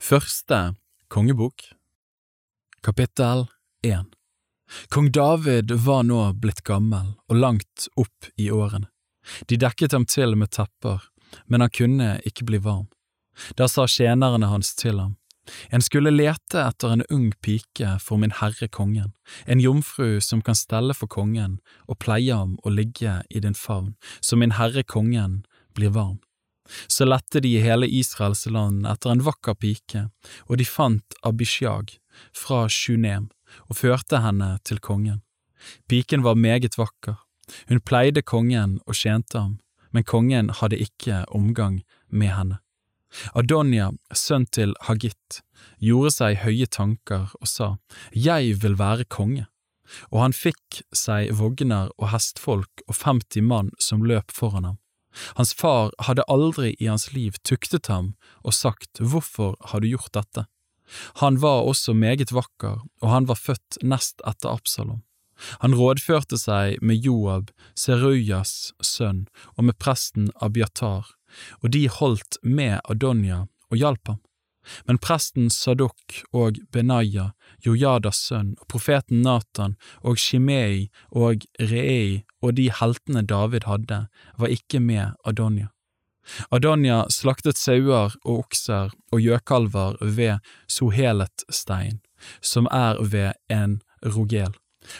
Første kongebok Kapittel 1 Kong David var nå blitt gammel og langt opp i årene. De dekket ham til med tepper, men han kunne ikke bli varm. Da sa tjenerne hans til ham, En skulle lete etter en ung pike for min herre kongen, en jomfru som kan stelle for kongen og pleie ham og ligge i din favn, så min herre kongen blir varm. Så lette de i hele Israels land etter en vakker pike, og de fant Abishag fra Shunem og førte henne til kongen. Piken var meget vakker, hun pleide kongen og tjente ham, men kongen hadde ikke omgang med henne. Adonia, sønn til Hagit, gjorde seg høye tanker og sa, Jeg vil være konge, og han fikk seg vogner og hestfolk og 50 mann som løp foran ham. Hans far hadde aldri i hans liv tuktet ham og sagt Hvorfor har du gjort dette? Han var også meget vakker, og han var født nest etter Absalom. Han rådførte seg med Joab, Serujas sønn, og med presten Abiatar, og de holdt med Adonia og hjalp ham. Men presten Sadok og Benaya, Jojadas sønn, og profeten Natan og Shimei og Rei og de heltene David hadde, var ikke med Adonia. Adonia slaktet sauer og okser og gjøkalver ved Sohelet-stein, som er ved en rogel.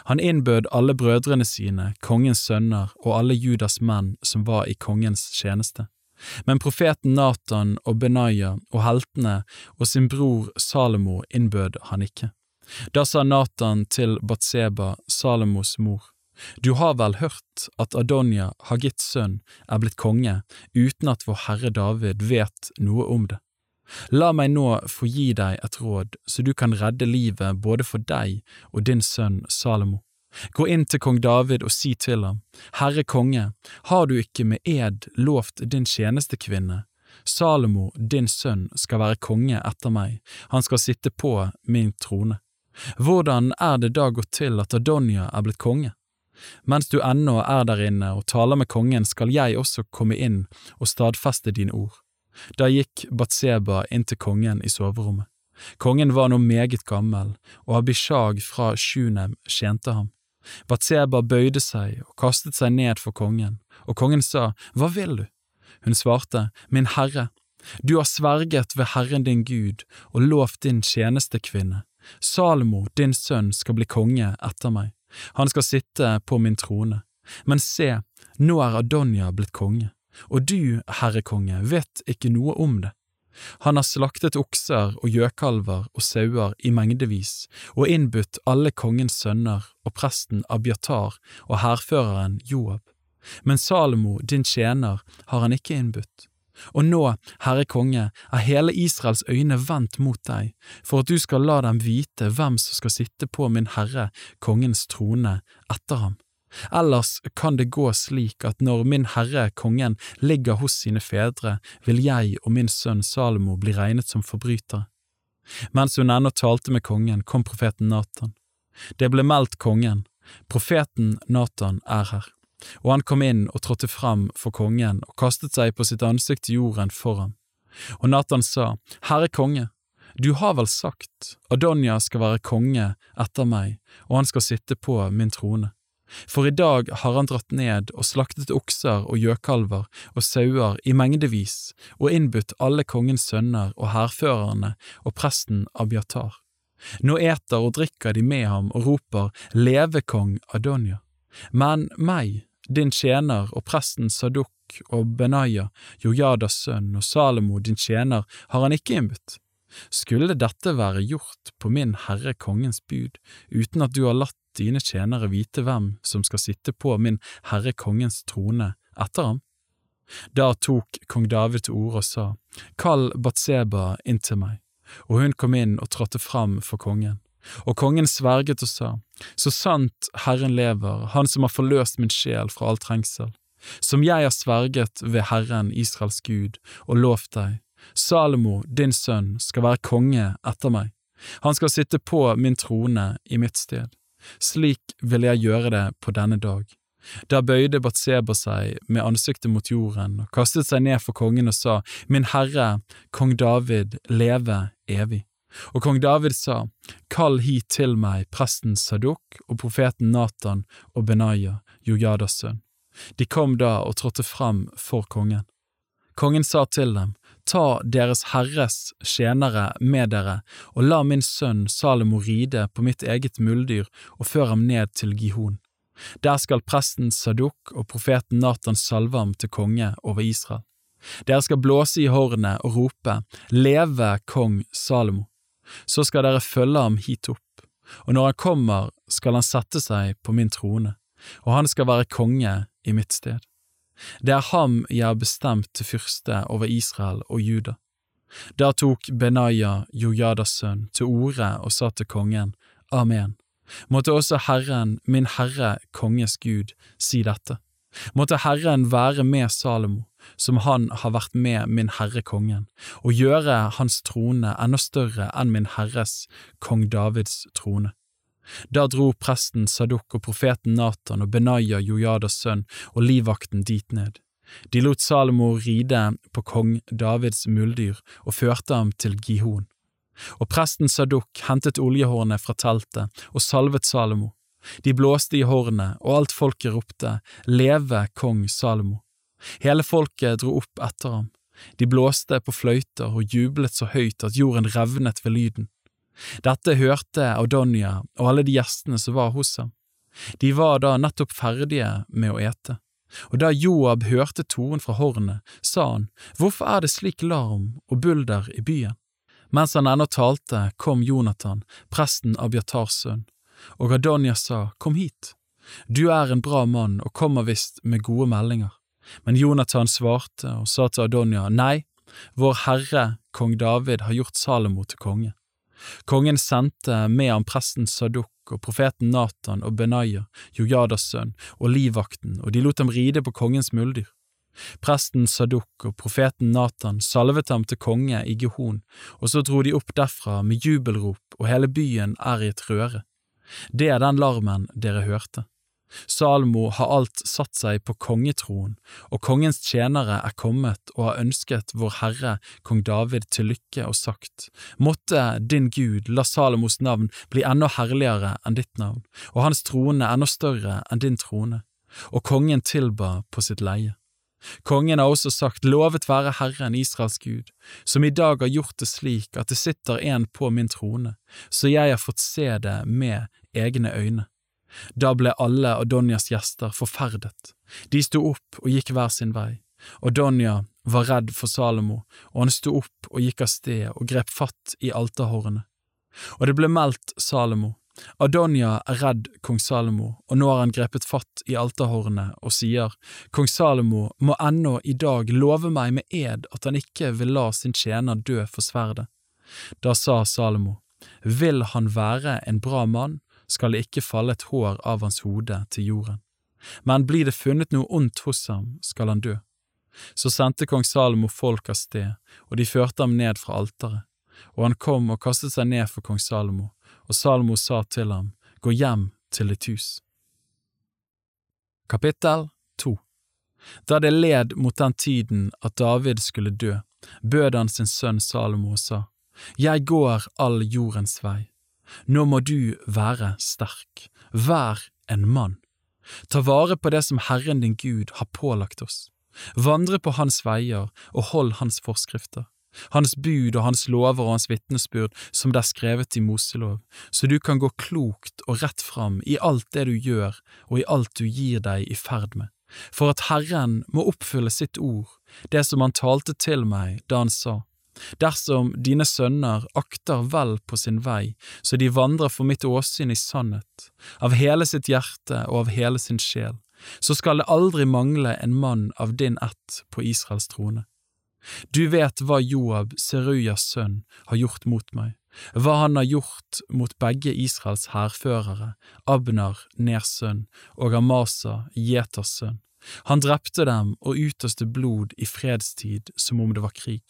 Han innbød alle brødrene sine, kongens sønner og alle Judas menn som var i kongens tjeneste. Men profeten Natan og Benaya og heltene og sin bror Salomo innbød han ikke. Da sa Natan til Batseba, Salomos mor, Du har vel hørt at Adonia, Hagits sønn, er blitt konge uten at vår herre David vet noe om det. La meg nå få gi deg et råd, så du kan redde livet både for deg og din sønn Salomo. Gå inn til kong David og si til ham, Herre konge, har du ikke med ed lovt din tjenestekvinne? Salomo, din sønn, skal være konge etter meg, han skal sitte på min trone. Hvordan er det da gått til at Adonia er blitt konge? Mens du ennå er der inne og taler med kongen, skal jeg også komme inn og stadfeste dine ord. Da gikk Batseba inn til kongen i soverommet. Kongen var nå meget gammel, og Abishag fra Shunem tjente ham. Batseba bøyde seg og kastet seg ned for kongen, og kongen sa, Hva vil du? Hun svarte, Min herre, du har sverget ved Herren din Gud og lovt din tjenestekvinne. Salomo, din sønn, skal bli konge etter meg. Han skal sitte på min trone. Men se, nå er Adonia blitt konge og du, herre konge, vet ikke noe om det. Han har slaktet okser og gjøkalver og sauer i mengdevis, og innbudt alle kongens sønner og presten Abiatar og hærføreren Joab. Men Salomo, din tjener, har han ikke innbudt. Og nå, Herre konge, er hele Israels øyne vendt mot deg, for at du skal la dem vite hvem som skal sitte på min herre kongens trone etter ham. Ellers kan det gå slik at når min herre kongen ligger hos sine fedre, vil jeg og min sønn Salomo bli regnet som forbrytere. Mens hun ennå talte med kongen, kom profeten Natan. Det ble meldt kongen, profeten Natan er her, og han kom inn og trådte fram for kongen og kastet seg på sitt ansikt til jorden for ham. Og Natan sa, Herre konge, du har vel sagt, Adonia skal være konge etter meg, og han skal sitte på min trone. For i dag har han dratt ned og slaktet okser og gjøkalver og sauer i mengdevis og innbudt alle kongens sønner og hærførerne og presten Abiatar. Nå eter og drikker de med ham og roper Leve kong Adonia. Men meg, din tjener og presten Sadok og Benaya, Jojadas sønn og Salomo din tjener, har han ikke innbudt. Skulle dette være gjort på min herre kongens bud, uten at du har latt dine tjenere vite hvem som skal sitte på min herre kongens trone etter ham? Da tok kong David til orde og sa, Kall Batseba inn til meg, og hun kom inn og trådte fram for kongen. Og kongen sverget og sa, Så sant Herren lever, Han som har forløst min sjel fra all trengsel, som jeg har sverget ved Herren Israels Gud og lovt deg, Salomo, din sønn, skal være konge etter meg. Han skal sitte på min trone i mitt sted. Slik vil jeg gjøre det på denne dag. Da bøyde Batseba seg med ansiktet mot jorden og kastet seg ned for kongen og sa, Min herre, kong David, leve evig. Og kong David sa, Kall hit til meg presten Sadok og profeten Natan og Benaya, Jojadas sønn. De kom da og trådte fram for kongen. Kongen sa til dem, Ta deres herres tjenere med dere, og la min sønn Salomo ride på mitt eget muldyr og før ham ned til Gihon. Der skal presten Sadok og profeten Natan salve ham til konge over Israel. Dere skal blåse i hornet og rope, Leve kong Salomo! Så skal dere følge ham hit opp, og når han kommer, skal han sette seg på min trone, og han skal være konge i mitt sted. Det er ham jeg har bestemt til fyrste over Israel og Juda. Da tok Benaya, Jojadas sønn, til orde og sa til kongen, Amen. Måtte også Herren, min Herre, konges Gud, si dette. Måtte Herren være med Salomo, som han har vært med min Herre kongen, og gjøre hans trone enda større enn min Herres, kong Davids trone. Da dro presten Sadduk og profeten Natan og Benaya Jojadas sønn og livvakten dit ned. De lot Salomo ride på kong Davids muldyr og førte ham til Gihon. Og presten Sadduk hentet oljehornet fra teltet og salvet Salomo. De blåste i hornet, og alt folket ropte Leve kong Salomo. Hele folket dro opp etter ham. De blåste på fløyter og jublet så høyt at jorden revnet ved lyden. Dette hørte Adonia og alle de gjestene som var hos ham. De var da nettopp ferdige med å ete. Og da Joab hørte tonen fra hornet, sa han, Hvorfor er det slik larm og bulder i byen? Mens han ennå talte, kom Jonathan, presten Abiatars sønn, og Adonia sa, Kom hit, du er en bra mann og kommer visst med gode meldinger. Men Jonathan svarte og sa til Adonia, Nei, vår herre kong David har gjort Salomo til konge. Kongen sendte med ham presten Sadduk og profeten Natan og Benaya, Jojadas sønn, og livvakten, og de lot ham ride på kongens muldyr. Presten Sadduk og profeten Natan salvet ham til konge i Gehon, og så dro de opp derfra med jubelrop, og hele byen er i et røre. Det er den larmen dere hørte. Salomo har alt satt seg på kongetroen, og kongens tjenere er kommet og har ønsket vår Herre kong David til lykke og sagt, måtte din Gud la Salomos navn bli enda herligere enn ditt navn, og hans trone enda større enn din trone. Og kongen tilba på sitt leie. Kongen har også sagt, lovet være Herren Israels Gud, som i dag har gjort det slik at det sitter en på min trone, så jeg har fått se det med egne øyne. Da ble alle Adonias gjester forferdet. De sto opp og gikk hver sin vei. Adonia var redd for Salomo, og han sto opp og gikk av sted og grep fatt i alterhårene. Og det ble meldt Salomo. Adonia er redd kong Salomo, og nå har han grepet fatt i alterhårene og sier, Kong Salomo må ennå i dag love meg med ed at han ikke vil la sin tjener dø for sverdet. Da sa Salomo, Vil han være en bra mann, skal det ikke falle et hår av hans hode til jorden. Men blir det funnet noe ondt hos ham, skal han dø. Så sendte kong Salomo folk av sted, og de førte ham ned fra alteret. Og han kom og kastet seg ned for kong Salomo, og Salomo sa til ham, Gå hjem til ditt hus. Kapittel 2 Da det led mot den tiden at David skulle dø, bød han sin sønn Salomo og sa, Jeg går all jordens vei nå må du være sterk, vær en mann. Ta vare på det som Herren din Gud har pålagt oss. Vandre på Hans veier og hold Hans forskrifter, Hans bud og Hans lover og Hans vitnesbyrd som det er skrevet i Moselov, så du kan gå klokt og rett fram i alt det du gjør og i alt du gir deg i ferd med, for at Herren må oppfylle sitt ord, det som han talte til meg da han sa, Dersom dine sønner akter vel på sin vei, så de vandrer for mitt åsyn i sannhet, av hele sitt hjerte og av hele sin sjel, så skal det aldri mangle en mann av din ett på Israels trone. Du vet hva Joab, Serujas sønn, har gjort mot meg, hva han har gjort mot begge Israels hærførere, Abnar, Ners sønn, og Amasa, Jeters sønn. Han drepte dem og utøste blod i fredstid som om det var krig.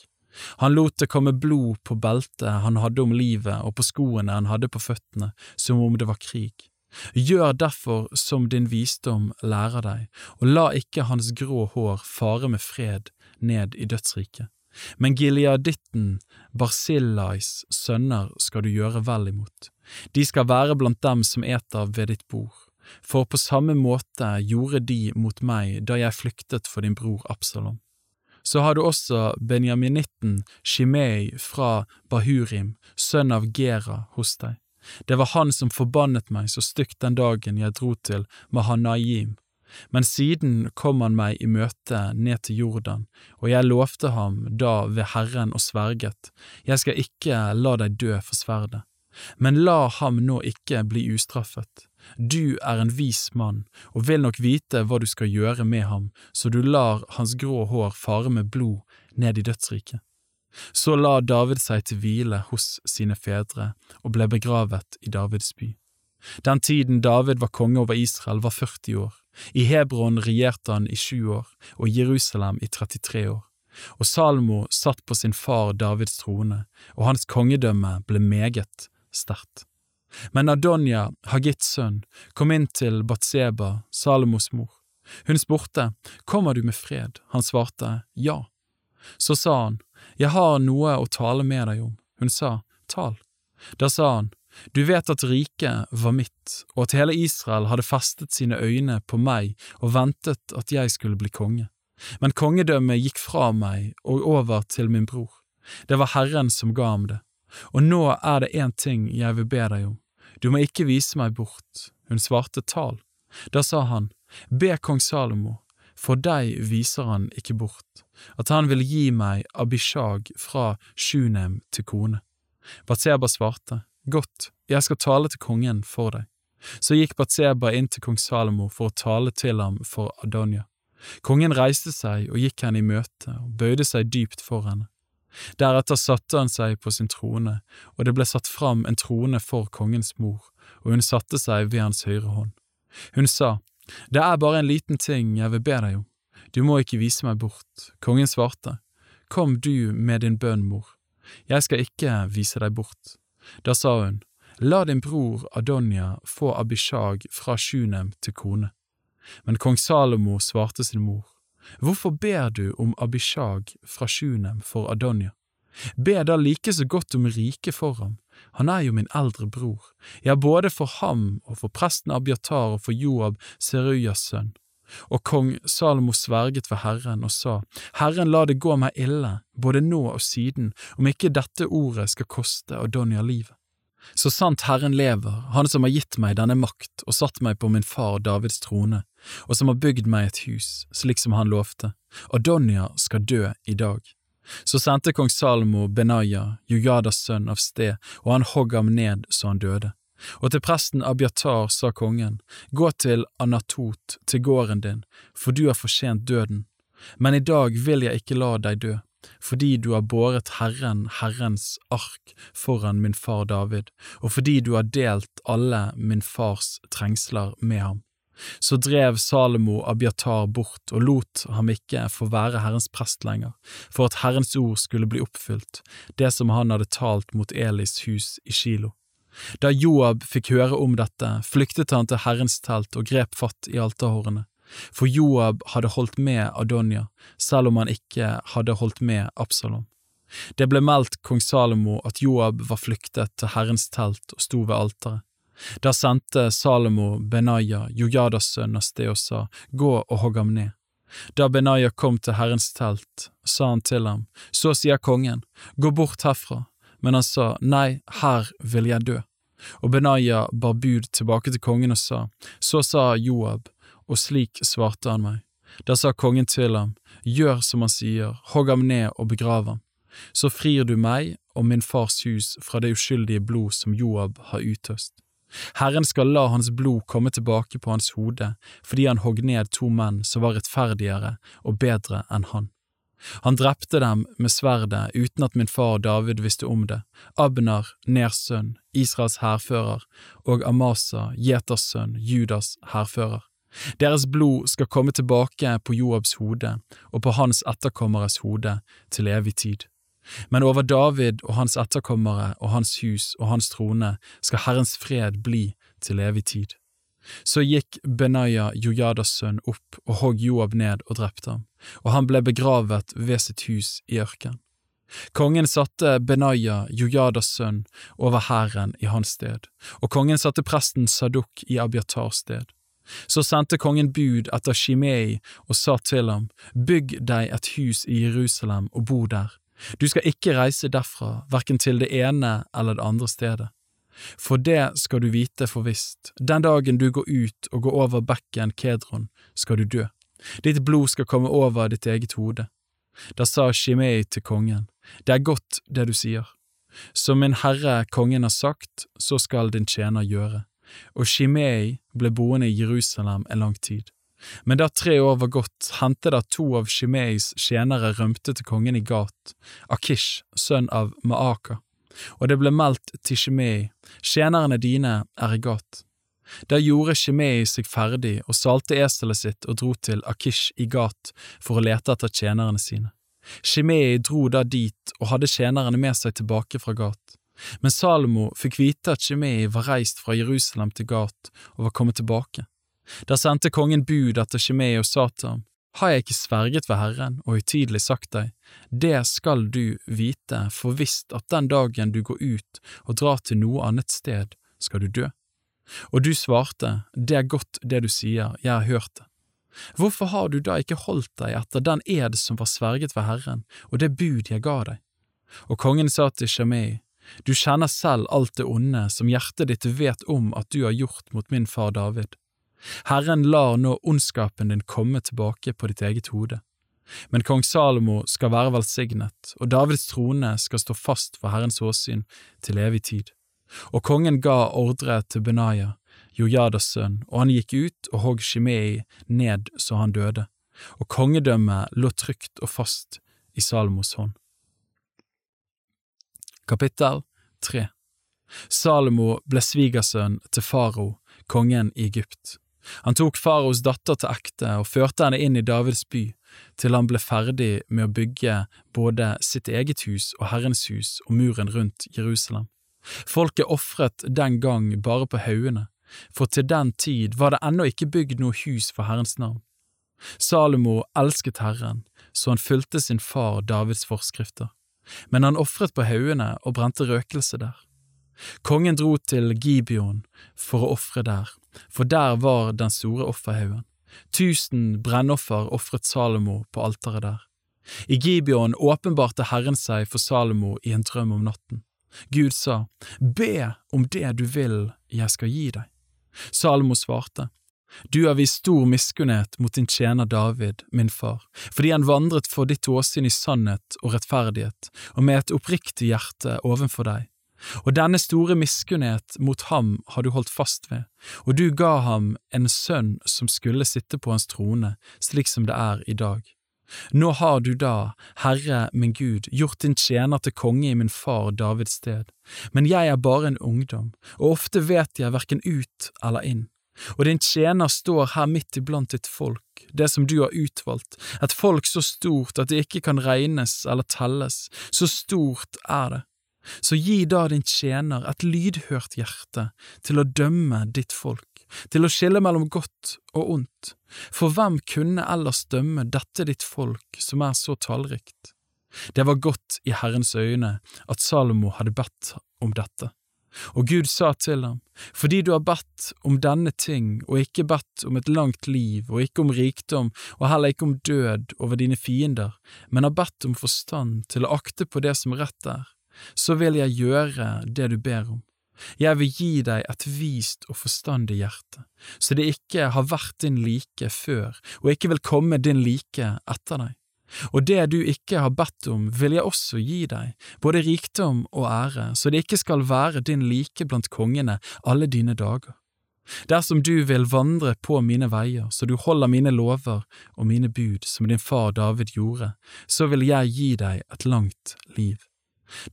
Han lot det komme blod på beltet han hadde om livet og på skoene han hadde på føttene, som om det var krig. Gjør derfor som din visdom lærer deg, og la ikke hans grå hår fare med fred ned i dødsriket. Men gileaditten Barsillais sønner skal du gjøre vel imot. De skal være blant dem som eter ved ditt bord. For på samme måte gjorde de mot meg da jeg flyktet for din bror Absalom. Så har du også benjaminitten Shimei fra Bahurim, sønn av Gera, hos deg. Det var han som forbannet meg så stygt den dagen jeg dro til Mahanaim men siden kom han meg i møte ned til Jordan, og jeg lovte ham da ved Herren og sverget, jeg skal ikke la deg dø for sverdet. Men la ham nå ikke bli ustraffet. Du er en vis mann og vil nok vite hva du skal gjøre med ham, så du lar hans grå hår fare med blod ned i dødsriket. Så la David seg til hvile hos sine fedre og ble begravet i Davids by. Den tiden David var konge over Israel var 40 år, i Hebron regjerte han i sju år og Jerusalem i 33 år. Og Salmo satt på sin far Davids trone, og hans kongedømme ble meget sterkt. Men Adonja, Hagits sønn, kom inn til Batseba, Salomos mor. Hun spurte, Kommer du med fred? Han svarte, Ja. Så sa han, Jeg har noe å tale med deg om. Hun sa, Tal. Da sa han, du vet at riket var mitt, og at hele Israel hadde festet sine øyne på meg og ventet at jeg skulle bli konge. Men kongedømmet gikk fra meg og over til min bror. Det var Herren som ga ham det. Og nå er det én ting jeg vil be deg om. Du må ikke vise meg bort. Hun svarte tal. Da sa han, be kong Salomo, for deg viser han ikke bort, at han vil gi meg Abishag fra Sjunem til kone. Batseba svarte, Godt, jeg skal tale til kongen for deg. Så gikk Batseba inn til kong Salomo for å tale til ham for Adonia. Kongen reiste seg og gikk henne i møte og bøyde seg dypt for henne. Deretter satte han seg på sin trone, og det ble satt fram en trone for kongens mor, og hun satte seg ved hans høyre hånd. Hun sa, Det er bare en liten ting jeg vil be deg om, du må ikke vise meg bort. Kongen svarte, Kom du med din bønn, mor, jeg skal ikke vise deg bort. Da sa hun, La din bror Adonia få Abishag fra Sjunem til kone. Men kong Salomo svarte sin mor, Hvorfor ber du om Abishag fra Sjunem for Adonia? Be da like så godt om riket for ham, han er jo min eldre bror, ja, både for ham og for presten Abiatar og for Joab, Seruyas sønn. Og kong Salomo sverget ved Herren og sa, Herren la det gå meg ille, både nå og siden, om ikke dette ordet skal koste Adonia livet. Så sant Herren lever, Han som har gitt meg denne makt og satt meg på min far Davids trone, og som har bygd meg et hus, slik som han lovte, Adonia skal dø i dag. Så sendte kong Salomo Benaya, Jujadas sønn, av sted, og han hogg ham ned så han døde. Og til presten Abiatar sa kongen, Gå til Anatot, til gården din, for du har fortjent døden. Men i dag vil jeg ikke la deg dø, fordi du har båret Herren, Herrens ark foran min far David, og fordi du har delt alle min fars trengsler med ham. Så drev Salomo Abiatar bort og lot ham ikke få være Herrens prest lenger, for at Herrens ord skulle bli oppfylt, det som han hadde talt mot Elis hus i Kilo. Da Joab fikk høre om dette, flyktet han til Herrens telt og grep fatt i alterhårene, for Joab hadde holdt med Adonia, selv om han ikke hadde holdt med Absalom. Det ble meldt kong Salomo at Joab var flyktet til Herrens telt og sto ved alteret. Da sendte Salomo Benaya, Jojadas sønn, av sted og sa, Gå og hogg ham ned. Da Benaya kom til Herrens telt, sa han til ham, Så sier kongen, Gå bort herfra, men han sa, Nei, her vil jeg dø. Og Benaya bar bud tilbake til kongen og sa, Så sa Joab, og slik svarte han meg. Da sa kongen til ham, Gjør som han sier, hogg ham ned og begrav ham. Så frir du meg og min fars hus fra det uskyldige blod som Joab har utøst. Herren skal la hans blod komme tilbake på hans hode, fordi han hogg ned to menn som var rettferdigere og bedre enn han. Han drepte dem med sverdet uten at min far David visste om det, Abner, Ners sønn, Israels hærfører, og Amasa, Jeters sønn, Judas hærfører. Deres blod skal komme tilbake på Joabs hode og på hans etterkommeres hode til evig tid. Men over David og hans etterkommere og hans hus og hans trone skal Herrens fred bli til evig tid. Så gikk Benaya, Jojadas sønn, opp og hogg Joab ned og drepte ham, og han ble begravet ved sitt hus i ørkenen. Kongen satte Benaya, Jojadas sønn, over hæren i hans sted, og kongen satte presten Saduk i Abiatars sted. Så sendte kongen bud etter Shimei og sa til ham, Bygg deg et hus i Jerusalem og bo der. Du skal ikke reise derfra, verken til det ene eller det andre stedet. For det skal du vite for visst, den dagen du går ut og går over bekken Kedron, skal du dø. Ditt blod skal komme over ditt eget hode. Da sa Shimei til kongen, Det er godt det du sier. Som min herre kongen har sagt, så skal din tjener gjøre. Og Shimei ble boende i Jerusalem en lang tid. Men da tre år var gått, hendte det at to av Shimeis tjenere rømte til kongen i Gat, Akish, sønn av Maaka, og det ble meldt til Shimei, tjenerne dine er i Gat. Da gjorde Shimei seg ferdig og salte eselet sitt og dro til Akish i Gat for å lete etter tjenerne sine. Shimei dro da dit og hadde tjenerne med seg tilbake fra Gat. Men Salomo fikk vite at Shimei var reist fra Jerusalem til Gat og var kommet tilbake. Da sendte kongen bud etter Shimei og sa til ham, har jeg ikke sverget ved Herren og høytidelig sagt deg, det skal du vite for visst at den dagen du går ut og drar til noe annet sted, skal du dø. Og du svarte, det er godt det du sier, jeg har hørt det. Hvorfor har du da ikke holdt deg etter den ed som var sverget ved Herren, og det bud jeg ga deg? Og kongen sa til Shemei, du kjenner selv alt det onde som hjertet ditt vet om at du har gjort mot min far David. Herren lar nå ondskapen din komme tilbake på ditt eget hode. Men kong Salomo skal være velsignet, og Davids trone skal stå fast for Herrens åsyn til evig tid. Og kongen ga ordre til Benaya, Jojadas sønn, og han gikk ut og hogg Shimei ned så han døde, og kongedømmet lå trygt og fast i Salomos hånd. Kapittel 3 Salomo ble svigersønn til farao, kongen i Egypt. Han tok faraos datter til ekte og førte henne inn i Davids by, til han ble ferdig med å bygge både sitt eget hus og Herrens hus og muren rundt Jerusalem. Folket ofret den gang bare på haugene, for til den tid var det ennå ikke bygd noe hus for Herrens navn. Salomo elsket Herren, så han fulgte sin far Davids forskrifter, men han ofret på haugene og brente røkelse der. Kongen dro til Gibeon for å ofre der, for der var den store offerhaugen. Tusen brennoffer ofret Salomo på alteret der. I Gibeon åpenbarte Herren seg for Salomo i en drøm om natten. Gud sa, Be om det du vil jeg skal gi deg. Salomo svarte, Du har vist stor miskunnhet mot din tjener David, min far, fordi han vandret for ditt åsyn i sannhet og rettferdighet, og med et oppriktig hjerte ovenfor deg og denne store miskunnhet mot ham har du holdt fast ved, og du ga ham en sønn som skulle sitte på hans trone, slik som det er i dag. Nå har du da, Herre min Gud, gjort din tjener til konge i min far Davids sted, men jeg er bare en ungdom, og ofte vet jeg hverken ut eller inn. Og din tjener står her midt iblant ditt folk, det som du har utvalgt, et folk så stort at det ikke kan regnes eller telles, så stort er det så gi da din tjener et lydhørt hjerte til å dømme ditt folk, til å skille mellom godt og ondt, for hvem kunne ellers dømme dette ditt folk som er så tallrikt? Det var godt i Herrens øyne at Salomo hadde bedt om dette. Og Gud sa til ham, fordi du har bedt om denne ting og ikke bedt om et langt liv og ikke om rikdom og heller ikke om død over dine fiender, men har bedt om forstand til å akte på det som rett er, så vil jeg gjøre det du ber om. Jeg vil gi deg et vist og forstandig hjerte, så det ikke har vært din like før og ikke vil komme din like etter deg. Og det du ikke har bedt om, vil jeg også gi deg, både rikdom og ære, så det ikke skal være din like blant kongene alle dine dager. Dersom du vil vandre på mine veier, så du holder mine lover og mine bud som din far David gjorde, så vil jeg gi deg et langt liv.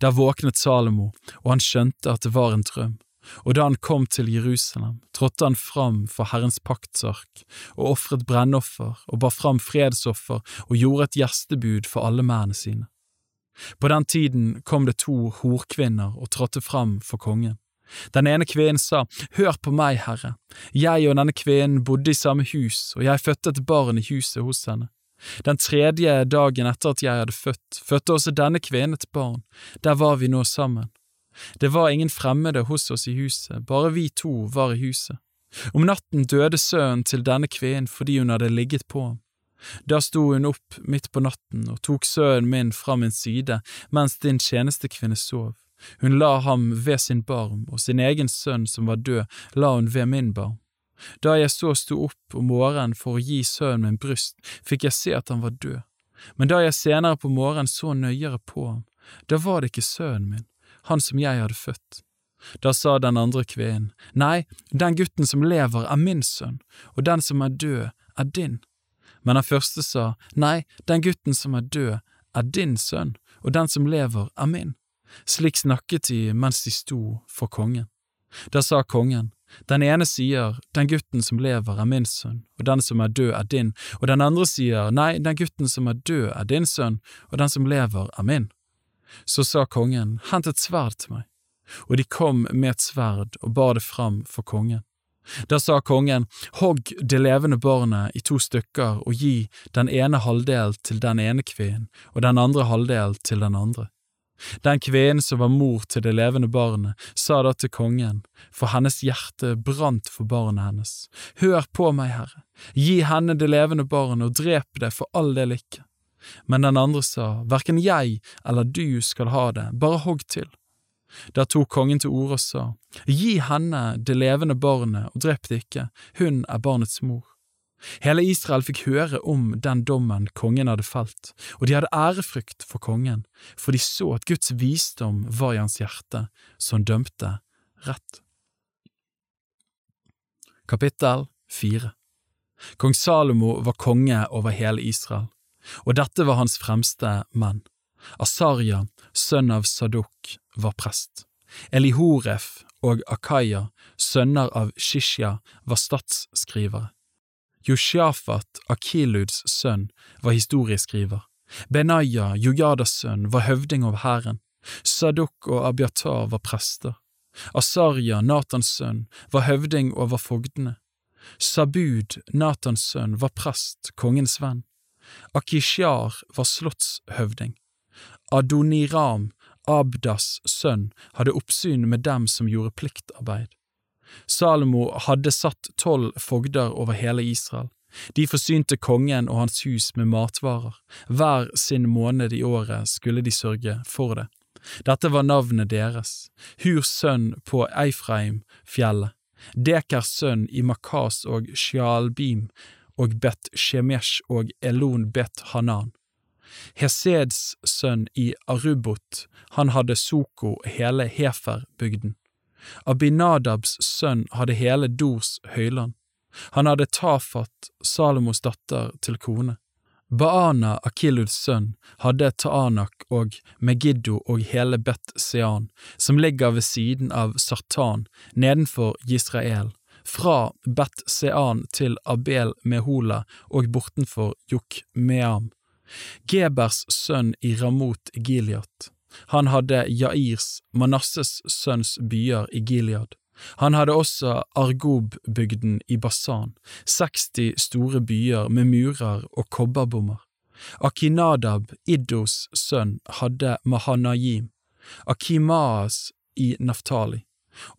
Der våknet Salomo, og han skjønte at det var en drøm, og da han kom til Jerusalem, trådte han fram for Herrens paktsark og ofret brennoffer og bar fram fredsoffer og gjorde et gjestebud for alle mennene sine. På den tiden kom det to horkvinner og trådte fram for kongen. Den ene kvinnen sa, Hør på meg, herre, jeg og denne kvinnen bodde i samme hus, og jeg fødte et barn i huset hos henne. Den tredje dagen etter at jeg hadde født, fødte også denne kvinnen et barn, der var vi nå sammen. Det var ingen fremmede hos oss i huset, bare vi to var i huset. Om natten døde sønnen til denne kvinnen fordi hun hadde ligget på ham. Da sto hun opp midt på natten og tok sønnen min fra min side mens din tjenestekvinne sov. Hun la ham ved sin barm, og sin egen sønn som var død, la hun ved min barm. Da jeg så sto opp om morgenen for å gi sønnen min bryst, fikk jeg se at han var død. Men da jeg senere på morgenen så nøyere på ham, da var det ikke sønnen min, han som jeg hadde født. Da sa den andre kvinnen, Nei, den gutten som lever er min sønn, og den som er død er din. Men den første sa, Nei, den gutten som er død, er din sønn, og den som lever, er min. Slik snakket de mens de sto for kongen. Da sa kongen, Den ene sier, Den gutten som lever, er min sønn, og den som er død, er din, og den andre sier, Nei, den gutten som er død, er din sønn, og den som lever, er min. Så sa kongen, Hent et sverd til meg. Og de kom med et sverd og bar det fram for kongen. Da sa kongen, hogg det levende barnet i to stykker og gi den ene halvdel til den ene kvinnen og den andre halvdel til den andre. Den kvinnen som var mor til det levende barnet, sa da til kongen, for hennes hjerte brant for barnet hennes, hør på meg, herre, gi henne det levende barnet og drep det for all del ikke. Men den andre sa, hverken jeg eller du skal ha det, bare hogg til. Der tok kongen til orde og sa, Gi henne det levende barnet og drep det ikke, hun er barnets mor. Hele Israel fikk høre om den dommen kongen hadde felt, og de hadde ærefrykt for kongen, for de så at Guds visdom var i hans hjerte, han dømte rett. Kapittel 4 Kong Salomo var konge over hele Israel, og dette var hans fremste menn. Asarja, sønn av Sadok, var prest. Elihoref og Akaya, sønner av Shishya, var statsskrivere. Josjafat, Akiluds sønn, var historieskriver. Benaya, Jojadas sønn, var høvding over hæren. Sadok og Abiatar var prester. Asarja, Natans sønn, var høvding over fogdene. Sabud, Natans sønn, var prest, kongens venn. Akishar var slottshøvding. Adoniram, Abdas sønn, hadde oppsyn med dem som gjorde pliktarbeid. Salomo hadde satt tolv fogder over hele Israel. De forsynte kongen og hans hus med matvarer. Hver sin måned i året skulle de sørge for det. Dette var navnet deres, Hurs sønn på Eifreim-fjellet, Dekers sønn i Makas og Sjalbim og Bet Shemesh og Elon Bet Hanan. Heseds sønn i Arubot, han hadde Soko hele Heferbygden. Abinadabs sønn hadde hele Dors høyland. Han hadde Tafat, Salomos datter, til kone. Baana, Akiluds sønn, hadde Taanak og Megiddo og hele Bet Sean, som ligger ved siden av Sartan, nedenfor Israel, fra Bet Sean til Abel Mehola og bortenfor Jokmeam. Gebers sønn i Ramot Gilead. Han hadde Jairs, Manasses sønns byer i Gilead. Han hadde også Argob-bygden i Basan, 60 store byer med murer og kobberbommer. Akinadab, Iddos sønn, hadde Mahanayim, Akimaas i Naftali.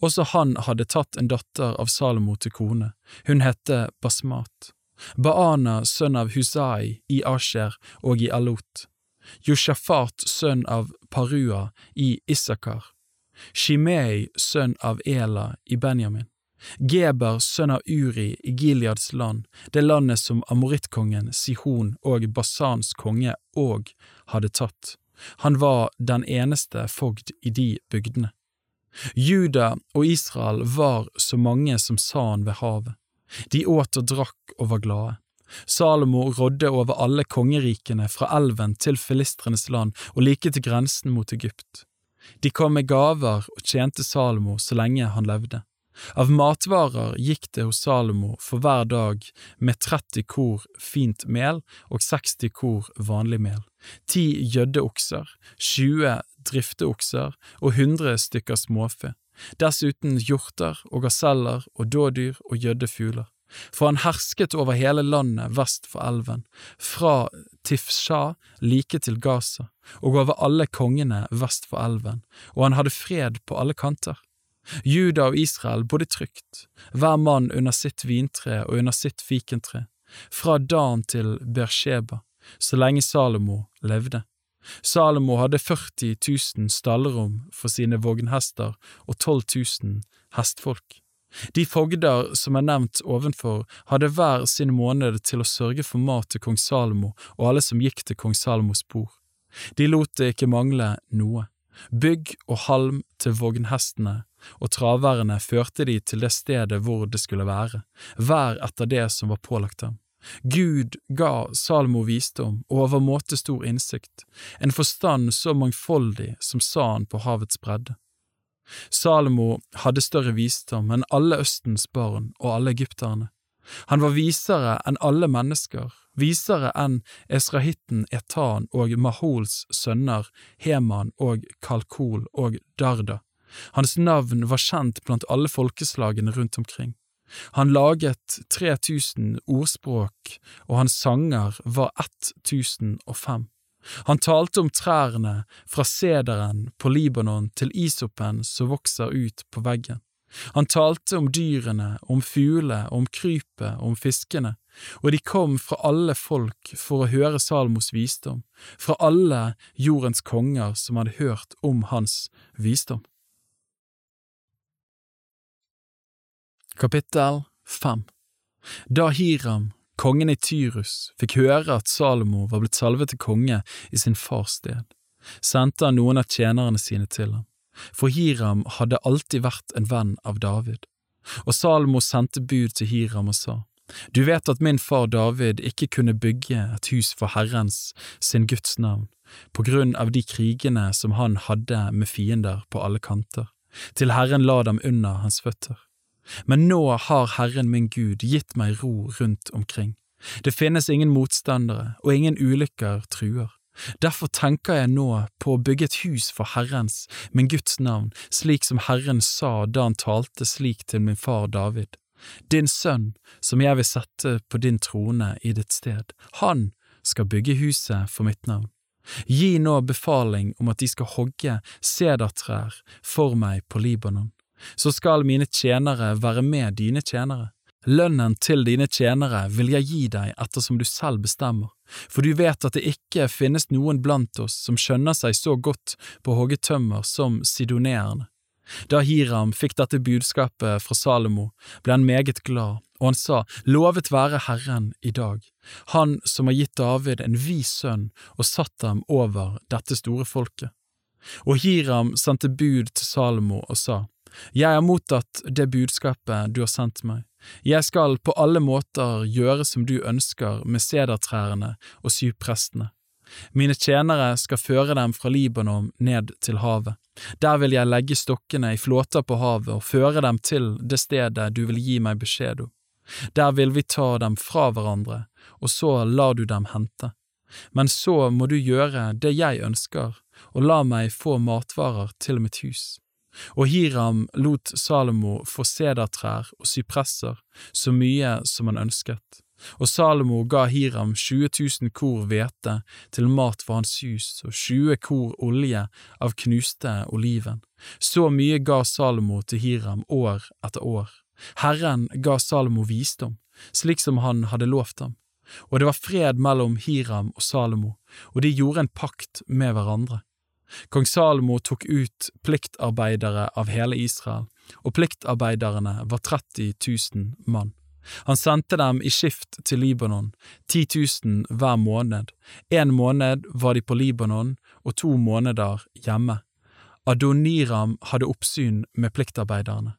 Også han hadde tatt en datter av Salomo til kone, hun hette Basmat. Baana sønn av Husai i Asher og i Alot, Joshafat sønn av Parua i Issakar, Shimei sønn av Ela i Benjamin, Geber sønn av Uri i Gileads land, det landet som amorittkongen Sihon og Basans konge òg hadde tatt. Han var den eneste fogd i de bygdene. Juda og Israel var så mange som sand ved havet. De åt og drakk og var glade. Salomo rådde over alle kongerikene fra elven til filistrenes land og like til grensen mot Egypt. De kom med gaver og tjente Salomo så lenge han levde. Av matvarer gikk det hos Salomo for hver dag med 30 kor fint mel og 60 kor vanlig mel, 10 gjøddeokser, 20 drifteokser og 100 stykker småfe, dessuten hjorter og gaseller og dådyr og gjøddefugler. For han hersket over hele landet vest for elven, fra Tifsha like til Gaza, og over alle kongene vest for elven, og han hadde fred på alle kanter. Juda og Israel bodde trygt, hver mann under sitt vintre og under sitt fikentre, fra Dan til Bersheba, så lenge Salomo levde. Salomo hadde 40 000 stallrom for sine vognhester og 12 000 hestfolk. De fogder som er nevnt ovenfor, hadde hver sin måned til å sørge for mat til kong Salomo og alle som gikk til kong Salomos bord. De lot det ikke mangle noe. Bygg og halm til vognhestene og traverne førte de til det stedet hvor det skulle være, hver etter det som var pålagt ham. Gud ga Salomo visdom og overmåte stor innsikt, en forstand så mangfoldig som sanden på havets bredde. Salomo hadde større visdom enn alle Østens barn og alle egypterne. Han var visere enn alle mennesker, visere enn esrahitten Etan og Mahols sønner Heman og Kalkol og Darda, hans navn var kjent blant alle folkeslagene rundt omkring. Han laget 3000 ordspråk, og hans sanger var 1005. Han talte om trærne fra sederen på Libanon til isopen som vokser ut på veggen. Han talte om dyrene, om fuglene, om krypet, om fiskene, og de kom fra alle folk for å høre Salmos visdom, fra alle jordens konger som hadde hørt om hans visdom. Kapittel 5 Da Hiram, kongen i Tyrus, fikk høre at Salomo var blitt salvet til konge i sin fars sted, sendte han noen av tjenerne sine til ham, for Hiram hadde alltid vært en venn av David. Og Salomo sendte bud til Hiram og sa, Du vet at min far David ikke kunne bygge et hus for Herrens, sin Guds navn, på grunn av de krigene som han hadde med fiender på alle kanter. Til Herren la dem under hans føtter. Men nå har Herren min Gud gitt meg ro rundt omkring. Det finnes ingen motstandere, og ingen ulykker truer. Derfor tenker jeg nå på å bygge et hus for Herrens, min Guds navn, slik som Herren sa da han talte slik til min far David. Din sønn, som jeg vil sette på din trone i ditt sted, han skal bygge huset for mitt navn. Gi nå befaling om at de skal hogge sedertrær for meg på Libanon så skal mine tjenere være med dine tjenere. Lønnen til dine tjenere vil jeg gi deg ettersom du selv bestemmer, for du vet at det ikke finnes noen blant oss som skjønner seg så godt på å hogge tømmer som sidoneerne. Da Hiram fikk dette budskapet fra Salomo, ble han meget glad, og han sa, Lovet være Herren i dag, Han som har gitt David en vis sønn og satt ham over dette store folket. Og Hiram sendte bud til Salomo og sa, jeg har mottatt det budskapet du har sendt meg. Jeg skal på alle måter gjøre som du ønsker med sedertrærne og syprestene. Mine tjenere skal føre dem fra Libanon ned til havet. Der vil jeg legge stokkene i flåter på havet og føre dem til det stedet du vil gi meg beskjed om. Der vil vi ta dem fra hverandre, og så lar du dem hente. Men så må du gjøre det jeg ønsker, og la meg få matvarer til mitt hus. Og Hiram lot Salomo få sedertrær og sypresser, så mye som han ønsket. Og Salomo ga Hiram 20 000 kor hvete til mat for hans hus og 20 kor olje av knuste oliven. Så mye ga Salomo til Hiram år etter år. Herren ga Salomo visdom, slik som han hadde lovt ham. Og det var fred mellom Hiram og Salomo, og de gjorde en pakt med hverandre. Kong Salomo tok ut pliktarbeidere av hele Israel, og pliktarbeiderne var 30 000 mann. Han sendte dem i skift til Libanon, 10 000 hver måned. En måned var de på Libanon og to måneder hjemme. Adoniram hadde oppsyn med pliktarbeiderne.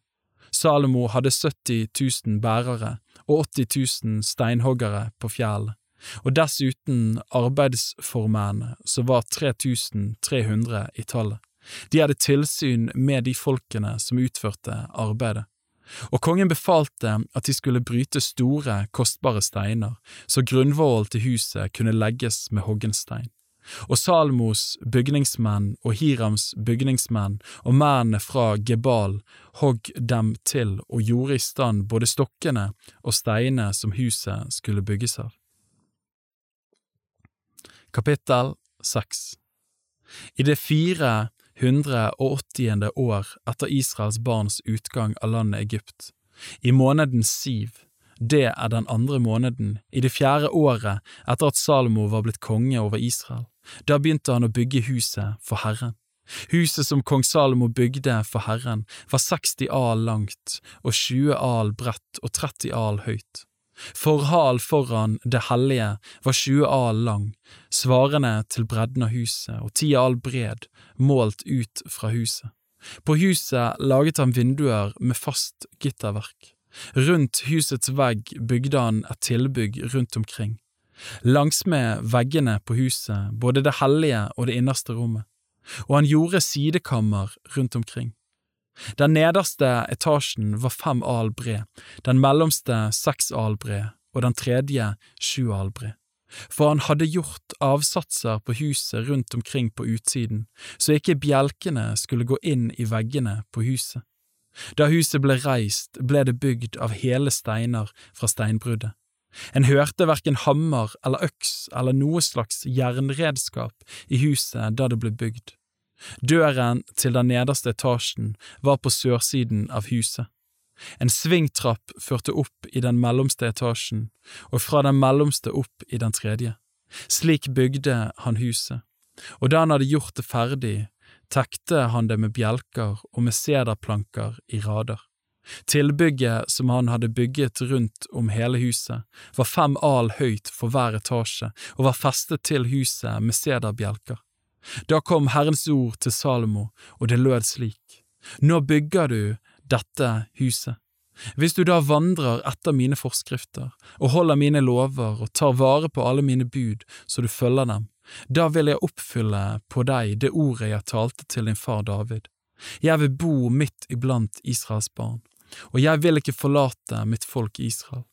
Salomo hadde 70 000 bærere og 80 000 steinhoggere på fjellet og dessuten arbeidsformennene, som var 3300 i tallet. De hadde tilsyn med de folkene som utførte arbeidet. Og kongen befalte at de skulle bryte store, kostbare steiner, så grunnvollen til huset kunne legges med hoggenstein. Og Salmos bygningsmenn og Hirams bygningsmenn og mennene fra Gebal hogg dem til og gjorde i stand både stokkene og steinene som huset skulle bygges av. Kapittel 6 I det 480. år etter Israels barns utgang av landet Egypt. I måneden Siv, det er den andre måneden, i det fjerde året etter at Salomo var blitt konge over Israel. Da begynte han å bygge huset for Herren. Huset som kong Salomo bygde for Herren, var 60 al langt og 20 al bredt og 30 al høyt. Forhal foran det hellige var 20 al lang, svarende til bredden av huset, og 10 al bred, målt ut fra huset. På huset laget han vinduer med fast gitterverk. Rundt husets vegg bygde han et tilbygg rundt omkring. Langsmed veggene på huset, både det hellige og det innerste rommet, og han gjorde sidekammer rundt omkring. Den nederste etasjen var fem al bred, den mellomste seks al bred og den tredje sju al bred. For han hadde gjort avsatser på huset rundt omkring på utsiden, så ikke bjelkene skulle gå inn i veggene på huset. Da huset ble reist, ble det bygd av hele steiner fra steinbruddet. En hørte verken hammer eller øks eller noe slags jernredskap i huset da det ble bygd. Døren til den nederste etasjen var på sørsiden av huset. En svingtrapp førte opp i den mellomste etasjen, og fra den mellomste opp i den tredje. Slik bygde han huset, og da han hadde gjort det ferdig, tekte han det med bjelker og med sederplanker i rader. Tilbygget som han hadde bygget rundt om hele huset, var fem al høyt for hver etasje og var festet til huset med sederbjelker. Da kom Herrens ord til Salomo, og det lød slik, Nå bygger du dette huset. Hvis du da vandrer etter mine forskrifter og holder mine lover og tar vare på alle mine bud så du følger dem, da vil jeg oppfylle på deg det ordet jeg talte til din far David. Jeg vil bo midt iblant Israels barn, og jeg vil ikke forlate mitt folk Israel.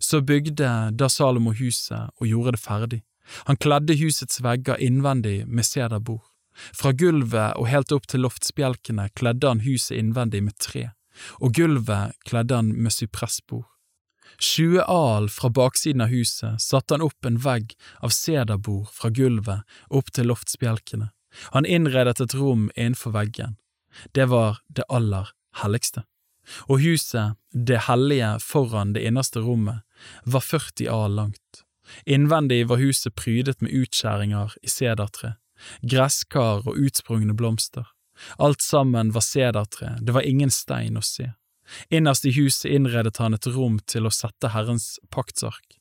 Så bygde da Salomo huset og gjorde det ferdig. Han kledde husets vegger innvendig med sederbord. Fra gulvet og helt opp til loftsbjelkene kledde han huset innvendig med tre, og gulvet kledde han med sypressbord. Tjue al fra baksiden av huset satte han opp en vegg av sederbord fra gulvet opp til loftsbjelkene. Han innredet et rom innenfor veggen. Det var det aller helligste. Og huset, det hellige foran det innerste rommet, var 40 al langt. Innvendig var huset prydet med utskjæringer i sedertre, gresskar og utsprungne blomster. Alt sammen var sedertre, det var ingen stein å se. Innerst i huset innredet han et rom til å sette Herrens paktsark.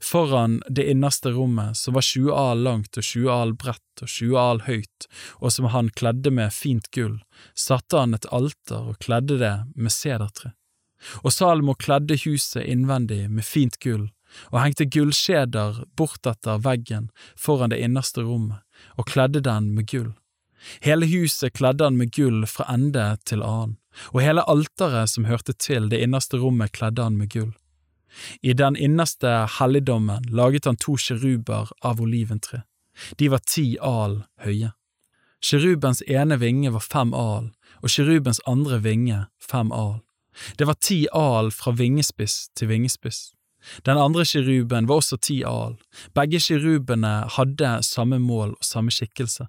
Foran det innerste rommet, som var 20 al langt og 20 al bredt og 20 al høyt, og som han kledde med fint gull, satte han et alter og kledde det med sedertre. Og Salomo kledde huset innvendig med fint gull, og hengte gullkjeder bortetter veggen foran det innerste rommet, og kledde den med gull. Hele huset kledde han med gull fra ende til annen, og hele alteret som hørte til det innerste rommet kledde han med gull. I den innerste helligdommen laget han to sjeruber av oliventre. De var ti al høye. Sjerubens ene vinge var fem al, og sjerubens andre vinge fem al. Det var ti al fra vingespiss til vingespiss. Den andre kiruben var også ti al. Begge kirubene hadde samme mål og samme skikkelse.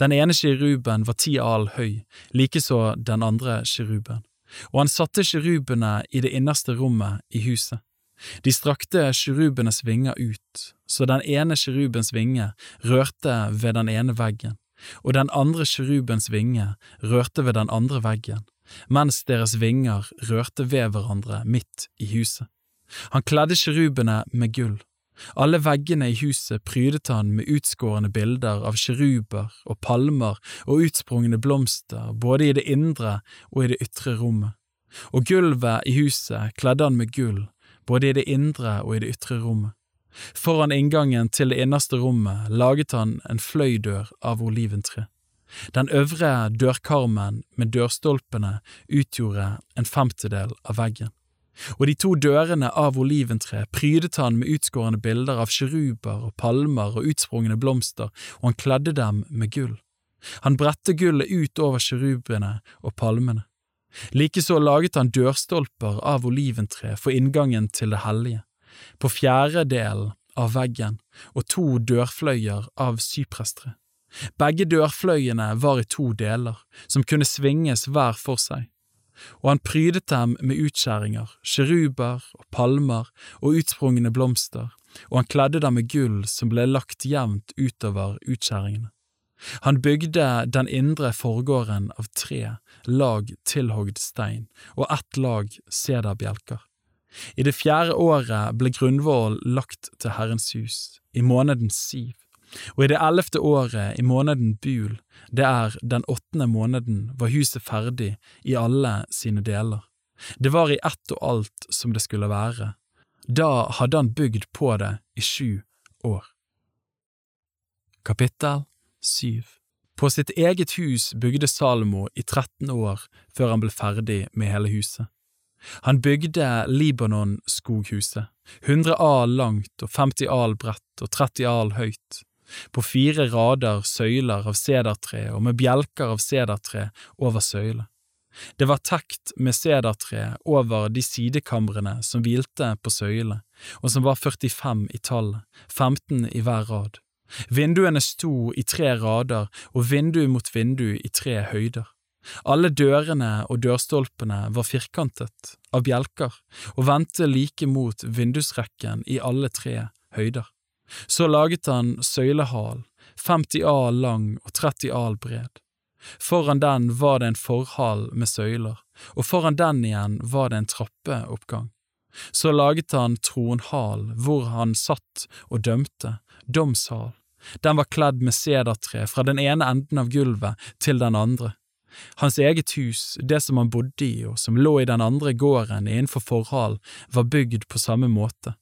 Den ene kiruben var ti al høy, likeså den andre kiruben, og han satte kirubene i det innerste rommet i huset. De strakte kirubenes vinger ut, så den ene kirubens vinge rørte ved den ene veggen, og den andre kirubens vinge rørte ved den andre veggen, mens deres vinger rørte ved hverandre midt i huset. Han kledde kjerubene med gull. Alle veggene i huset prydet han med utskårne bilder av kjeruber og palmer og utsprungne blomster både i det indre og i det ytre rommet. Og gulvet i huset kledde han med gull, både i det indre og i det ytre rommet. Foran inngangen til det innerste rommet laget han en fløydør av oliventre. Den øvre dørkarmen med dørstolpene utgjorde en femtedel av veggen, og de to dørene av oliventre prydet han med utskårne bilder av sjeruber og palmer og utsprungne blomster, og han kledde dem med gull. Han bredte gullet ut over sjerubene og palmene. Likeså laget han dørstolper av oliventre for inngangen til det hellige, på fjerde delen av veggen og to dørfløyer av syprestre. Begge dørfløyene var i to deler, som kunne svinges hver for seg, og han prydet dem med utskjæringer, sjeruber og palmer og utsprungne blomster, og han kledde dem med gull som ble lagt jevnt utover utskjæringene. Han bygde den indre forgården av tre lag tilhogd stein og ett lag sederbjelker. I det fjerde året ble grunnvollen lagt til Herrens hus, i måneden Siv, og i det ellevte året, i måneden Bul, det er den åttende måneden, var huset ferdig i alle sine deler. Det var i ett og alt som det skulle være. Da hadde han bygd på det i sju år. Kapittel 7 På sitt eget hus bygde Salomo i 13 år før han ble ferdig med hele huset. Han bygde Libanon-skoghuset, 100 al langt og 50 al bredt og 30 al høyt, på fire rader søyler av sedertre og med bjelker av sedertre over søylene. Det var tekt med sedertre over de sidekamrene som hvilte på søylene, og som var 45 i tallet, 15 i hver rad. Vinduene sto i tre rader og vindu mot vindu i tre høyder. Alle dørene og dørstolpene var firkantet, av bjelker, og vendte like mot vindusrekken i alle tre høyder. Så laget han søylehal, 50 al lang og 30 al bred. Foran den var det en forhall med søyler, og foran den igjen var det en trappeoppgang. Så laget han tronhal, hvor han satt og dømte, domshal. Den var kledd med sedertre fra den ene enden av gulvet til den andre hans eget hus, det som han bodde i og som lå i den andre gården innenfor forhalen, var bygd på samme måte.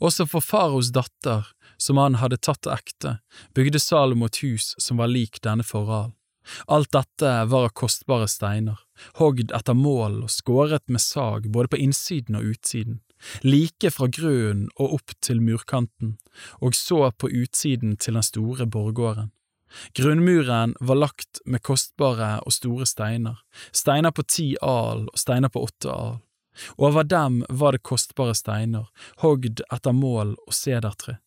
Også for faraos datter, som han hadde tatt ekte, bygde Salomo et hus som var lik denne forral. Alt dette var av kostbare steiner, hogd etter mål og skåret med sag både på innsiden og utsiden, like fra grunnen og opp til murkanten, og så på utsiden til den store borggården. Grunnmuren var lagt med kostbare og store steiner, steiner på ti al og steiner på åtte al. Over dem var det kostbare steiner, hogd etter mål og sedertre.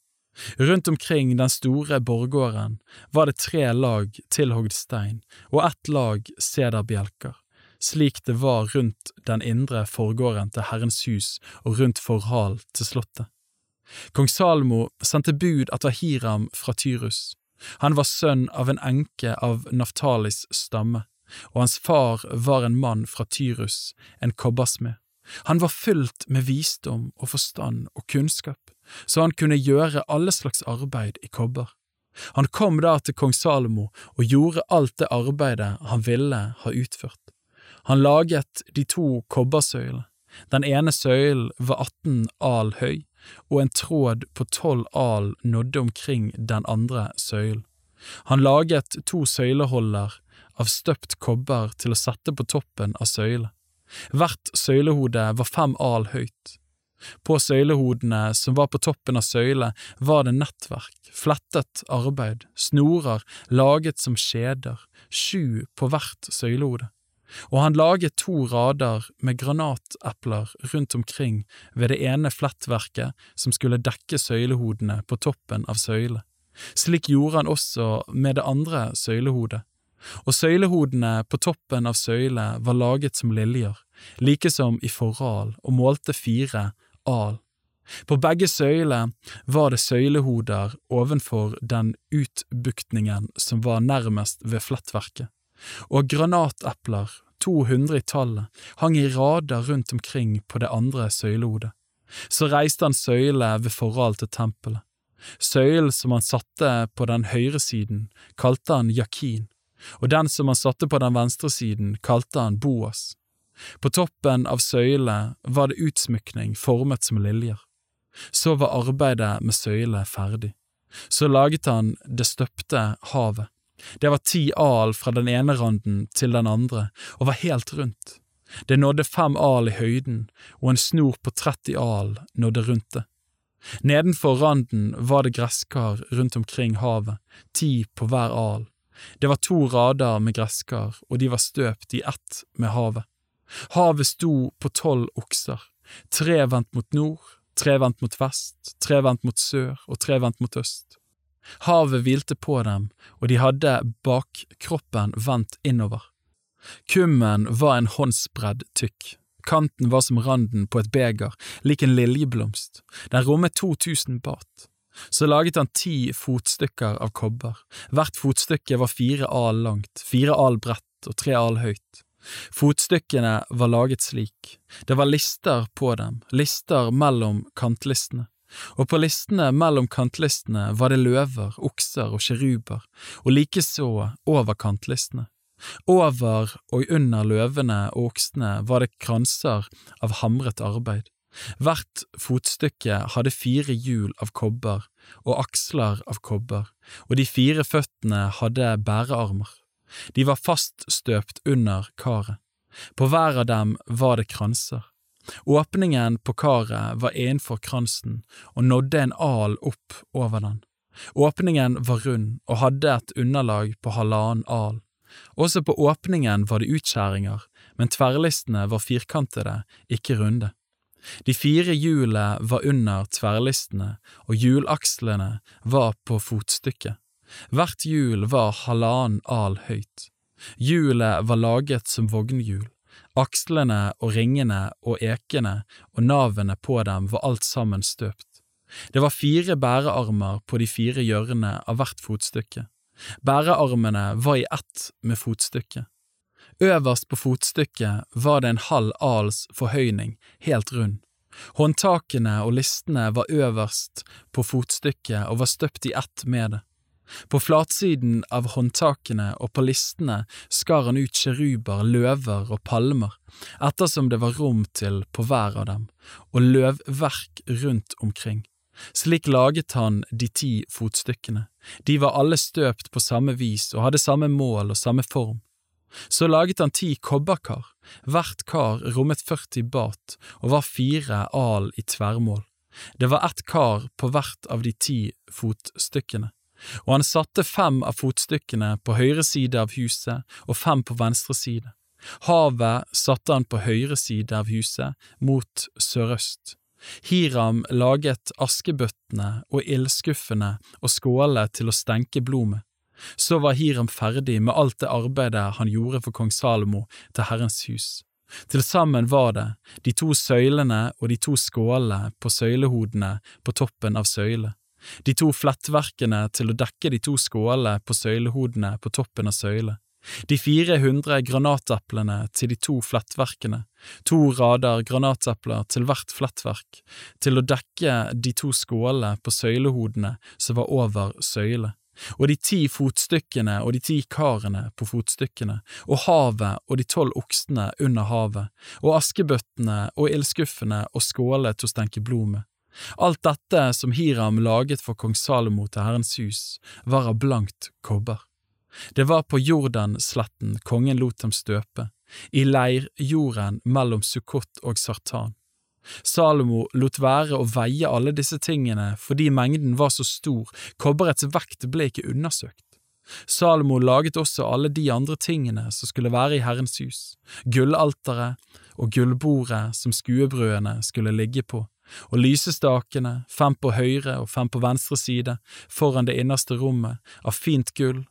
Rundt omkring den store borggården var det tre lag tilhogd stein og ett lag sederbjelker, slik det var rundt den indre forgården til Herrens hus og rundt forhal til slottet. Kong Salmo sendte bud etter Hiram fra Tyrus, han var sønn av en enke av Naftalis stamme, og hans far var en mann fra Tyrus, en kobbersmed. Han var fylt med visdom og forstand og kunnskap, så han kunne gjøre alle slags arbeid i kobber. Han kom da til kong Salomo og gjorde alt det arbeidet han ville ha utført. Han laget de to kobbersøylene. Den ene søylen var 18 al høy, og en tråd på tolv al nådde omkring den andre søylen. Han laget to søyleholder av støpt kobber til å sette på toppen av søylet. Hvert søylehode var fem al høyt. På søylehodene som var på toppen av søyle var det nettverk, flettet arbeid, snorer laget som skjeder, sju på hvert søylehode og han laget to rader med granatepler rundt omkring ved det ene flettverket som skulle dekke søylehodene på toppen av søyle. Slik gjorde han også med det andre søylehodet. Og søylehodene på toppen av søylet var laget som liljer, like som i forral, og målte fire al. På begge søyler var det søylehoder ovenfor den utbuktningen som var nærmest ved flettverket og granatepler, 200 i tallet, hang i rader rundt omkring på det andre søylehodet. Så reiste han søyle ved forhold til tempelet. Søylen som han satte på den høyre siden, kalte han Jakin, og den som han satte på den venstre siden, kalte han Boas. På toppen av søyle var det utsmykning formet som liljer. Så var arbeidet med søyle ferdig. Så laget han det støpte havet Det var ti al fra den ene randen til den andre, og var helt rundt. Det nådde fem al i høyden, og en snor på 30 al nådde rundt det. Nedenfor randen var det gresskar rundt omkring havet, ti på hver al. Det var to rader med gresskar, og de var støpt i ett med havet. Havet sto på tolv okser, tre vendt mot nord, tre vendt mot vest, tre vendt mot sør og tre vendt mot øst. Havet hvilte på dem, og de hadde bakkroppen vendt innover. Kummen var en håndsbredd tykk, kanten var som randen på et beger, lik en liljeblomst, den rommet 2000 bat. Så laget han ti fotstykker av kobber, hvert fotstykke var fire al langt, fire al bredt og tre al høyt. Fotstykkene var laget slik, det var lister på dem, lister mellom kantlistene, og på listene mellom kantlistene var det løver, okser og kjeruber, og likeså over kantlistene. Over og under løvene og oksene var det kranser av hamret arbeid. Hvert fotstykke hadde fire hjul av kobber og aksler av kobber, og de fire føttene hadde bærearmer. De var faststøpt under karet. På hver av dem var det kranser. Åpningen på karet var innenfor kransen og nådde en al opp over den. Åpningen var rund og hadde et underlag på halvannen al. Også på åpningen var det utskjæringer, men tverrlistene var firkantede, ikke runde. De fire hjulene var under tverrlistene, og hjulakslene var på fotstykket. Hvert hjul var halvannen al høyt. Hjulet var laget som vognhjul. Akslene og ringene og ekene og navene på dem var alt sammen støpt. Det var fire bærearmer på de fire hjørnene av hvert fotstykke. Bærearmene var i ett med fotstykket. Øverst på fotstykket var det en halv als forhøyning, helt rund. Håndtakene og listene var øverst på fotstykket og var støpt i ett med det. På flatsiden av håndtakene og på listene skar han ut kjeruber, løver og palmer, ettersom det var rom til på hver av dem, og løvverk rundt omkring. Slik laget han de ti fotstykkene, de var alle støpt på samme vis og hadde samme mål og samme form. Så laget han ti kobberkar, hvert kar rommet 40 bat og var fire al i tverrmål. Det var ett kar på hvert av de ti fotstykkene, og han satte fem av fotstykkene på høyre side av huset og fem på venstre side. Havet satte han på høyre side av huset, mot sørøst. Hiram laget askebøttene og ildskuffene og skålene til å stenke blod med. Så var Hiram ferdig med alt det arbeidet han gjorde for kong Salomo til Herrens hus. Til sammen var det de to søylene og de to skålene på søylehodene på toppen av søylet, de to flettverkene til å dekke de to skålene på søylehodene på toppen av søylet, de fire hundre granateplene til de to flettverkene, to rader granatepler til hvert flettverk, til å dekke de to skålene på søylehodene som var over søyle, og de ti fotstykkene og de ti karene på fotstykkene, og havet og de tolv oksene under havet, og askebøttene og ildskuffene og skålene til å stenke blod med. Alt dette som Hiram laget for kong Salomo til Herrens hus, var av blankt kobber. Det var på Jordansletten kongen lot dem støpe, i leirjorden mellom Sukkot og Sartan. Salomo lot være å veie alle disse tingene fordi mengden var så stor, kobberets vekt ble ikke undersøkt. Salomo laget også alle de andre tingene som skulle være i Herrens hus, gullalteret og gullbordet som skuebrødene skulle ligge på, og lysestakene, fem på høyre og fem på venstre side, foran det innerste rommet, av fint gull,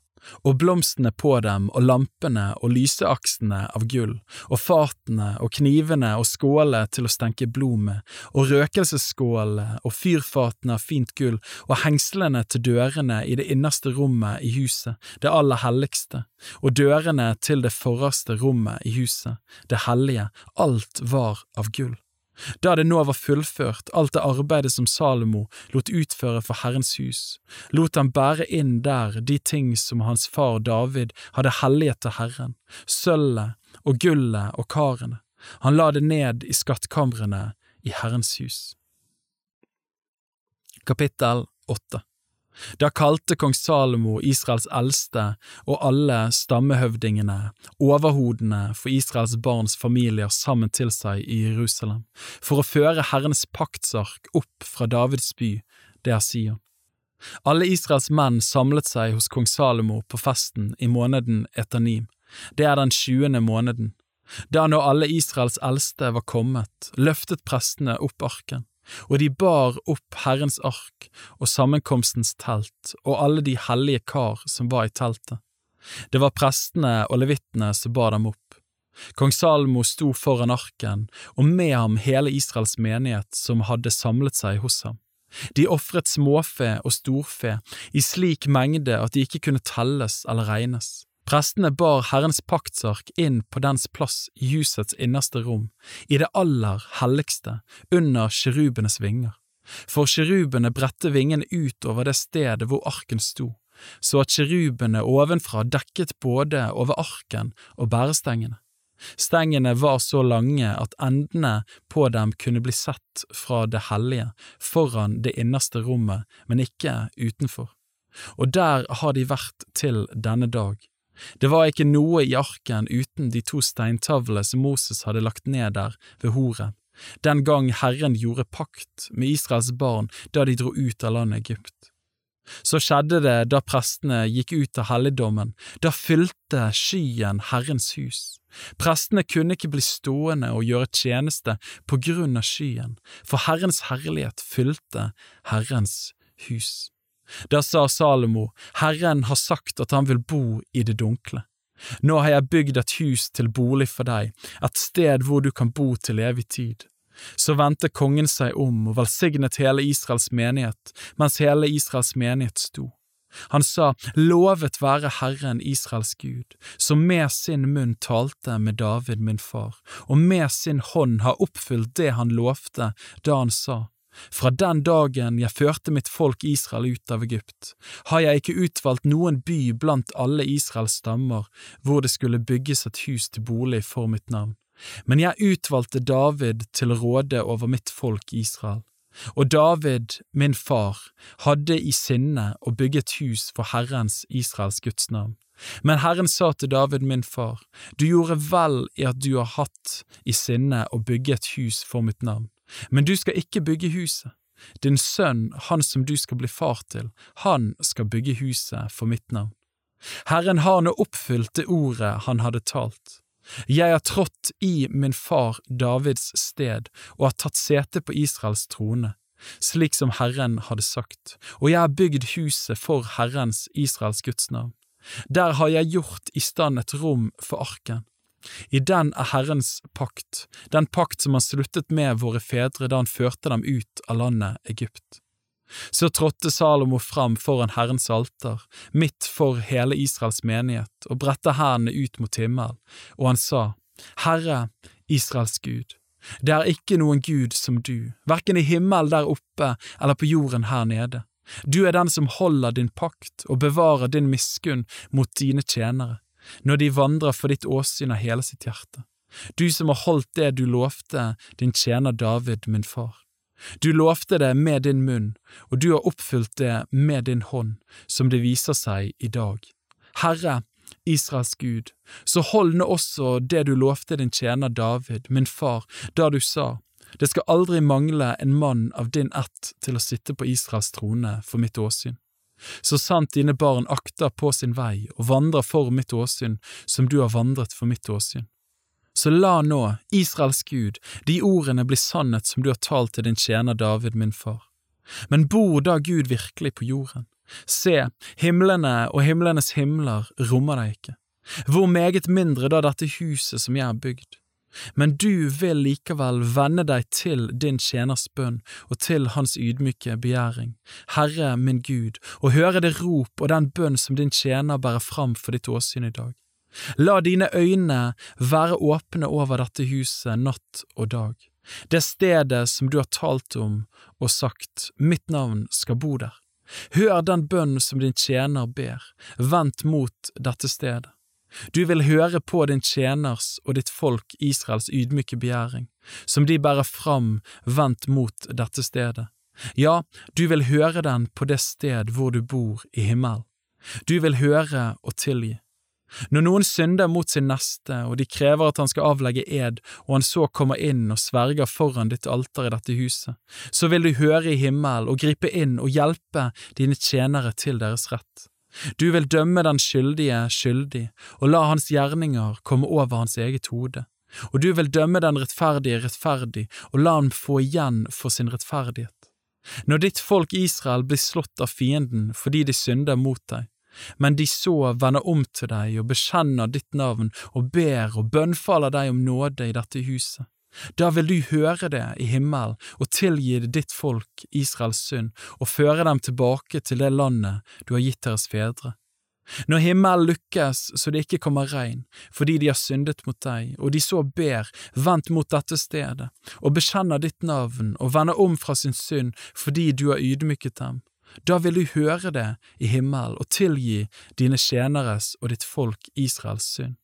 og blomstene på dem og lampene og lyseaksene av gull, og fatene og knivene og skålene til å stenke blod med, og røkelsesskålene og fyrfatene av fint gull, og hengslene til dørene i det innerste rommet i huset, det aller helligste, og dørene til det forreste rommet i huset, det hellige, alt var av gull. Da det nå var fullført, alt det arbeidet som Salomo lot utføre for Herrens hus, lot han bære inn der de ting som hans far David hadde helliget til Herren, sølvet og gullet og karene. Han la det ned i skattkamrene i Herrens hus. Kapittel 8 Da kalte kong Salomo Israels eldste og alle stammehøvdingene, overhodene for Israels barns familier sammen til seg i Jerusalem, for å føre Herrens paktsark opp fra Davids by, det er Sion. Alle Israels menn samlet seg hos kong Salomo på festen i måneden Etanim, det er den tjuende måneden. Da når alle Israels eldste var kommet, løftet prestene opp arken og de bar opp Herrens ark og sammenkomstens telt og alle de hellige kar som var i teltet. Det var prestene og levittene som bar dem opp. Kong Salmo sto foran arken, og med ham hele Israels menighet som hadde samlet seg hos ham. De ofret småfe og storfe i slik mengde at de ikke kunne telles eller regnes. Prestene bar Herrens paktsark inn på dens plass i husets innerste rom, i det aller helligste, under kjerubenes vinger. For kjerubene bredte vingene ut over det stedet hvor arken sto, så at kjerubene ovenfra dekket både over arken og bærestengene. Stengene var så lange at endene på dem kunne bli sett fra det hellige, foran det innerste rommet, men ikke utenfor. Og der har de vært til denne dag. Det var ikke noe i arken uten de to steintavlene som Moses hadde lagt ned der ved Horeb, den gang Herren gjorde pakt med Israels barn da de dro ut av landet Egypt. Så skjedde det da prestene gikk ut av helligdommen, da fylte skyen Herrens hus. Prestene kunne ikke bli stående og gjøre tjeneste på grunn av skyen, for Herrens herlighet fylte Herrens hus. Da sa Salomo, Herren har sagt at han vil bo i det dunkle. Nå har jeg bygd et hus til bolig for deg, et sted hvor du kan bo til evig tid. Så vendte kongen seg om og velsignet hele Israels menighet, mens hele Israels menighet sto. Han sa, Lovet være Herren Israels Gud, som med sin munn talte med David min far, og med sin hånd har oppfylt det han lovte da han sa, fra den dagen jeg førte mitt folk Israel ut av Egypt, har jeg ikke utvalgt noen by blant alle Israels stammer hvor det skulle bygges et hus til bolig for mitt navn, men jeg utvalgte David til råde over mitt folk Israel. Og David, min far, hadde i sinne å bygge et hus for Herrens Israels Guds navn. Men Herren sa til David, min far, du gjorde vel i at du har hatt i sinne å bygge et hus for mitt navn. Men du skal ikke bygge huset. Din sønn, han som du skal bli far til, han skal bygge huset for mitt navn. Herren har nå oppfylt det ordet han hadde talt. Jeg har trådt i min far Davids sted og har tatt sete på Israels trone, slik som Herren hadde sagt, og jeg har bygd huset for Herrens, Israels Guds navn. Der har jeg gjort i stand et rom for arken, i den er Herrens pakt, den pakt som han sluttet med våre fedre da han førte dem ut av landet Egypt. Så trådte Salomo fram foran Herrens alter, midt for hele Israels menighet, og bredte hendene ut mot himmelen, og han sa, Herre, Israels Gud, det er ikke noen Gud som du, verken i himmelen der oppe eller på jorden her nede. Du er den som holder din pakt og bevarer din miskunn mot dine tjenere når de vandrer for ditt åsyn av hele sitt hjerte, du som har holdt det du lovte din tjener David, min far. Du lovte det med din munn, og du har oppfylt det med din hånd, som det viser seg i dag. Herre, Israels Gud, så hold nå også det du lovte din tjener David, min far, da du sa, det skal aldri mangle en mann av din ett til å sitte på Israels trone for mitt åsyn. Så sant dine barn akter på sin vei og vandrer for mitt åsyn som du har vandret for mitt åsyn. Så la nå, Israels Gud, de ordene bli sannhet som du har talt til din tjener David, min far. Men bor da Gud virkelig på jorden? Se, himlene og himlenes himler rommer deg ikke. Hvor meget mindre da dette huset som jeg har bygd? Men du vil likevel vende deg til din tjeners bønn og til hans ydmyke begjæring, Herre min Gud, og høre det rop og den bønn som din tjener bærer fram for ditt åsyn i dag. La dine øyne være åpne over dette huset natt og dag, det stedet som du har talt om og sagt, mitt navn skal bo der. Hør den bønn som din tjener ber, vendt mot dette stedet. Du vil høre på din tjeners og ditt folk Israels ydmyke begjæring, som de bærer fram vendt mot dette stedet. Ja, du vil høre den på det sted hvor du bor i himmelen. Du vil høre og tilgi. Når noen synder mot sin neste, og de krever at han skal avlegge ed, og han så kommer inn og sverger foran ditt alter i dette huset, så vil du høre i himmelen og gripe inn og hjelpe dine tjenere til deres rett. Du vil dømme den skyldige skyldig, og la hans gjerninger komme over hans eget hode. Og du vil dømme den rettferdige rettferdig, og la ham få igjen for sin rettferdighet. Når ditt folk Israel blir slått av fienden fordi de synder mot deg, men de så vender om til deg og bekjenner ditt navn og ber og bønnfaller deg om nåde i dette huset. Da vil du høre det i himmelen og tilgi ditt folk Israels synd og føre dem tilbake til det landet du har gitt deres fedre. Når himmelen lukkes så det ikke kommer regn, fordi de har syndet mot deg, og de så ber, vendt mot dette stedet, og bekjenner ditt navn og vender om fra sin synd fordi du har ydmyket dem, da vil du høre det i himmelen og tilgi dine tjeneres og ditt folk Israels synd.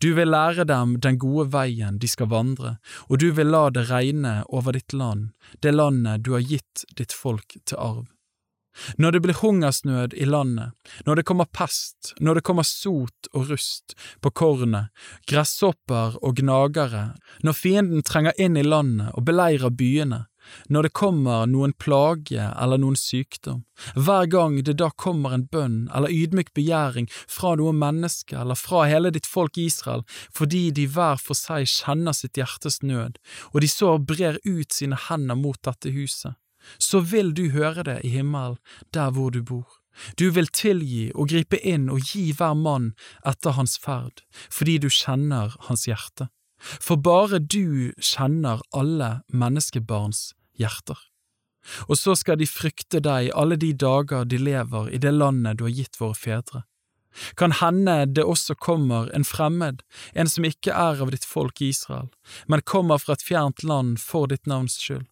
Du vil lære dem den gode veien de skal vandre, og du vil la det regne over ditt land, det landet du har gitt ditt folk til arv. Når det blir hungersnød i landet, når det kommer pest, når det kommer sot og rust på kornet, gresshopper og gnagere, når fienden trenger inn i landet og beleirer byene, når det kommer noen plage eller noen sykdom, hver gang det da kommer en bønn eller ydmyk begjæring fra noe menneske eller fra hele ditt folk Israel, fordi de hver for seg kjenner sitt hjertes nød, og de så brer ut sine hender mot dette huset, så vil du høre det i himmelen, der hvor du bor. Du vil tilgi og gripe inn og gi hver mann etter hans ferd, fordi du kjenner hans hjerte for bare du kjenner alle menneskebarns hjerter. Og så skal de frykte deg alle de dager de lever i det landet du har gitt våre fedre. Kan hende det også kommer en fremmed, en som ikke er av ditt folk Israel, men kommer fra et fjernt land for ditt navns skyld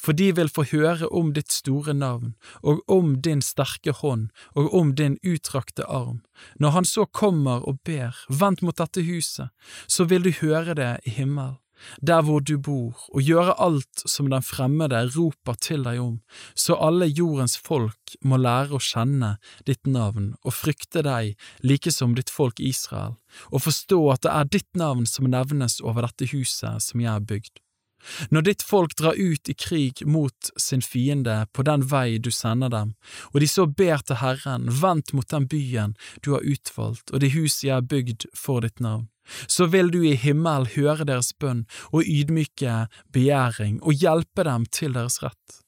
for de vil få høre om ditt store navn, og om din sterke hånd, og om din utrakte arm. Når han så kommer og ber, vent mot dette huset, så vil du høre det i himmelen, der hvor du bor, og gjøre alt som den fremmede roper til deg om, så alle jordens folk må lære å kjenne ditt navn og frykte deg like som ditt folk Israel, og forstå at det er ditt navn som nevnes over dette huset som jeg har bygd. Når ditt folk drar ut i krig mot sin fiende på den vei du sender dem, og de så ber til Herren, vendt mot den byen du har utvalgt og det hus jeg har bygd for ditt navn, så vil du i himmel høre deres bønn og ydmyke begjæring og hjelpe dem til deres rett.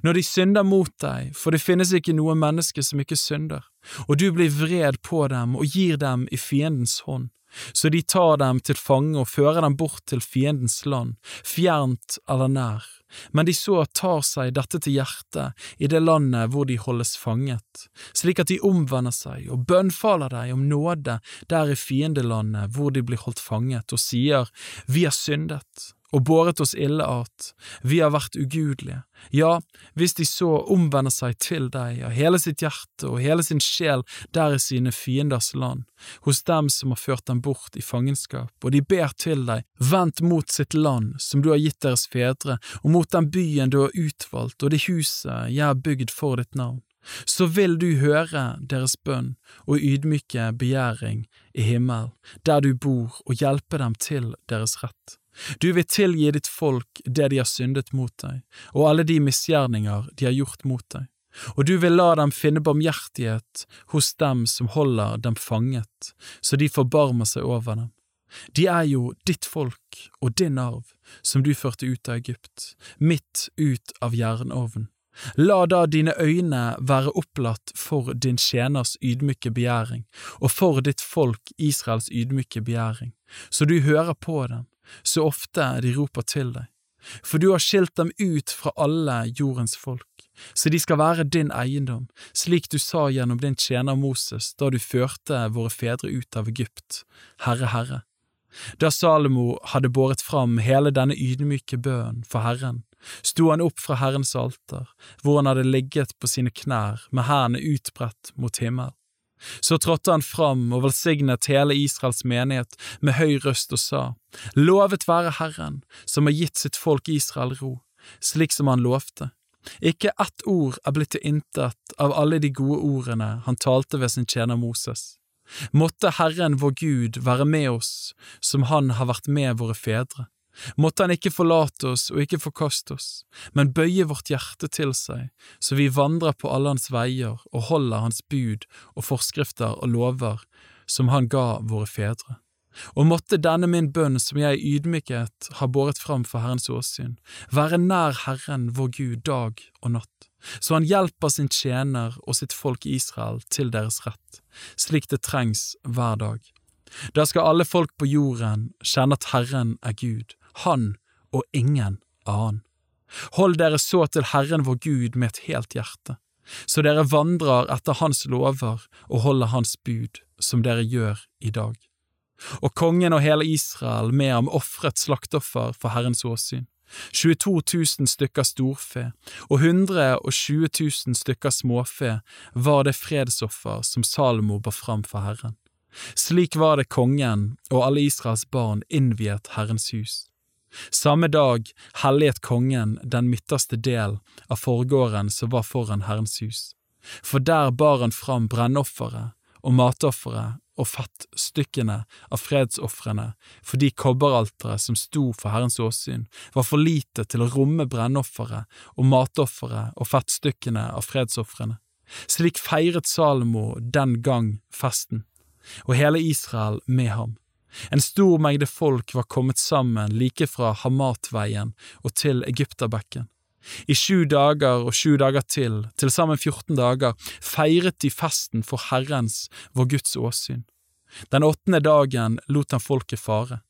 Når de synder mot deg, for det finnes ikke noe menneske som ikke synder, og du blir vred på dem og gir dem i fiendens hånd, så de tar dem til fange og fører dem bort til fiendens land, fjernt eller nær, men de så tar seg dette til hjertet i det landet hvor de holdes fanget, slik at de omvender seg og bønnfaler deg om nåde der i fiendelandet hvor de blir holdt fanget, og sier, Vi har syndet og båret oss ille at, vi har vært ugudelige, ja, hvis de så omvender seg til deg av hele sitt hjerte og hele sin sjel der i sine fienders land, hos dem som har ført dem bort i fangenskap, og de ber til deg, vendt mot sitt land som du har gitt deres fedre, og mot den byen du har utvalgt og det huset jeg har bygd for ditt navn så vil du høre deres bønn og ydmyke begjæring i himmelen, der du bor, og hjelpe dem til deres rett. Du vil tilgi ditt folk det de har syndet mot deg, og alle de misgjerninger de har gjort mot deg, og du vil la dem finne barmhjertighet hos dem som holder dem fanget, så de forbarmer seg over dem. De er jo ditt folk og din arv, som du førte ut av Egypt, midt ut av jernovnen. La da dine øyne være opplatt for din tjeners ydmyke begjæring, og for ditt folk Israels ydmyke begjæring, så du hører på dem, så ofte de roper til deg, for du har skilt dem ut fra alle jordens folk, så de skal være din eiendom, slik du sa gjennom din tjener Moses da du førte våre fedre ut av Egypt, Herre, Herre. Da Salomo hadde båret fram hele denne ydmyke bønnen for Herren, sto han opp fra Herrens alter, hvor han hadde ligget på sine knær med hendene utbredt mot himmelen. Så trådte han fram og velsignet hele Israels menighet med høy røst og sa, Lovet være Herren, som har gitt sitt folk Israel ro, slik som han lovte. Ikke ett ord er blitt til intet av alle de gode ordene han talte ved sin tjener Moses. Måtte Herren vår Gud være med oss som han har vært med våre fedre. Måtte han ikke forlate oss og ikke forkaste oss, men bøye vårt hjerte til seg, så vi vandrer på alle hans veier og holder hans bud og forskrifter og lover som han ga våre fedre. Og måtte denne min bønn som jeg i ydmykhet har båret fram for Herrens åsyn, være nær Herren vår Gud dag og natt, så han hjelper sin tjener og sitt folk Israel til deres rett, slik det trengs hver dag. Da skal alle folk på jorden kjenne at Herren er Gud, Han og ingen annen. Hold dere så til Herren vår Gud med et helt hjerte, så dere vandrer etter Hans lover og holder Hans bud, som dere gjør i dag og kongen og hele Israel med ham ofret slaktoffer for Herrens åsyn. 22 000 stykker storfe og 120 000 stykker småfe var det fredsoffer som Salomo bar fram for Herren. Slik var det kongen og alle Israels barn innviet Herrens hus. Samme dag helliget kongen den midterste del av forgården som var foran Herrens hus, for der bar han fram brennofferet og matofferet og fettstykkene av fredsofrene fordi kobberalteret som sto for Herrens åsyn, var for lite til å romme brennofferet og matofferet og fettstykkene av fredsofrene. Slik feiret Salomo den gang festen, og hele Israel med ham. En stor mengde folk var kommet sammen like fra Hamatveien og til Egypterbekken. I sju dager og sju dager til, til sammen 14 dager, feiret de festen for Herrens, vår Guds åsyn. Den åttende dagen lot han folket fare.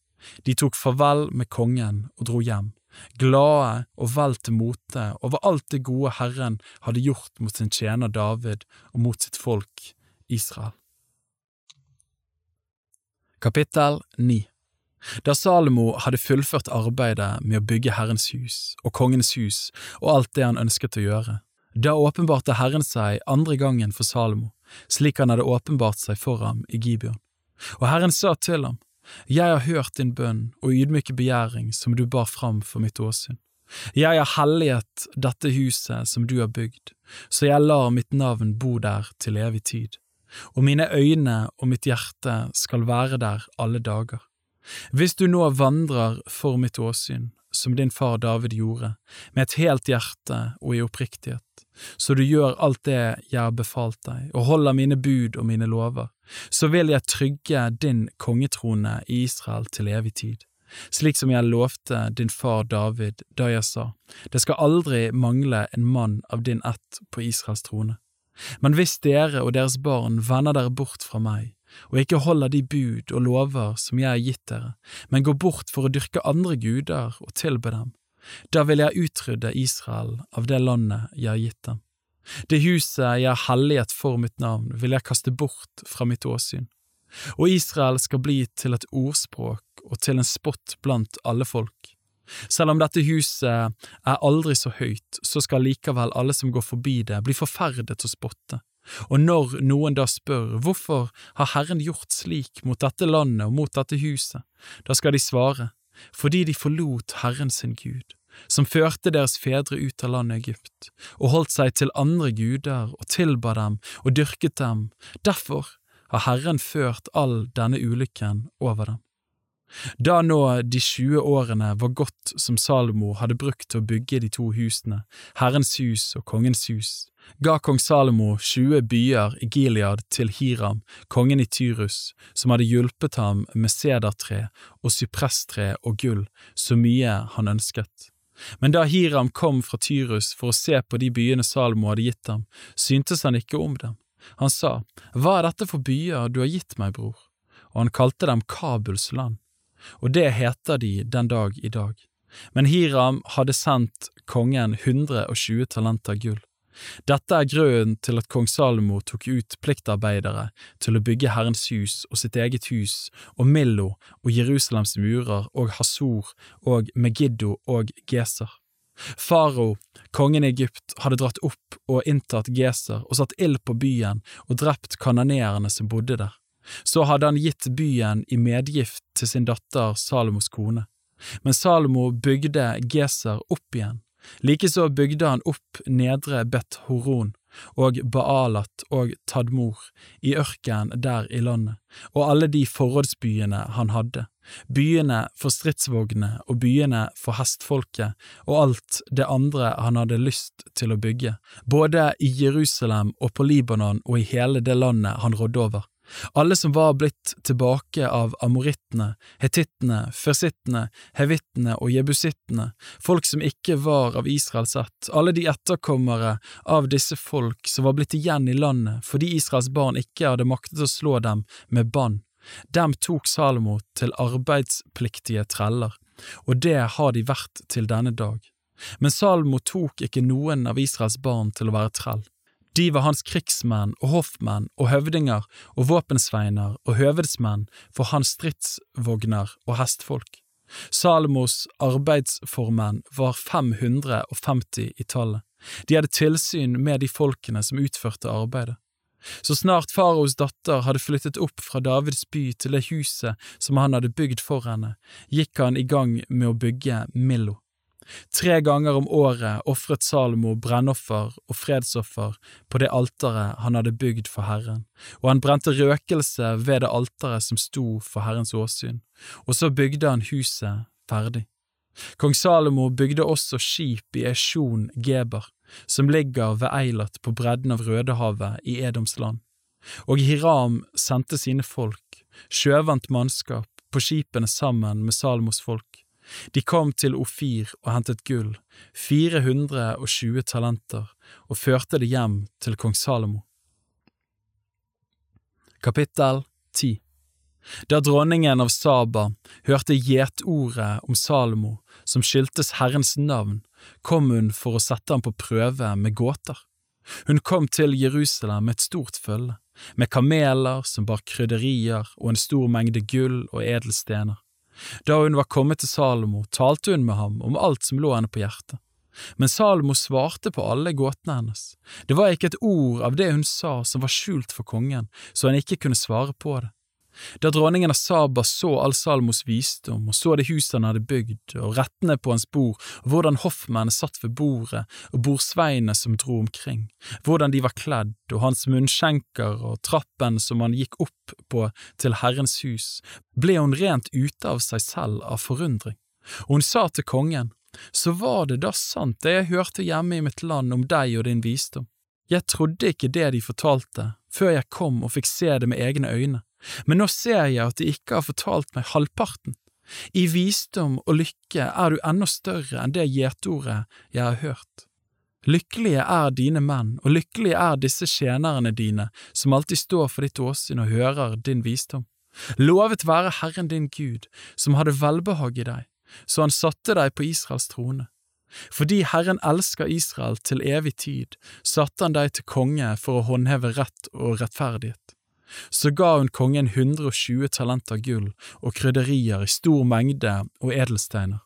De tok farvel med kongen og dro hjem, glade og vel til mote over alt det gode Herren hadde gjort mot sin tjener David og mot sitt folk Israel. Kapittel 9 da Salomo hadde fullført arbeidet med å bygge Herrens hus og kongens hus og alt det han ønsket å gjøre, da åpenbarte Herren seg andre gangen for Salomo, slik han hadde åpenbart seg for ham i Gibeon. Og Herren sa til ham, Jeg har hørt din bønn og ydmyke begjæring som du bar fram for mitt åsyn. Jeg har helliget dette huset som du har bygd, så jeg lar mitt navn bo der til evig tid, og mine øyne og mitt hjerte skal være der alle dager. Hvis du nå vandrer for mitt åsyn, som din far David gjorde, med et helt hjerte og i oppriktighet, så du gjør alt det jeg har befalt deg, og holder mine bud og mine lover, så vil jeg trygge din kongetrone i Israel til evig tid, slik som jeg lovte din far David da jeg sa, det skal aldri mangle en mann av din ett på Israels trone. Men hvis dere og deres barn vender dere bort fra meg, og ikke holder de bud og lover som jeg har gitt dere, men går bort for å dyrke andre guder og tilbe dem, da vil jeg utrydde Israel av det landet jeg har gitt dem. Det huset jeg har helliget for mitt navn, vil jeg kaste bort fra mitt åsyn, og Israel skal bli til et ordspråk og til en spott blant alle folk. Selv om dette huset er aldri så høyt, så skal likevel alle som går forbi det, bli forferdet og spotte. Og når noen da spør hvorfor har Herren gjort slik mot dette landet og mot dette huset, da skal de svare, fordi de forlot Herren sin Gud, som førte deres fedre ut av landet Egypt, og holdt seg til andre guder og tilba dem og dyrket dem, derfor har Herren ført all denne ulykken over dem. Da nå de 20 årene var gått som Salomo hadde brukt til å bygge de to husene, Herrens hus og Kongens hus, ga kong Salomo 20 byer i Gilead til Hiram, kongen i Tyrus, som hadde hjulpet ham med sedertre og sypresstre og gull, så mye han ønsket. Men da Hiram kom fra Tyrus for å se på de byene Salomo hadde gitt ham, syntes han ikke om dem. Han sa, Hva er dette for byer du har gitt meg, bror? Og han kalte dem Kabuls land og det heter de den dag i dag. Men Hiram hadde sendt kongen 120 talenter gull. Dette er grunnen til at kong Salomo tok ut pliktarbeidere til å bygge Herrens hus og sitt eget hus og Millo og Jerusalems murer og Hasor og Megiddo og Geser. Faro, kongen i Egypt, hadde dratt opp og inntatt Geser og satt ild på byen og drept kanonerene som bodde der. Så hadde han gitt byen i medgift til sin datter Salomos kone. Men Salomo bygde Geser opp igjen, Likeså bygde han opp nedre Bet Horon og Baalat og Tadmor i ørkenen der i landet, og alle de forrådsbyene han hadde, byene for stridsvognene og byene for hestfolket og alt det andre han hadde lyst til å bygge, både i Jerusalem og på Libanon og i hele det landet han rådde over. Alle som var blitt tilbake av amorittene, hetittene, fersittene, hevittene og jebusittene, folk som ikke var av Israels ett, alle de etterkommere av disse folk som var blitt igjen i landet fordi Israels barn ikke hadde maktet å slå dem med bann, dem tok Salomo til arbeidspliktige treller, og det har de vært til denne dag. Men Salomo tok ikke noen av Israels barn til å være trell. De var hans krigsmenn og hoffmenn og høvdinger og våpensveiner og høvedsmenn for hans stridsvogner og hestfolk. Salomos arbeidsformenn var 550 i tallet. De hadde tilsyn med de folkene som utførte arbeidet. Så snart faraos datter hadde flyttet opp fra Davids by til det huset som han hadde bygd for henne, gikk han i gang med å bygge Millo. Tre ganger om året ofret Salomo brennoffer og fredsoffer på det alteret han hadde bygd for Herren, og han brente røkelse ved det alteret som sto for Herrens åsyn, og så bygde han huset ferdig. Kong Salomo bygde også skip i Esjon Geber, som ligger ved Eilat på bredden av Rødehavet i Edoms land, og Hiram sendte sine folk, sjøvant mannskap, på skipene sammen med Salomos folk de kom til Ofir og hentet gull, 420 talenter, og førte det hjem til kong Salomo. Kapittel 10 Da dronningen av Saba hørte gjetordet om Salomo, som skyldtes Herrens navn, kom hun for å sette ham på prøve med gåter. Hun kom til Jerusalem med et stort følge, med kameler som bar krydderier og en stor mengde gull og edelstener. Da hun var kommet til Salomo, talte hun med ham om alt som lå henne på hjertet. Men Salomo svarte på alle gåtene hennes. Det var ikke et ord av det hun sa som var skjult for kongen, så han ikke kunne svare på det. Da dronningen av Saba så all Salmos visdom og så det huset han hadde bygd, og rettene på hans bord, og hvordan hoffmennene satt ved bordet, og bordsveinene som dro omkring, hvordan de var kledd, og hans munnskjenker og trappen som han gikk opp på til Herrens hus, ble hun rent ute av seg selv av forundring. Og hun sa til kongen, så var det da sant det jeg hørte hjemme i mitt land om deg og din visdom. Jeg trodde ikke det de fortalte, før jeg kom og fikk se det med egne øyne men nå ser jeg at de ikke har fortalt meg halvparten. I visdom og lykke er du enda større enn det gjetordet jeg har hørt. Lykkelige er dine menn, og lykkelige er disse tjenerne dine, som alltid står for ditt åsyn og hører din visdom. Lovet være Herren din Gud, som hadde velbehag i deg, så han satte deg på Israels trone. Fordi Herren elsker Israel til evig tid, satte han deg til konge for å håndheve rett og rettferdighet. Så ga hun kongen 120 talenter gull og krydderier i stor mengde og edelsteiner.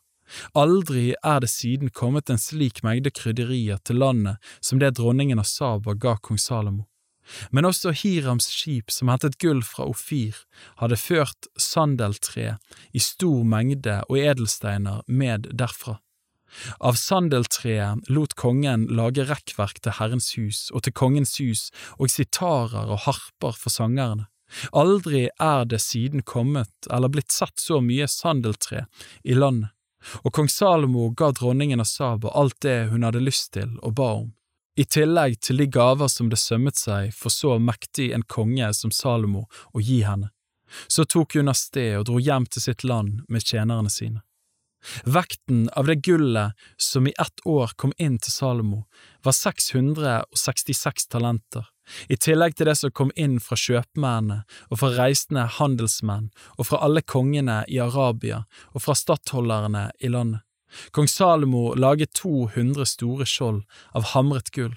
Aldri er det siden kommet en slik mengde krydderier til landet som det dronningen av Saba ga kong Salomo. Men også Hirams skip som hentet gull fra Ofir, hadde ført sandeltre i stor mengde og edelsteiner med derfra. Av sandeltreet lot kongen lage rekkverk til Herrens hus og til kongens hus og sitarer og harper for sangerne. Aldri er det siden kommet eller blitt satt så mye sandeltre i landet, og kong Salomo ga dronningen av Saba alt det hun hadde lyst til og ba om, i tillegg til de gaver som det sømmet seg for så mektig en konge som Salomo å gi henne. Så tok hun av sted og dro hjem til sitt land med tjenerne sine. Vekten av det gullet som i ett år kom inn til Salomo, var 666 talenter, i tillegg til det som kom inn fra kjøpmennene og fra reisende handelsmenn og fra alle kongene i Arabia og fra stattholderne i landet. Kong Salomo laget 200 store skjold av hamret gull.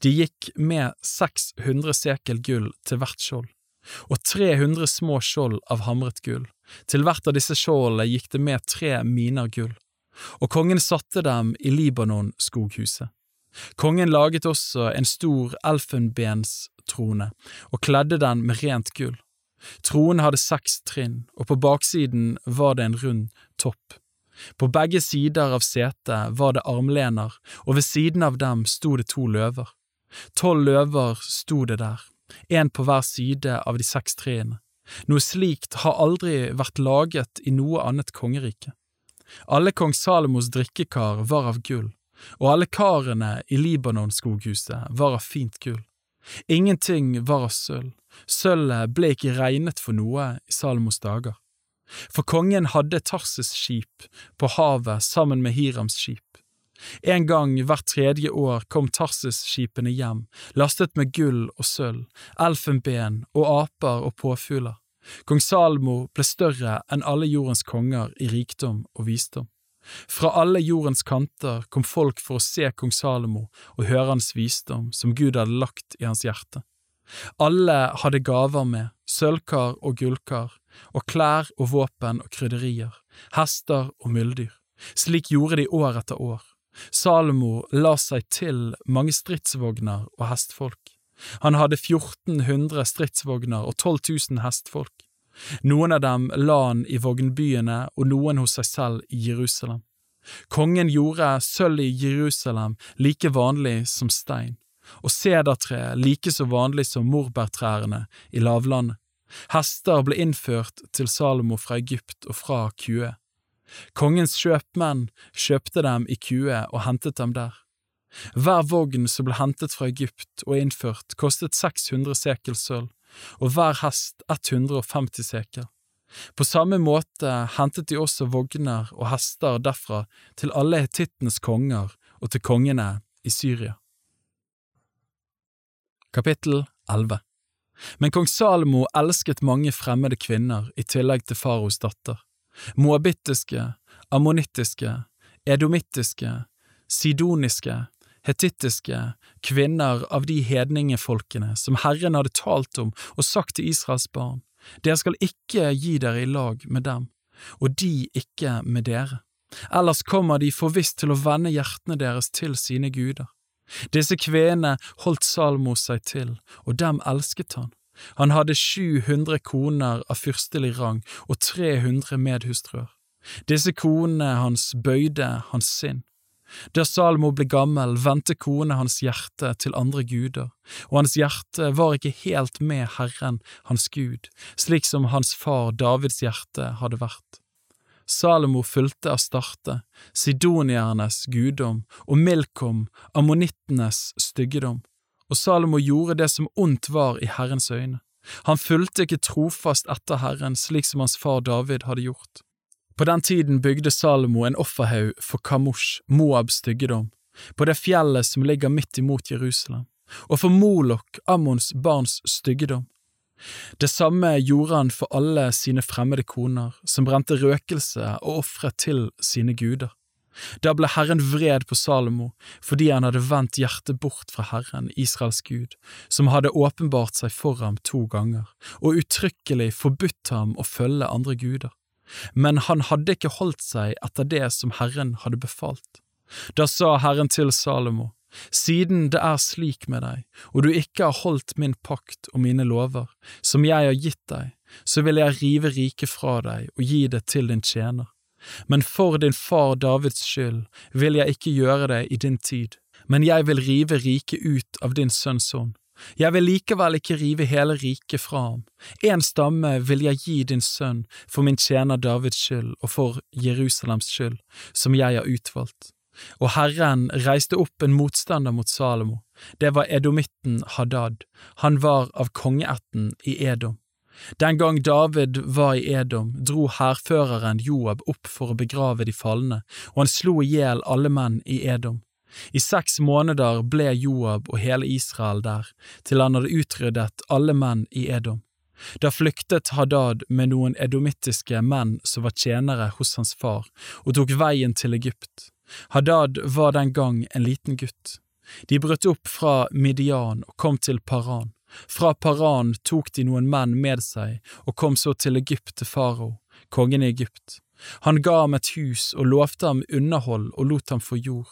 De gikk med 600 sekel gull til hvert skjold og 300 små skjold av hamret gull. Til hvert av disse skjoldene gikk det med tre miner gull, og kongen satte dem i Libanon-skoghuset. Kongen laget også en stor elfenbenstrone og kledde den med rent gull. Tronen hadde seks trinn, og på baksiden var det en rund topp. På begge sider av setet var det armlener, og ved siden av dem sto det to løver. Tolv løver sto det der, én på hver side av de seks treene. Noe slikt har aldri vært laget i noe annet kongerike. Alle kong Salomos drikkekar var av gull, og alle karene i Libanon-skoghuset var av fint gull. Ingenting var av sølv, sølvet ble ikke regnet for noe i Salomos dager. For kongen hadde Tarses skip på havet sammen med Hirams skip. En gang hvert tredje år kom Tarses-skipene hjem, lastet med gull og sølv, elfenben og aper og påfugler. Kong Salmo ble større enn alle jordens konger i rikdom og visdom. Fra alle jordens kanter kom folk for å se kong Salomo og høre hans visdom som Gud hadde lagt i hans hjerte. Alle hadde gaver med, sølvkar og gullkar, og klær og våpen og krydderier, hester og myldyr. Slik gjorde de år etter år. Salomo la seg til mange stridsvogner og hestfolk. Han hadde 1400 stridsvogner og 12 000 hestfolk. Noen av dem la han i vognbyene og noen hos seg selv i Jerusalem. Kongen gjorde sølv i Jerusalem like vanlig som stein, og sedertre like så vanlig som morbærtrærne i lavlandet. Hester ble innført til Salomo fra Egypt og fra Kue. Kongens kjøpmenn kjøpte dem i Kue og hentet dem der. Hver vogn som ble hentet fra Egypt og innført, kostet 600 sekel sølv, og hver hest 150 sekel. På samme måte hentet de også vogner og hester derfra til alle hetittenes konger og til kongene i Syria. Kapittel 11 Men kong Salomo elsket mange fremmede kvinner i tillegg til faraos datter moabittiske, ammonittiske, edomittiske, sidoniske, hetittiske, kvinner av de hedningefolkene som Herren hadde talt om og sagt til Israels barn, dere skal ikke gi dere i lag med dem, og de ikke med dere, ellers kommer de forvisst til å vende hjertene deres til sine guder. Disse kvenene holdt Salmo seg til, og dem elsket han. Han hadde 700 koner av fyrstelig rang og 300 medhustruer. Disse konene hans bøyde hans sinn. Da Salmo ble gammel, vendte konene hans hjerte til andre guder, og hans hjerte var ikke helt med Herren, hans Gud, slik som hans far Davids hjerte hadde vært. Salomo fulgte Astarte, sidoniernes guddom, og Milkom, ammonittenes styggedom og Salomo gjorde det som ondt var i Herrens øyne. Han fulgte ikke trofast etter Herren slik som hans far David hadde gjort. På den tiden bygde Salomo en offerhaug for Kamosh, Moabs styggedom, på det fjellet som ligger midt imot Jerusalem, og for Molok, Ammons barns styggedom. Det samme gjorde han for alle sine fremmede koner, som brente røkelse og ofret til sine guder. Da ble Herren vred på Salomo fordi han hadde vendt hjertet bort fra Herren, Israels Gud, som hadde åpenbart seg for ham to ganger, og uttrykkelig forbudt ham å følge andre guder. Men han hadde ikke holdt seg etter det som Herren hadde befalt. Da sa Herren til Salomo, siden det er slik med deg, og du ikke har holdt min pakt og mine lover, som jeg har gitt deg, så vil jeg rive riket fra deg og gi det til din tjener men for din far Davids skyld vil jeg ikke gjøre det i din tid, men jeg vil rive riket ut av din sønns hånd. Jeg vil likevel ikke rive hele riket fra ham. En stamme vil jeg gi din sønn for min tjener Davids skyld og for Jerusalems skyld, som jeg har utvalgt. Og Herren reiste opp en motstander mot Salomo, det var edomitten Hadad, han var av kongeætten i Edom. Den gang David var i Edom, dro hærføreren Joab opp for å begrave de falne, og han slo i hjel alle menn i Edom. I seks måneder ble Joab og hele Israel der, til han hadde utryddet alle menn i Edom. Da flyktet Hadad med noen edomittiske menn som var tjenere hos hans far, og tok veien til Egypt. Hadad var den gang en liten gutt. De brøt opp fra Midian og kom til Paran. Fra Paran tok de noen menn med seg og kom så til Egypt til farao, kongen i Egypt. Han ga ham et hus og lovte ham underhold og lot ham få jord.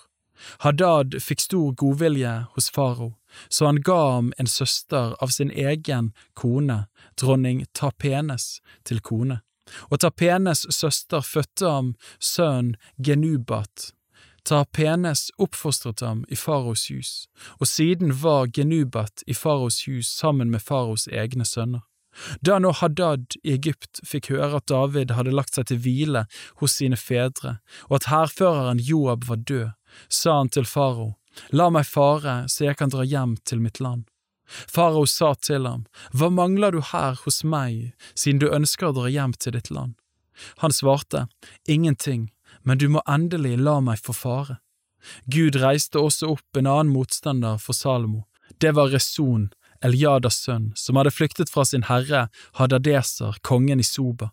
Hadad fikk stor godvilje hos farao, så han ga ham en søster av sin egen kone, dronning Tapenes, til kone. Og Tapenes søster fødte ham sønnen Genubat. Tapenes oppfostret ham i faraos hus, og siden var Genubat i faraos hus sammen med faraos egne sønner. Da nå Hadad i Egypt fikk høre at David hadde lagt seg til hvile hos sine fedre, og at hærføreren Joab var død, sa han til farao, La meg fare så jeg kan dra hjem til mitt land. Farao sa til ham, Hva mangler du her hos meg, siden du ønsker å dra hjem til ditt land? Han svarte, Ingenting, men du må endelig la meg få fare. Gud reiste også opp en annen motstander for Salomo. Det var Reson, Eljadas sønn, som hadde flyktet fra sin herre Hadadeser, kongen i Soba.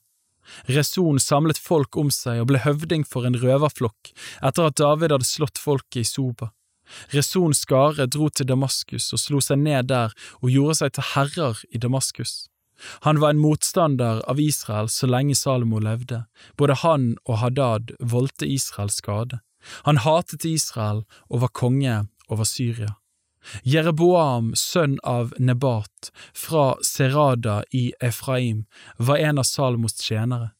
Reson samlet folk om seg og ble høvding for en røverflokk etter at David hadde slått folket i Soba. Resons skare dro til Damaskus og slo seg ned der og gjorde seg til herrer i Damaskus. Han var en motstander av Israel så lenge Salomo levde, både han og Hadad voldte Israel skade. Han hatet Israel og var konge over Syria. Jereboam, sønn av Nebat, fra Serada i Efraim, var en av Salomos tjenere.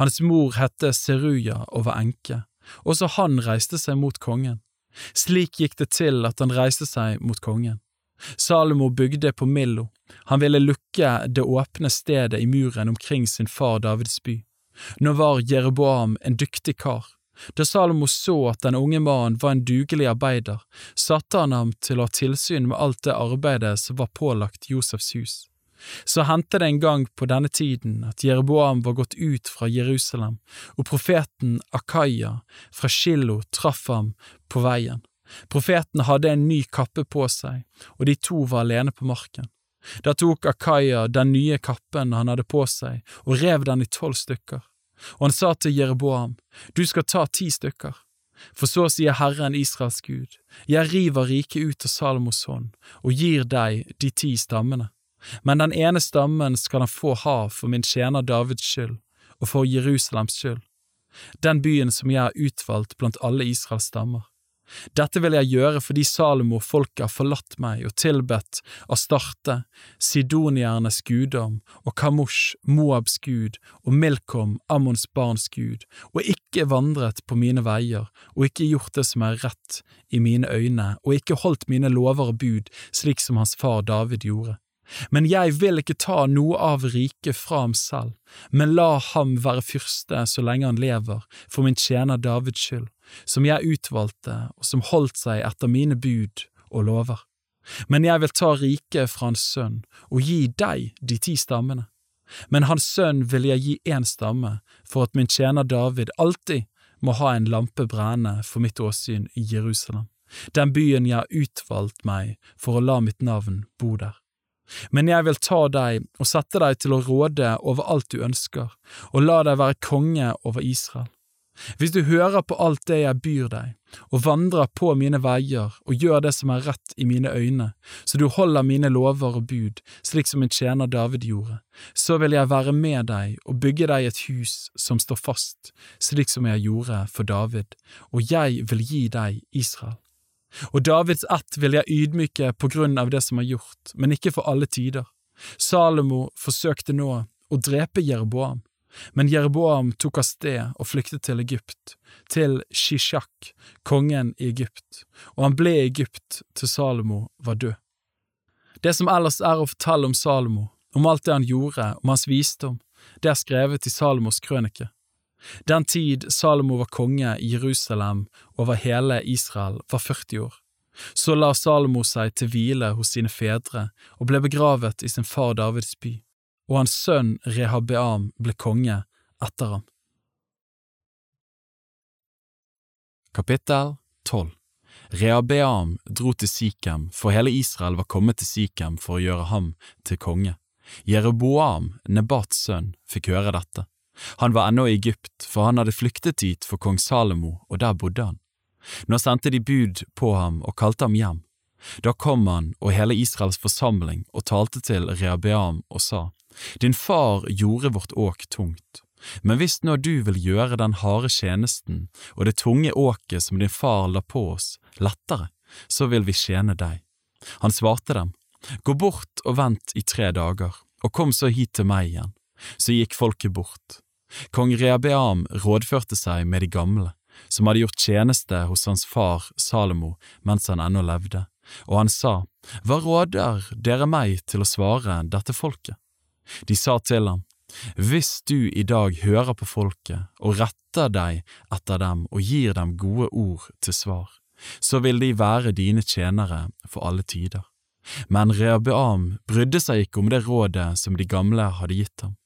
Hans mor hette Seruja og var enke. Også han reiste seg mot kongen. Slik gikk det til at han reiste seg mot kongen. Salomo bygde på Millo, han ville lukke det åpne stedet i muren omkring sin far Davids by. Nå var Jeroboam en dyktig kar, da Salomo så at den unge mannen var en dugelig arbeider, satte han ham til å ha tilsyn med alt det arbeidet som var pålagt Josefs hus. Så hendte det en gang på denne tiden at Jeroboam var gått ut fra Jerusalem, og profeten Akaya fra Shillo traff ham på veien. Profeten hadde en ny kappe på seg, og de to var alene på marken. Da tok Akaya den nye kappen han hadde på seg, og rev den i tolv stykker og han sa til Jeroboam, du skal ta ti stykker. For så sier Herren Israels Gud, jeg river riket ut av Salomos hånd og gir deg de ti stammene, men den ene stammen skal han få ha for min tjener Davids skyld og for Jerusalems skyld, den byen som jeg har utvalgt blant alle Israels stammer. Dette vil jeg gjøre fordi Salomo og folket har forlatt meg og tilbedt Astarte, sidoniernes guddom, og Kamosh, Moabs gud, og Milkom, Ammons barns gud, og ikke vandret på mine veier, og ikke gjort det som er rett i mine øyne, og ikke holdt mine lover og bud slik som hans far David gjorde. Men jeg vil ikke ta noe av riket fra ham selv, men la ham være fyrste så lenge han lever, for min tjener Davids skyld, som jeg utvalgte og som holdt seg etter mine bud og lover. Men jeg vil ta riket fra hans sønn og gi deg de ti stammene. Men hans sønn vil jeg gi én stamme, for at min tjener David alltid må ha en lampe brenne for mitt åsyn i Jerusalem, den byen jeg har utvalgt meg for å la mitt navn bo der. Men jeg vil ta deg og sette deg til å råde over alt du ønsker, og la deg være konge over Israel. Hvis du hører på alt det jeg byr deg, og vandrer på mine veier og gjør det som er rett i mine øyne, så du holder mine lover og bud, slik som min tjener David gjorde, så vil jeg være med deg og bygge deg et hus som står fast, slik som jeg gjorde for David, og jeg vil gi deg Israel. Og Davids ett vil jeg ydmyke på grunn av det som er gjort, men ikke for alle tider. Salomo forsøkte nå å drepe Jeroboam, men Jeroboam tok av sted og flyktet til Egypt, til Shishak, kongen i Egypt, og han ble i Egypt til Salomo var død. Det som ellers er å fortelle om Salomo, om alt det han gjorde, om hans visdom, det er skrevet i Salomos krønike. Den tid Salomo var konge i Jerusalem over hele Israel, var 40 år. Så la Salomo seg til hvile hos sine fedre og ble begravet i sin far Davids by, og hans sønn Rehabeam ble konge etter ham. Kapittel 12 Rehabeam dro til Sikhem, for hele Israel var kommet til Sikhem for å gjøre ham til konge. Jeroboam, Nebats sønn, fikk høre dette. Han var ennå i Egypt, for han hadde flyktet dit for kong Salomo, og der bodde han. Nå sendte de bud på ham og kalte ham hjem. Da kom han og hele Israels forsamling og talte til Rehabeam og sa, Din far gjorde vårt åk tungt, men hvis nå du vil gjøre den harde tjenesten og det tunge åket som din far la på oss, lettere, så vil vi tjene deg. Han svarte dem, Gå bort og vent i tre dager, og kom så hit til meg igjen. Så gikk folket bort. Kong Rehabeam rådførte seg med de gamle, som hadde gjort tjeneste hos hans far Salomo mens han ennå levde, og han sa, Hva råder dere meg til å svare dette folket? De sa til ham, Hvis du i dag hører på folket og retter deg etter dem og gir dem gode ord til svar, så vil de være dine tjenere for alle tider. Men Rehabeam brydde seg ikke om det rådet som de gamle hadde gitt ham.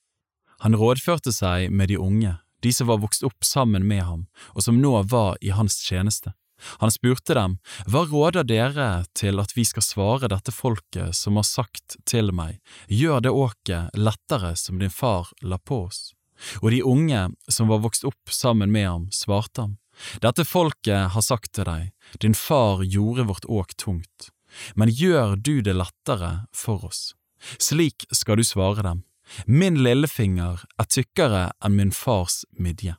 Han rådførte seg med de unge, de som var vokst opp sammen med ham, og som nå var i hans tjeneste. Han spurte dem, Hva råder dere til at vi skal svare dette folket som har sagt til meg, gjør det åket lettere som din far la på oss? Og de unge som var vokst opp sammen med ham, svarte ham, Dette folket har sagt til deg, din far gjorde vårt åk tungt, men gjør du det lettere for oss? Slik skal du svare dem, Min lillefinger er tykkere enn min fars midje.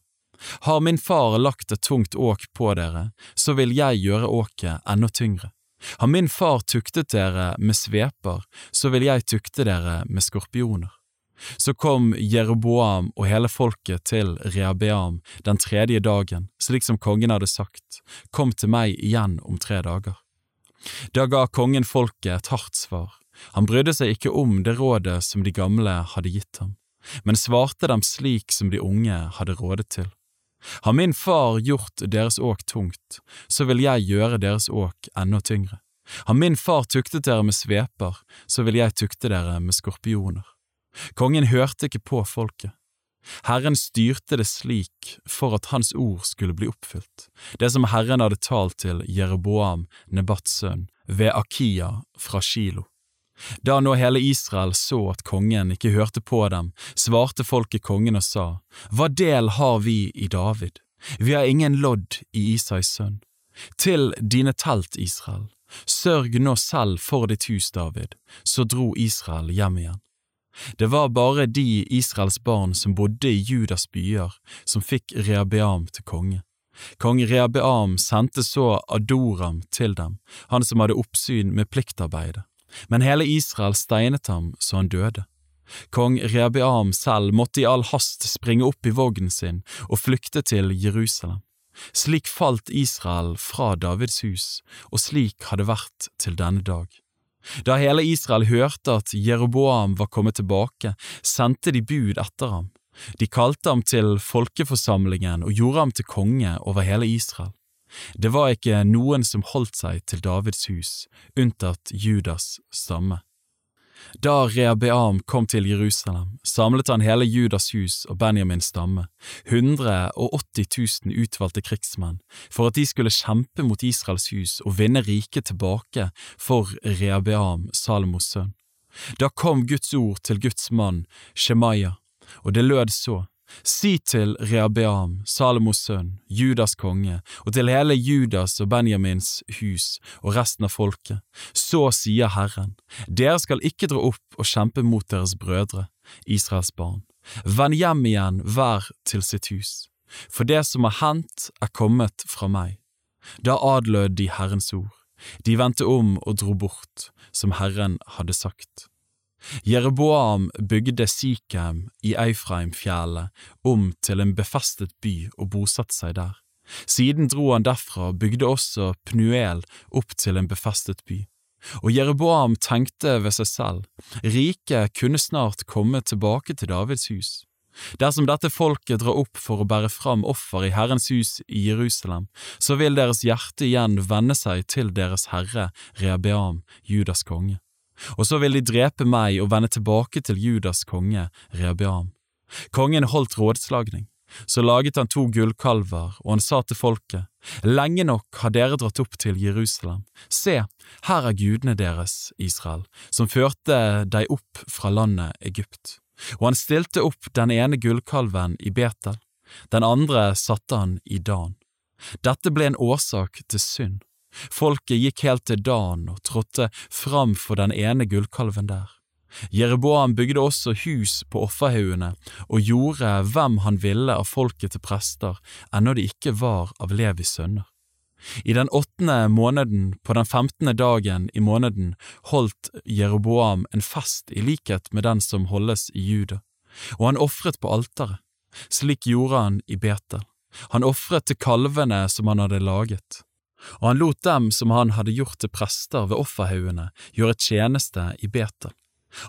Har min far lagt et tungt åk på dere, så vil jeg gjøre åket enda tyngre. Har min far tuktet dere med sveper, så vil jeg tukte dere med skorpioner. Så kom Jeroboam og hele folket til Rehabeam den tredje dagen, slik som kongen hadde sagt, kom til meg igjen om tre dager. Da ga kongen folket et hardt svar, han brydde seg ikke om det rådet som de gamle hadde gitt ham, men svarte dem slik som de unge hadde rådet til. Har min far gjort deres åk tungt, så vil jeg gjøre deres åk enda tyngre. Har min far tuktet dere med sveper, så vil jeg tukte dere med skorpioner. Kongen hørte ikke på folket. Herren styrte det slik for at hans ord skulle bli oppfylt, det som Herren hadde talt til Jeroboam, Nebats ved Akia fra Shilo. Da nå hele Israel så at kongen ikke hørte på dem, svarte folket kongen og sa, Hva del har vi i David? Vi har ingen lodd i Isais sønn. Til dine telt, Israel, sørg nå selv for ditt hus, David. Så dro Israel hjem igjen. Det var bare de Israels barn som bodde i Judas byer, som fikk Rehabeam til konge. Kong Rehabeam sendte så Adoram til dem, han som hadde oppsyn med pliktarbeidet men hele Israel steinet ham så han døde. Kong Rehabeam selv måtte i all hast springe opp i vognen sin og flykte til Jerusalem. Slik falt Israel fra Davids hus, og slik har det vært til denne dag. Da hele Israel hørte at Jeroboam var kommet tilbake, sendte de bud etter ham. De kalte ham til folkeforsamlingen og gjorde ham til konge over hele Israel. Det var ikke noen som holdt seg til Davids hus, unntatt Judas stamme. Da Rehabeam kom til Jerusalem, samlet han hele Judas hus og Benjamins stamme, 180 000 utvalgte krigsmenn, for at de skulle kjempe mot Israels hus og vinne riket tilbake for Rehabeam, Salomos sønn. Da kom Guds ord til Guds mann, Shemaya, og det lød så, Si til Rehabeam, Salomos sønn, Judas konge, og til hele Judas og Benjamins hus og resten av folket, så sier Herren, dere skal ikke dra opp og kjempe mot deres brødre, Israels barn. Vend hjem igjen hver til sitt hus, for det som har hendt er kommet fra meg. Da adlød de Herrens ord, de vendte om og dro bort, som Herren hadde sagt. Jeroboam bygde Sikhem i Eifreimfjellet om til en befestet by og bosatte seg der. Siden dro han derfra og bygde også Pnuel opp til en befestet by. Og Jeroboam tenkte ved seg selv, riket kunne snart komme tilbake til Davids hus. Dersom dette folket drar opp for å bære fram offer i Herrens hus i Jerusalem, så vil deres hjerte igjen vende seg til deres herre Rehabeam, Judas konge. Og så vil de drepe meg og vende tilbake til Judas konge, Rehabiam. Kongen holdt rådslagning. Så laget han to gullkalver, og han sa til folket, Lenge nok har dere dratt opp til Jerusalem. Se, her er gudene deres, Israel, som førte deg opp fra landet Egypt. Og han stilte opp den ene gullkalven i Betel, den andre satte han i Dan. Dette ble en årsak til synd. Folket gikk helt til Dan og trådte fram for den ene gullkalven der. Jereboam bygde også hus på offerhaugene og gjorde hvem han ville av folket til prester, ennå de ikke var av Levis sønner. I den åttende måneden, på den femtende dagen i måneden, holdt Jeroboam en fest i likhet med den som holdes i Juda, og han ofret på alteret. Slik gjorde han i Betel. Han ofret til kalvene som han hadde laget, og han lot dem som han hadde gjort til prester ved offerhaugene, gjøre tjeneste i Betel.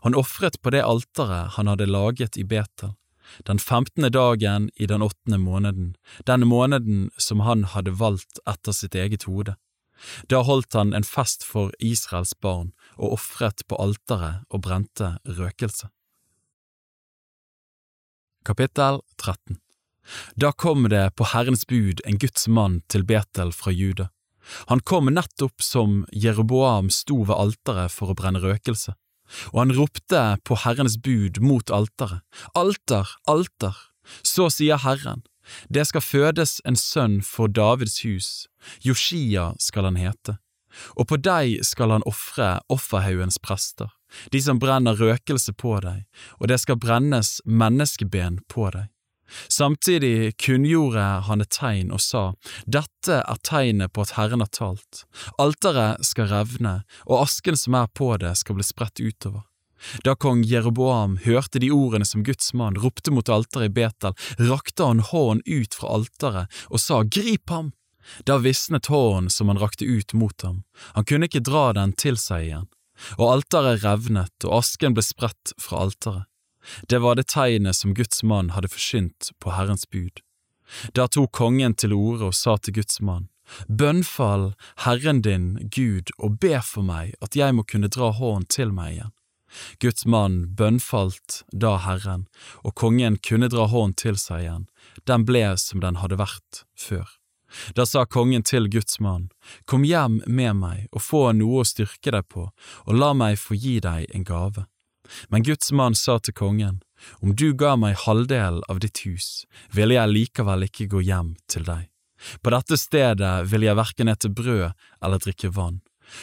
Han ofret på det alteret han hadde laget i Betel, den femtende dagen i den åttende måneden, den måneden som han hadde valgt etter sitt eget hode. Da holdt han en fest for Israels barn og ofret på alteret og brente røkelse. Kapittel 13 Da kom det på Herrens bud en Guds mann til Betel fra Juda. Han kom nettopp som Jeroboam sto ved alteret for å brenne røkelse, og han ropte på Herrens bud mot alteret, Alter, alter, så sier Herren, det skal fødes en sønn for Davids hus, Joshia skal han hete, og på deg skal han ofre offerhaugens prester, de som brenner røkelse på deg, og det skal brennes menneskeben på deg. Samtidig kunngjorde han et tegn og sa, Dette er tegnet på at Herren har talt, alteret skal revne, og asken som er på det skal bli spredt utover. Da kong Jeroboam hørte de ordene som Guds mann ropte mot alteret i Betel, rakte han hånden ut fra alteret og sa Grip ham! Da visnet hånden som han rakte ut mot ham, han kunne ikke dra den til seg igjen, og alteret revnet og asken ble spredt fra alteret. Det var det tegnet som Guds mann hadde forsynt på Herrens bud. Da tok kongen til orde og sa til Guds mann, Bønnfall Herren din, Gud, og be for meg at jeg må kunne dra hånden til meg igjen. Guds mann bønnfalt da Herren, og kongen kunne dra hånden til seg igjen, den ble som den hadde vært før. Da sa kongen til Guds mann, Kom hjem med meg og få noe å styrke deg på, og la meg få gi deg en gave. Men Guds mann sa til kongen, Om du ga meg halvdelen av ditt hus, ville jeg likevel ikke gå hjem til deg. På dette stedet vil jeg verken ete brød eller drikke vann.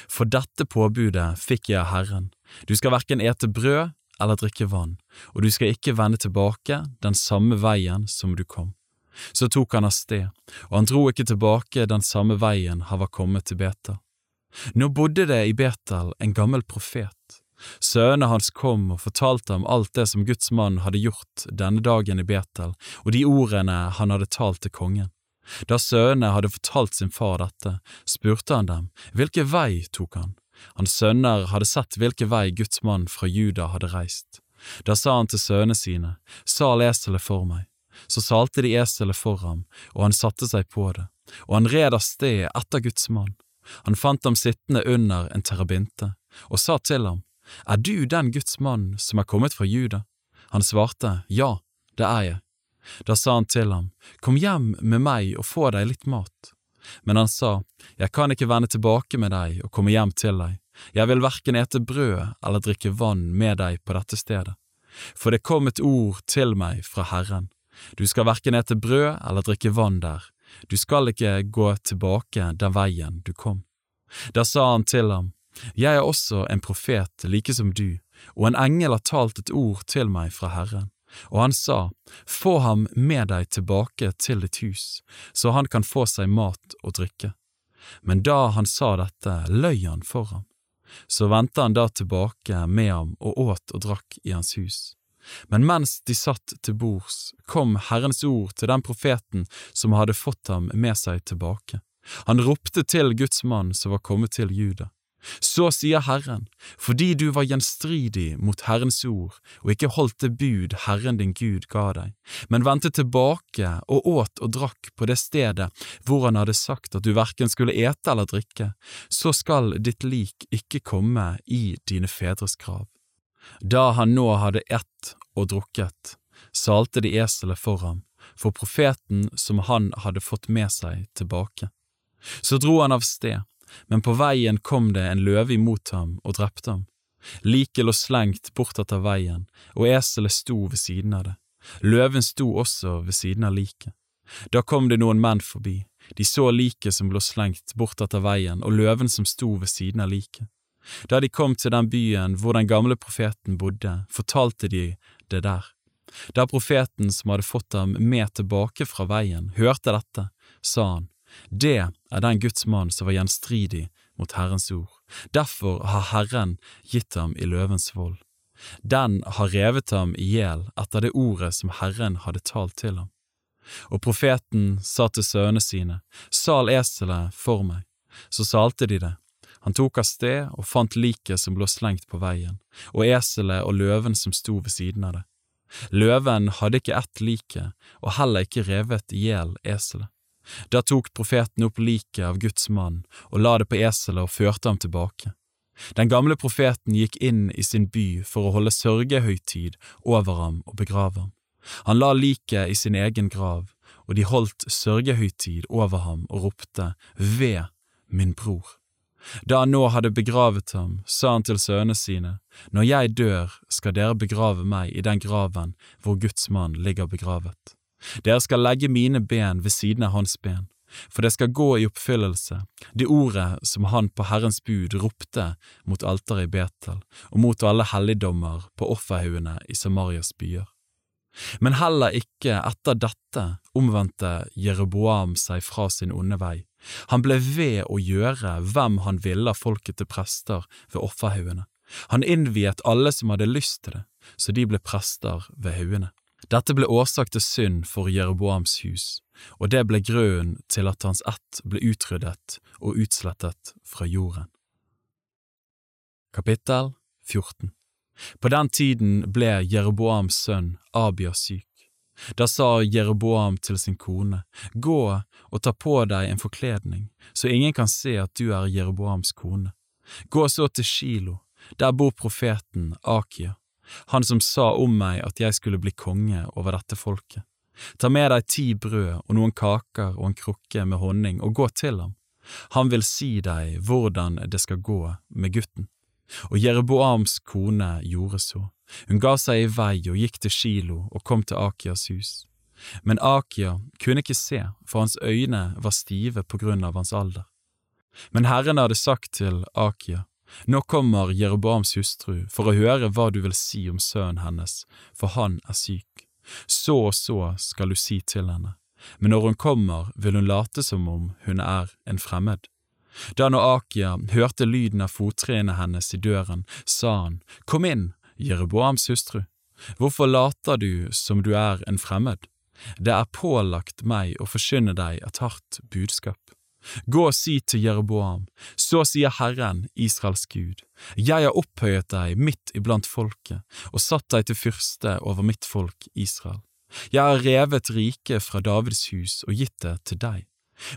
For dette påbudet fikk jeg av Herren, du skal verken ete brød eller drikke vann, og du skal ikke vende tilbake den samme veien som du kom. Så tok han av sted, og han dro ikke tilbake den samme veien han var kommet til Betel. Nå bodde det i Betel en gammel profet. Sønnene hans kom og fortalte ham alt det som Guds mann hadde gjort denne dagen i Betel, og de ordene han hadde talt til kongen. Da sønnene hadde fortalt sin far dette, spurte han dem, hvilken vei tok han? Hans sønner hadde sett hvilken vei Guds mann fra Juda hadde reist. Da sa han til sønnene sine, sal eselet for meg. Så salte de eselet for ham, og han satte seg på det, og han red av sted etter Guds mann. Han fant ham sittende under en terabinte, og sa til ham, Er du den Guds mann som er kommet fra Juda? Han svarte, Ja, det er jeg. Da sa han til ham, Kom hjem med meg og få deg litt mat. Men han sa, Jeg kan ikke vende tilbake med deg og komme hjem til deg, jeg vil verken ete brød eller drikke vann med deg på dette stedet. For det kom et ord til meg fra Herren, du skal verken ete brød eller drikke vann der, du skal ikke gå tilbake den veien du kom. Da sa han til ham, Jeg er også en profet like som du, og en engel har talt et ord til meg fra Herren. Og han sa, Få ham med deg tilbake til ditt hus, så han kan få seg mat og drikke. Men da han sa dette, løy han for ham. Så vendte han da tilbake med ham og åt og drakk i hans hus. Men mens de satt til bords, kom Herrens ord til den profeten som hadde fått ham med seg tilbake. Han ropte til Guds mann som var kommet til Juda. Så sier Herren, fordi du var gjenstridig mot Herrens ord og ikke holdt det bud Herren din Gud ga deg, men vendte tilbake og åt og drakk på det stedet hvor han hadde sagt at du verken skulle ete eller drikke, så skal ditt lik ikke komme i dine fedres grav. Da han nå hadde ett og drukket, salte de eselet for ham, for profeten som han hadde fått med seg tilbake. Så dro han av sted men på veien kom det en løve imot ham og drepte ham. Liket lå slengt bortetter veien, og eselet sto ved siden av det. Løven sto også ved siden av liket. Da kom det noen menn forbi, de så liket som lå slengt bortetter veien, og løven som sto ved siden av liket. Da de kom til den byen hvor den gamle profeten bodde, fortalte de det der. Da profeten som hadde fått ham med tilbake fra veien, hørte dette, sa han, det er den Guds mann som var gjenstridig mot Herrens ord. Derfor har Herren gitt ham i løvens vold. Den har revet ham i hjel etter det ordet som Herren hadde talt til ham. Og profeten sa til sønnene sine, Sal eselet for meg. Så salte de det. Han tok av sted og fant liket som lå slengt på veien, og eselet og løven som sto ved siden av det. Løven hadde ikke ett like, og heller ikke revet i hjel eselet. Da tok profeten opp liket av Guds mann og la det på eselet og førte ham tilbake. Den gamle profeten gikk inn i sin by for å holde sørgehøytid over ham og begrave ham. Han la liket i sin egen grav, og de holdt sørgehøytid over ham og ropte Ved min bror. Da han nå hadde begravet ham, sa han til sønnene sine, Når jeg dør, skal dere begrave meg i den graven hvor Guds mann ligger begravet. Dere skal legge mine ben ved siden av hans ben, for det skal gå i oppfyllelse, det ordet som han på Herrens bud ropte mot alteret i Betel og mot alle helligdommer på offerhaugene i Samarias byer. Men heller ikke etter dette omvendte Jeroboam seg fra sin onde vei. Han ble ved å gjøre hvem han ville folket til prester ved offerhaugene. Han innviet alle som hadde lyst til det, så de ble prester ved haugene. Dette ble årsak til synd for Jeroboams hus, og det ble grunnen til at hans ett ble utryddet og utslettet fra jorden. Kapittel 14 På den tiden ble Jeroboams sønn Abia syk. Da sa Jeroboam til sin kone, Gå og ta på deg en forkledning, så ingen kan se at du er Jeroboams kone. Gå så til Shilo, der bor profeten Akia han som sa om meg at jeg skulle bli konge over dette folket. Ta med deg ti brød og noen kaker og en krukke med honning og gå til ham. Han vil si deg hvordan det skal gå med gutten. Og Jereboams kone gjorde så. Hun ga seg i vei og gikk til Kilo og kom til Akias hus. Men Akia kunne ikke se, for hans øyne var stive på grunn av hans alder. Men Herren hadde sagt til Akia, nå kommer Jeroboams hustru for å høre hva du vil si om sønnen hennes, for han er syk. Så og så skal du si til henne, men når hun kommer, vil hun late som om hun er en fremmed. Da Noakia hørte lyden av fottrinnene hennes i døren, sa han, Kom inn, Jeroboams hustru, hvorfor later du som du er en fremmed? Det er pålagt meg å forkynne deg et hardt budskap. Gå og si til Jeroboam, så sier Herren, Israels Gud, jeg har opphøyet deg midt iblant folket og satt deg til fyrste over mitt folk Israel. Jeg har revet riket fra Davids hus og gitt det til deg.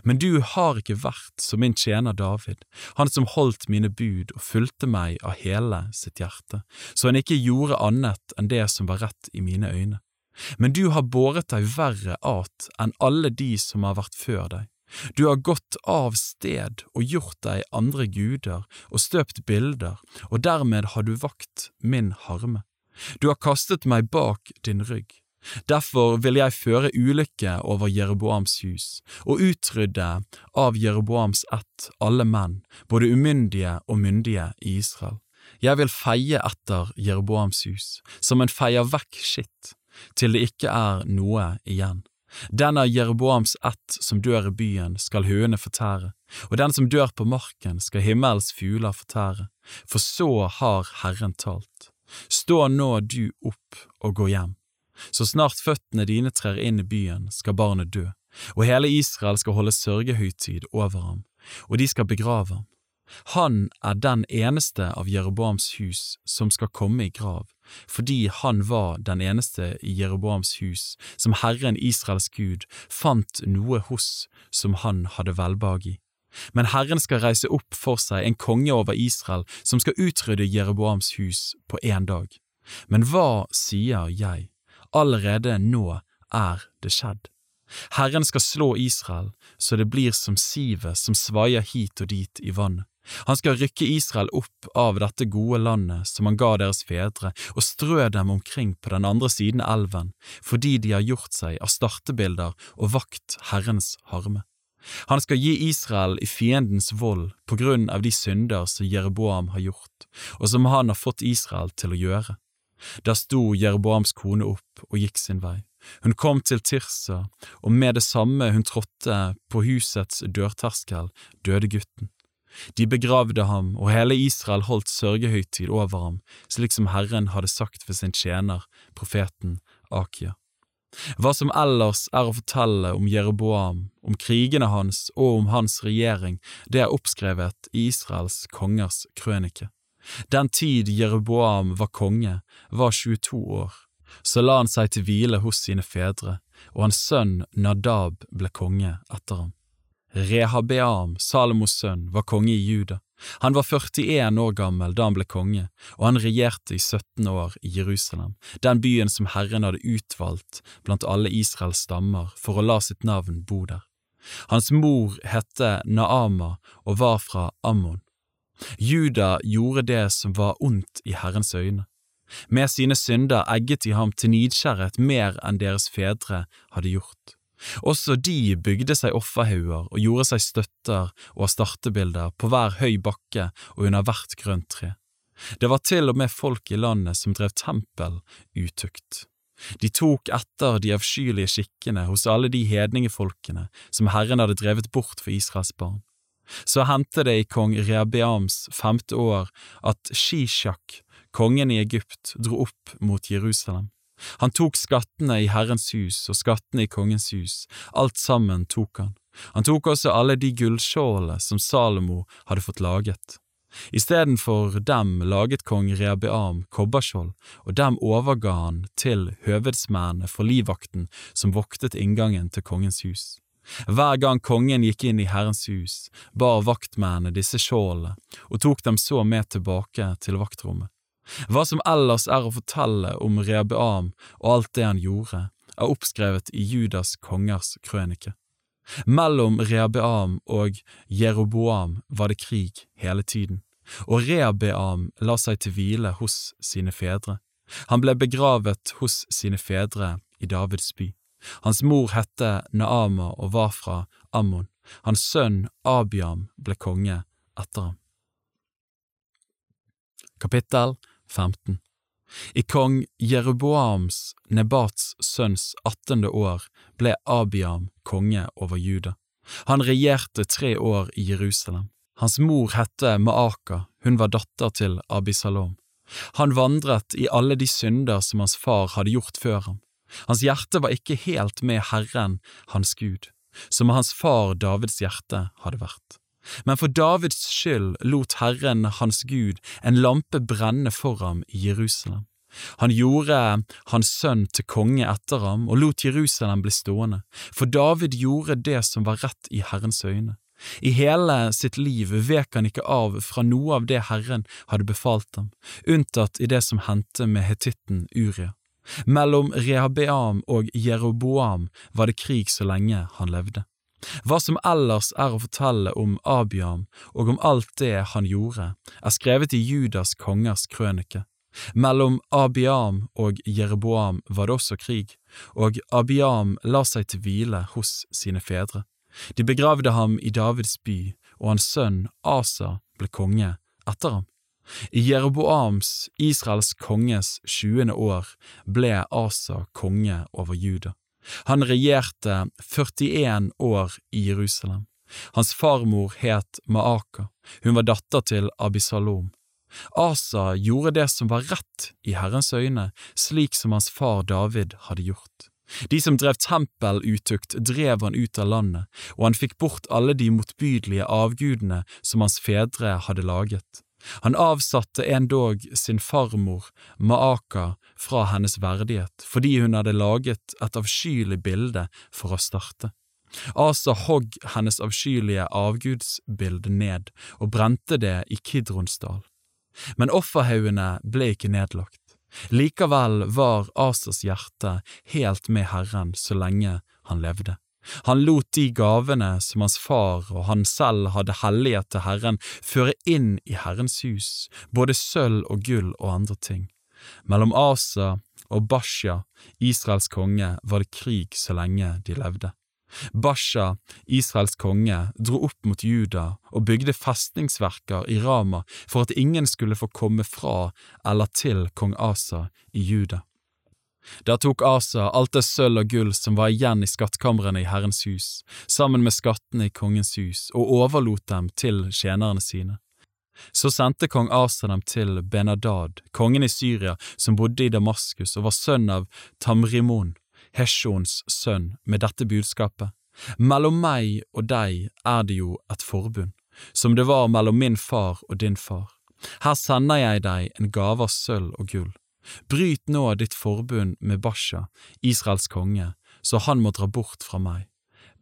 Men du har ikke vært som min tjener David, han som holdt mine bud og fulgte meg av hele sitt hjerte, så han ikke gjorde annet enn det som var rett i mine øyne. Men du har båret deg verre at enn alle de som har vært før deg. Du har gått av sted og gjort deg andre guder og støpt bilder, og dermed har du vakt min harme. Du har kastet meg bak din rygg. Derfor vil jeg føre ulykke over Jeroboams hus, og utrydde av Jeroboams ett alle menn, både umyndige og myndige i Israel. Jeg vil feie etter Jeroboams hus, som en feier vekk skitt, til det ikke er noe igjen. Den av Jeroboams ett som dør i byen, skal høene fortære, og den som dør på marken, skal himmels fugler fortære, for så har Herren talt. Stå nå du opp og gå hjem. Så snart føttene dine trer inn i byen, skal barnet dø, og hele Israel skal holde sørgehøytid over ham, og de skal begrave ham. Han er den eneste av Jeroboams hus som skal komme i grav, fordi han var den eneste i Jeroboams hus som Herren Israels Gud fant noe hos som han hadde velbehag i. Men Herren skal reise opp for seg en konge over Israel som skal utrydde Jeroboams hus på én dag. Men hva sier jeg? Allerede nå er det skjedd. Herren skal slå Israel så det blir som sivet som svaier hit og dit i vannet. Han skal rykke Israel opp av dette gode landet som han ga deres fedre, og strø dem omkring på den andre siden elven, fordi de har gjort seg av startebilder og vakt Herrens harme. Han skal gi Israel i fiendens vold på grunn av de synder som Jeroboam har gjort, og som han har fått Israel til å gjøre. Da sto Jeroboams kone opp og gikk sin vei. Hun kom til Tirsa, og med det samme hun trådte på husets dørterskel, døde gutten. De begravde ham, og hele Israel holdt sørgehøytid over ham, slik som Herren hadde sagt for sin tjener, profeten Akia. Hva som ellers er å fortelle om Jeroboam, om krigene hans og om hans regjering, det er oppskrevet i Israels kongers krønike. Den tid Jeroboam var konge, var 22 år. Så la han seg til hvile hos sine fedre, og hans sønn Nadab ble konge etter ham. Rehabeam, Salomos sønn, var konge i Juda. Han var 41 år gammel da han ble konge, og han regjerte i 17 år i Jerusalem, den byen som Herren hadde utvalgt blant alle Israels stammer for å la sitt navn bo der. Hans mor hette Naama og var fra Ammon. Juda gjorde det som var ondt i Herrens øyne. Med sine synder egget de ham til nidkjærhet mer enn deres fedre hadde gjort. Også de bygde seg offerhauger og gjorde seg støtter og startebilder på hver høy bakke og under hvert grønt tre. Det var til og med folk i landet som drev tempel utukt. De tok etter de avskyelige skikkene hos alle de hedningefolkene som Herren hadde drevet bort for Israels barn. Så hendte det i kong Rehabeams femte år at Shishak, kongen i Egypt, dro opp mot Jerusalem. Han tok skattene i Herrens hus og skattene i kongens hus, alt sammen tok han. Han tok også alle de gullskjålene som Salomo hadde fått laget. Istedenfor dem laget kong Rehabeam kobberskjold, og dem overga han til høvedsmennene for livvakten som voktet inngangen til kongens hus. Hver gang kongen gikk inn i Herrens hus, bar vaktmennene disse skjoldene og tok dem så med tilbake til vaktrommet. Hva som ellers er å fortelle om Rehabeam og alt det han gjorde, er oppskrevet i Judas kongers krønike. Mellom Rehabeam og Jeroboam var det krig hele tiden, og Rehabeam la seg til hvile hos sine fedre. Han ble begravet hos sine fedre i Davids by. Hans mor hette Naama og var fra Ammon. Hans sønn Abiam ble konge etter ham. Kapittel 15. I kong Jeroboams, Nebats sønns attende år, ble Abiam konge over Juda. Han regjerte tre år i Jerusalem. Hans mor hette Maaka, hun var datter til Abisalom. Han vandret i alle de synder som hans far hadde gjort før ham. Hans hjerte var ikke helt med Herren, hans Gud, som hans far Davids hjerte hadde vært. Men for Davids skyld lot Herren hans Gud en lampe brenne for ham i Jerusalem. Han gjorde hans sønn til konge etter ham og lot Jerusalem bli stående, for David gjorde det som var rett i Herrens øyne. I hele sitt liv vek han ikke av fra noe av det Herren hadde befalt ham, unntatt i det som hendte med hetitten Uria. Mellom Rehabeam og Jeroboam var det krig så lenge han levde. Hva som ellers er å fortelle om Abiam og om alt det han gjorde, er skrevet i Judas kongers krønike. Mellom Abiam og Jeroboam var det også krig, og Abiam la seg til hvile hos sine fedre. De begravde ham i Davids by, og hans sønn Asa ble konge etter ham. I Jeroboams, Israels konges tjuende år, ble Asa konge over Juda. Han regjerte 41 år i Jerusalem. Hans farmor het Maaka, hun var datter til Abisalom. Asa gjorde det som var rett i Herrens øyne, slik som hans far David hadde gjort. De som drev tempelutukt, drev han ut av landet, og han fikk bort alle de motbydelige avgudene som hans fedre hadde laget. Han avsatte endog sin farmor, Maaka, fra hennes verdighet fordi hun hadde laget et avskyelig bilde for å starte. Asa hogg hennes avskyelige avgudsbilde ned og brente det i Kidronsdal. Men offerhaugene ble ikke nedlagt. Likevel var Asas hjerte helt med Herren så lenge han levde. Han lot de gavene som hans far og han selv hadde helliget til Herren, føre inn i Herrens hus, både sølv og gull og andre ting. Mellom Asa og Basha, Israels konge, var det krig så lenge de levde. Basha, Israels konge, dro opp mot Juda og bygde festningsverker i Rama for at ingen skulle få komme fra eller til kong Asa i Juda. Da tok Asa alt det sølv og gull som var igjen i skattkamrene i Herrens hus, sammen med skattene i kongens hus, og overlot dem til tjenerne sine. Så sendte kong Asa dem til Benadad, kongen i Syria, som bodde i Damaskus og var sønn av Tamrimon, Hesjons sønn, med dette budskapet. Mellom meg og deg er det jo et forbund, som det var mellom min far og din far. Her sender jeg deg en gave av sølv og gull. Bryt nå ditt forbund med Basha, Israels konge, så han må dra bort fra meg.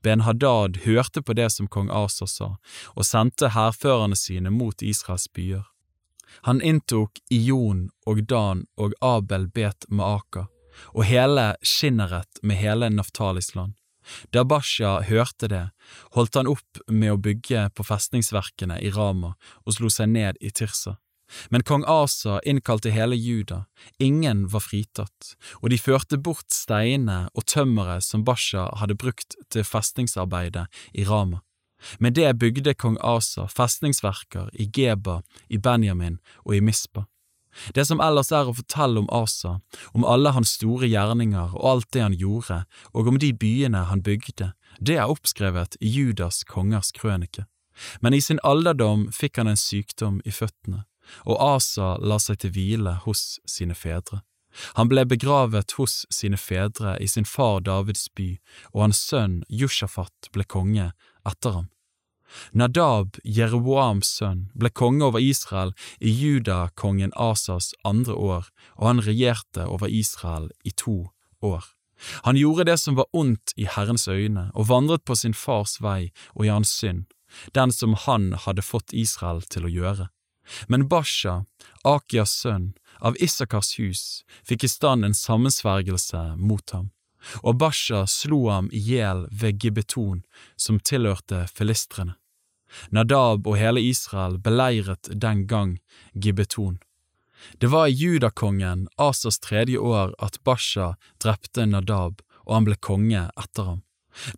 Ben-Hadad hørte på det som kong Asa sa, og sendte hærførerne sine mot Israels byer. Han inntok Ion og Dan og Abel Bet Maaka, og hele Skinneret med hele Naftalis land. Da Basha hørte det, holdt han opp med å bygge på festningsverkene i Rama og slo seg ned i Tirsa. Men kong Asa innkalte hele Juda, ingen var fritatt, og de førte bort steinene og tømmeret som Basha hadde brukt til festningsarbeidet i Rama. Med det bygde kong Asa festningsverker i Geba, i Benjamin og i Mispa. Det som ellers er å fortelle om Asa, om alle hans store gjerninger og alt det han gjorde, og om de byene han bygde, det er oppskrevet i Judas kongers krønike. Men i sin alderdom fikk han en sykdom i føttene og Asa la seg til hvile hos sine fedre. Han ble begravet hos sine fedre i sin far Davids by, og hans sønn Jushafat ble konge etter ham. Nadab, Jeroboams sønn, ble konge over Israel i judakongen Asas andre år, og han regjerte over Israel i to år. Han gjorde det som var ondt i Herrens øyne, og vandret på sin fars vei og i hans synd, den som han hadde fått Israel til å gjøre. Men Basha, Akias sønn, av Issakars hus, fikk i stand en sammensvergelse mot ham, og Basha slo ham i hjel ved Gibbeton, som tilhørte filistrene. Nadab og hele Israel beleiret den gang Gibbeton. Det var i judakongen Asas tredje år at Basha drepte Nadab, og han ble konge etter ham.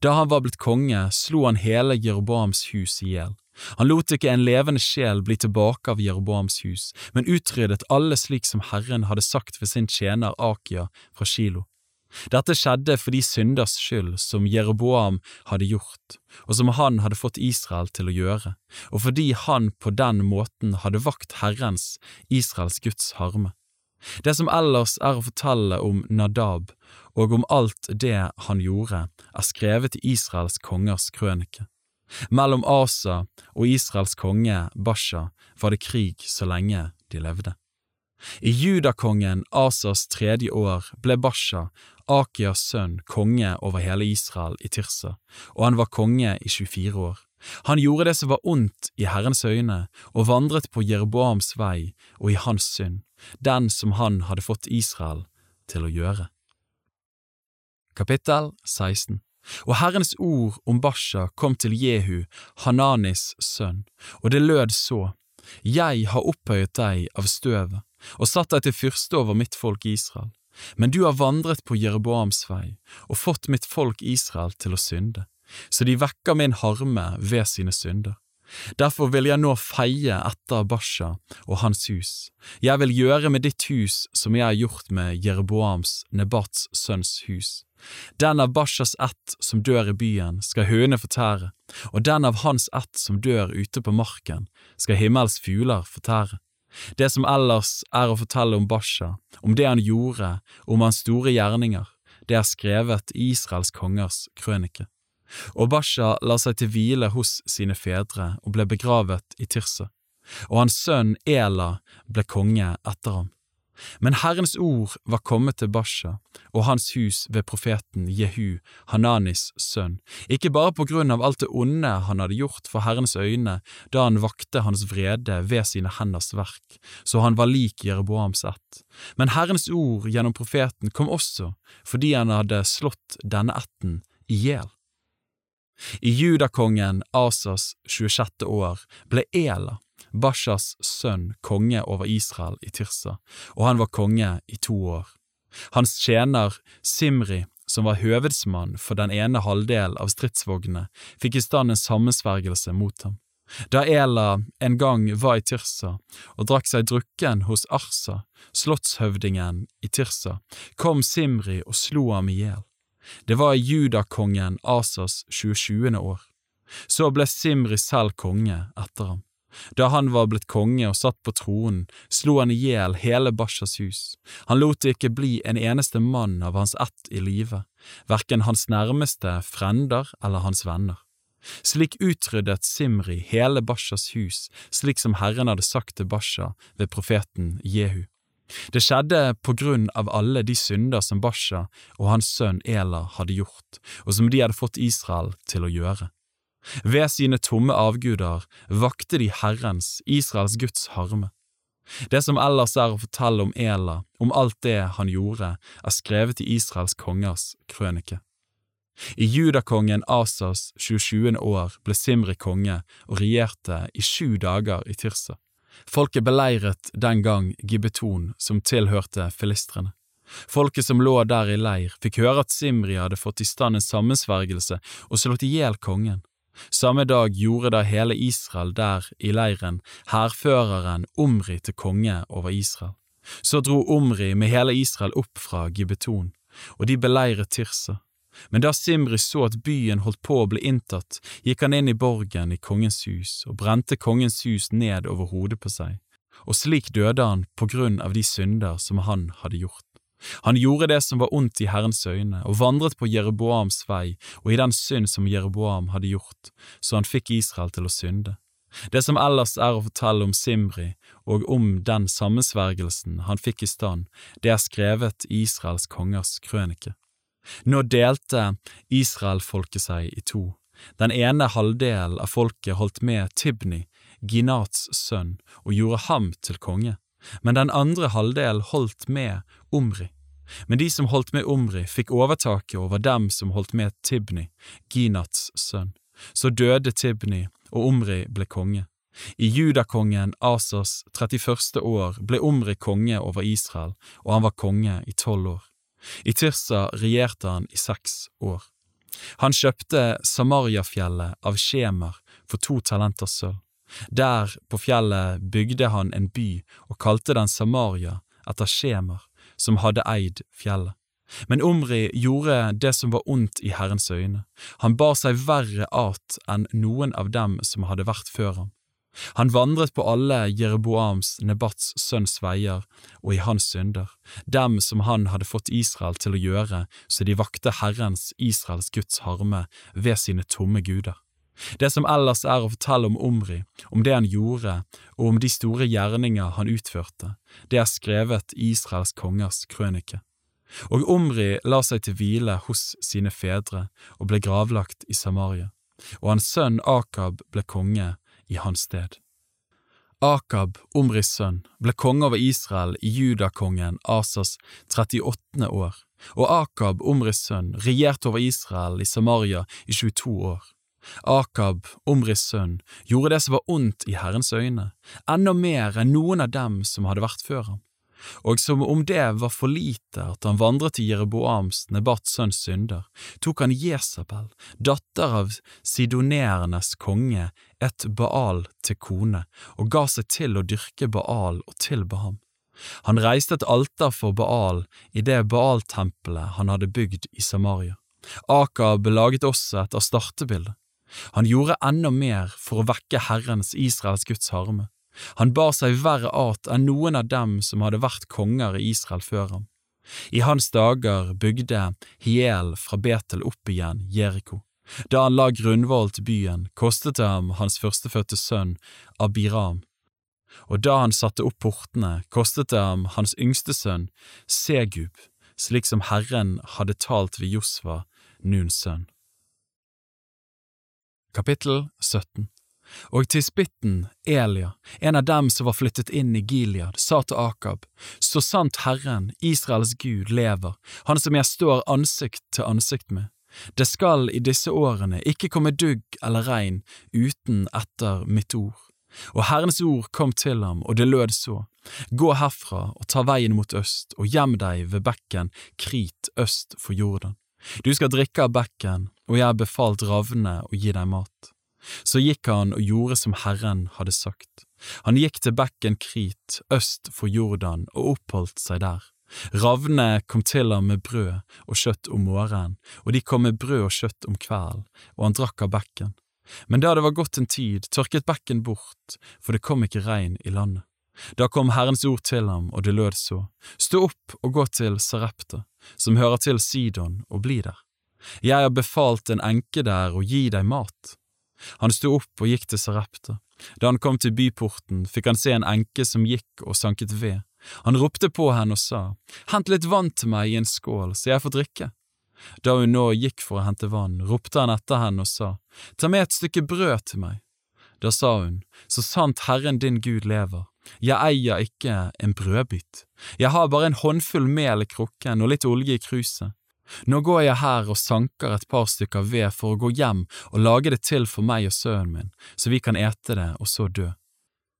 Da han var blitt konge, slo han hele Jeroboams hus i hjel. Han lot ikke en levende sjel bli tilbake av Jeroboams hus, men utryddet alle slik som Herren hadde sagt ved sin tjener Akia fra Kilo. Dette skjedde for de synders skyld som Jeroboam hadde gjort, og som han hadde fått Israel til å gjøre, og fordi han på den måten hadde vakt Herrens, Israels Guds harme. Det som ellers er å fortelle om Nadab og om alt det han gjorde, er skrevet i Israels kongers krønike. Mellom Asa og Israels konge Basha var det krig så lenge de levde. I judakongen Asas tredje år ble Basha, Akias sønn, konge over hele Israel i Tirsa, og han var konge i 24 år. Han gjorde det som var ondt i Herrens øyne, og vandret på Jeroboams vei og i hans synd, den som han hadde fått Israel til å gjøre. Kapittel 16 og Herrens ord om Basha kom til Jehu, Hananis sønn, og det lød så, Jeg har opphøyet deg av støvet og satt deg til fyrste over mitt folk Israel, men du har vandret på Jeroboams vei og fått mitt folk Israel til å synde, så de vekker min harme ved sine synder. Derfor vil jeg nå feie etter Basha og hans hus. Jeg vil gjøre med ditt hus som jeg har gjort med Jeroboams, Nebats sønns hus. Den av Bashas ett som dør i byen, skal høne fortære, og den av hans ett som dør ute på marken, skal himmels fugler fortære. Det som ellers er å fortelle om Basha, om det han gjorde, om hans store gjerninger, det er skrevet i Israels kongers krønike. Og Basha la seg til hvile hos sine fedre og ble begravet i Tirse, og hans sønn Ela ble konge etter ham. Men Herrens ord var kommet til Basha og hans hus ved profeten Jehu, Hananis sønn, ikke bare på grunn av alt det onde han hadde gjort for Herrens øyne da han vakte hans vrede ved sine henders verk, så han var lik Jeroboams ett, men Herrens ord gjennom profeten kom også fordi han hadde slått denne ætten i hjel. I judakongen Asas 26. år ble Ela, Bashas sønn konge over Israel i Tirsa, og han var konge i to år. Hans tjener Simri, som var høvedsmann for den ene halvdel av stridsvognene, fikk i stand en sammensvergelse mot ham. Da Ela en gang var i Tirsa og drakk seg drukken hos Arsa, slottshøvdingen i Tirsa, kom Simri og slo ham i hjel. Det var i judakongen Asas 27. år. Så ble Simri selv konge etter ham. Da han var blitt konge og satt på tronen, slo han i hjel hele Bashas hus. Han lot det ikke bli en eneste mann av hans ett i live, verken hans nærmeste frender eller hans venner. Slik utryddet Simri hele Bashas hus, slik som Herren hadde sagt til Basha ved profeten Jehu. Det skjedde på grunn av alle de synder som Basha og hans sønn Ela hadde gjort, og som de hadde fått Israel til å gjøre. Ved sine tomme avguder vakte de Herrens, Israels Guds harme. Det som ellers er å fortelle om Ela, om alt det han gjorde, er skrevet i Israels kongers krønike. I judakongen Asas 27. år ble Simri konge og regjerte i sju dager i Tirsa. Folket beleiret den gang Gibbeton, som tilhørte filistrene. Folket som lå der i leir, fikk høre at Simri hadde fått i stand en sammensvergelse og slått i hjel kongen. Samme dag gjorde da hele Israel der i leiren hærføreren Omri til konge over Israel. Så dro Omri med hele Israel opp fra Gibbeton, og de beleiret Tirsa. Men da Simri så at byen holdt på å bli inntatt, gikk han inn i borgen i kongens hus og brente kongens hus ned over hodet på seg, og slik døde han på grunn av de synder som han hadde gjort. Han gjorde det som var ondt i Herrens øyne, og vandret på Jeroboams vei og i den synd som Jeroboam hadde gjort, så han fikk Israel til å synde. Det som ellers er å fortelle om Simri og om den sammensvergelsen han fikk i stand, det er skrevet i Israels kongers krønike. Nå delte Israelfolket seg i to. Den ene halvdelen av folket holdt med Tibni, Ginats sønn, og gjorde ham til konge, men den andre halvdelen holdt med Omri. Men de som holdt med Omri, fikk overtaket over dem som holdt med Tibni, Ginats sønn. Så døde Tibni, og Omri ble konge. I judakongen Asas 31. år ble Omri konge over Israel, og han var konge i tolv år. I Tirsa regjerte han i seks år. Han kjøpte Samariafjellet av Skjemer for to talenter sølv. Der på fjellet bygde han en by og kalte den Samaria etter Skjemer, som hadde eid fjellet. Men Omri gjorde det som var ondt i Herrens øyne. Han bar seg verre at enn noen av dem som hadde vært før ham. Han vandret på alle Jeroboams, Nebats sønns veier og i hans synder, dem som han hadde fått Israel til å gjøre så de vakte Herrens, Israels Guds harme, ved sine tomme guder. Det som ellers er å fortelle om Omri, om det han gjorde og om de store gjerninger han utførte, det er skrevet i Israels kongers krønike. Og Omri la seg til hvile hos sine fedre og ble gravlagt i Samaria, og hans sønn Akab ble konge i hans sted. Akab, Omris sønn, ble konge over Israel i judakongen Asas 38. år, og Akab, Omris sønn, regjerte over Israel i Samaria i 22 år. Akab, Omris sønn, gjorde det som var ondt i Herrens øyne, enda mer enn noen av dem som hadde vært før ham. Og som om det var for lite at han vandret til Jereboams, Nebats sønns synder, tok han Jesabel, datter av sidonerenes konge, et Baal til kone, og ga seg til å dyrke Baal og tilbe ham. Han reiste et alter for Baal i det Baal-tempelet han hadde bygd i Samaria. Akab laget også et astartebilde. Han gjorde enda mer for å vekke Herrens, Israels Guds harme. Han bar seg verre at enn noen av dem som hadde vært konger i Israel før ham. I hans dager bygde Hiel fra Betel opp igjen Jeriko. Da han la grunnvoll til byen, kostet det ham hans førstefødte sønn Abiram. Og da han satte opp portene, kostet det ham hans yngste sønn Segub, slik som Herren hadde talt ved Josva, Nuns sønn. Kapittel 17 og tisbitten, Elia, en av dem som var flyttet inn i Gilead, sa til Akab, Så sant Herren, Israels Gud, lever, han som jeg står ansikt til ansikt med, det skal i disse årene ikke komme dugg eller regn uten etter mitt ord. Og Herrens ord kom til ham, og det lød så, Gå herfra og ta veien mot øst, og gjem deg ved bekken Krit øst for Jordan. Du skal drikke av bekken, og jeg har befalt ravnene å gi deg mat. Så gikk han og gjorde som Herren hadde sagt. Han gikk til bekken Krit, øst for Jordan, og oppholdt seg der. Ravnene kom til ham med brød og kjøtt om morgenen, og de kom med brød og kjøtt om kvelden, og han drakk av bekken. Men da det var gått en tid, tørket bekken bort, for det kom ikke regn i landet. Da kom Herrens ord til ham, og det lød så, Stå opp og gå til Sarepta, som hører til Sidon, og bli der. Jeg har befalt en enke der å gi deg mat. Han sto opp og gikk til Sarepta. Da han kom til byporten, fikk han se en enke som gikk og sanket ved. Han ropte på henne og sa, Hent litt vann til meg i en skål, så jeg får drikke. Da hun nå gikk for å hente vann, ropte han etter henne og sa, Ta med et stykke brød til meg. Da sa hun, Så sant Herren din Gud lever, jeg eier ikke en brødbit, jeg har bare en håndfull mel i krukken og litt olje i kruset. Nå går jeg her og sanker et par stykker ved for å gå hjem og lage det til for meg og sønnen min, så vi kan ete det og så dø.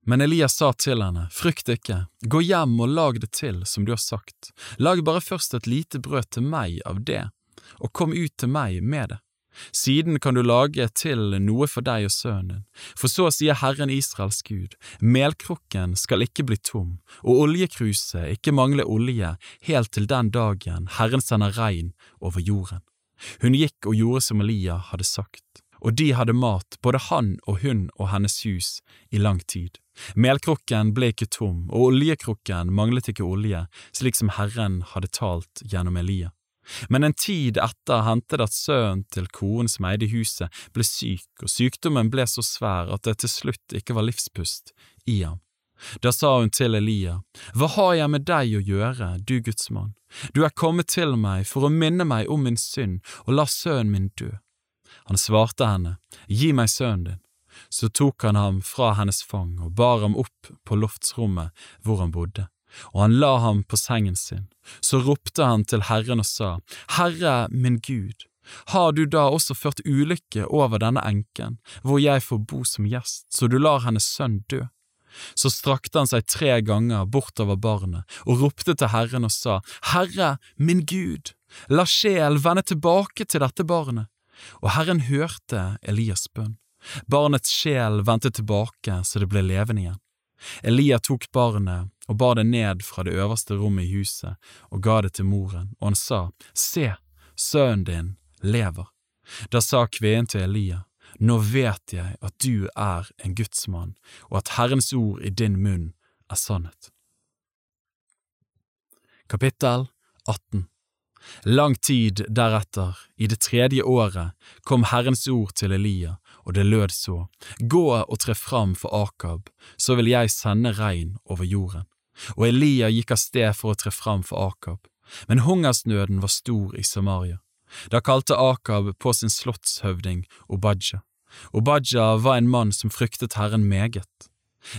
Men Elias sa til henne, frykt ikke, gå hjem og lag det til som du har sagt, lag bare først et lite brød til meg av det, og kom ut til meg med det. Siden kan du lage til noe for deg og sønnen din, for så sier Herren Israels Gud, melkrukken skal ikke bli tom, og oljekruset ikke mangle olje helt til den dagen Herren sender regn over jorden. Hun gikk og gjorde som Elia hadde sagt, og de hadde mat, både han og hun og hennes hus, i lang tid. Melkrukken ble ikke tom, og oljekrukken manglet ikke olje, slik som Herren hadde talt gjennom Elia. Men en tid etter hendte det at sønnen til konen som eide huset, ble syk, og sykdommen ble så svær at det til slutt ikke var livspust i ham. Da sa hun til Elia, Hva har jeg med deg å gjøre, du Guds mann? Du er kommet til meg for å minne meg om min synd og la sønnen min dø. Han svarte henne, Gi meg sønnen din. Så tok han ham fra hennes fang og bar ham opp på loftsrommet hvor han bodde og han la ham på sengen sin. Så ropte han til Herren og sa, Herre min Gud, har du da også ført ulykke over denne enken, hvor jeg får bo som gjest, så du lar hennes sønn dø? Så strakte han seg tre ganger bortover barnet og ropte til Herren og sa, Herre min Gud, la sjel vende tilbake til dette barnet. Og Herren hørte Elias bønn. Barnets sjel vendte tilbake så det ble levende igjen. Elia tok barnet og bar det ned fra det øverste rommet i huset og ga det til moren, og han sa, Se, sønnen din lever. Da sa kveen til Elia, Nå vet jeg at du er en gudsmann, og at Herrens ord i din munn er sannhet. Kapittel 18 Lang tid deretter, i det tredje året, kom Herrens ord til Elia, og det lød så, Gå og tre fram for Akab, så vil jeg sende regn over jorden. Og Elia gikk av sted for å tre fram for Akab, men hungersnøden var stor i Samaria. Da kalte Akab på sin slottshøvding Obadja. Obadja var en mann som fryktet Herren meget.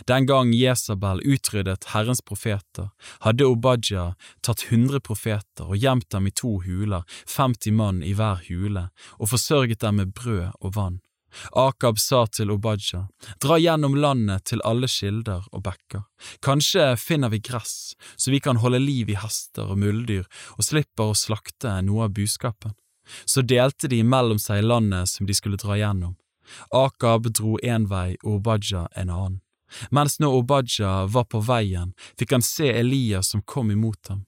Den gang Jesabel utryddet Herrens profeter, hadde Obadja tatt hundre profeter og gjemt dem i to huler, 50 mann i hver hule, og forsørget dem med brød og vann. Akab sa til Obadja, dra gjennom landet til alle kilder og bekker, kanskje finner vi gress, så vi kan holde liv i hester og muldyr og slipper å slakte noe av buskapen. Så delte de mellom seg landet som de skulle dra gjennom. Akab dro én vei og Obadja en annen. Mens når Obadja var på veien, fikk han se Elias som kom imot ham.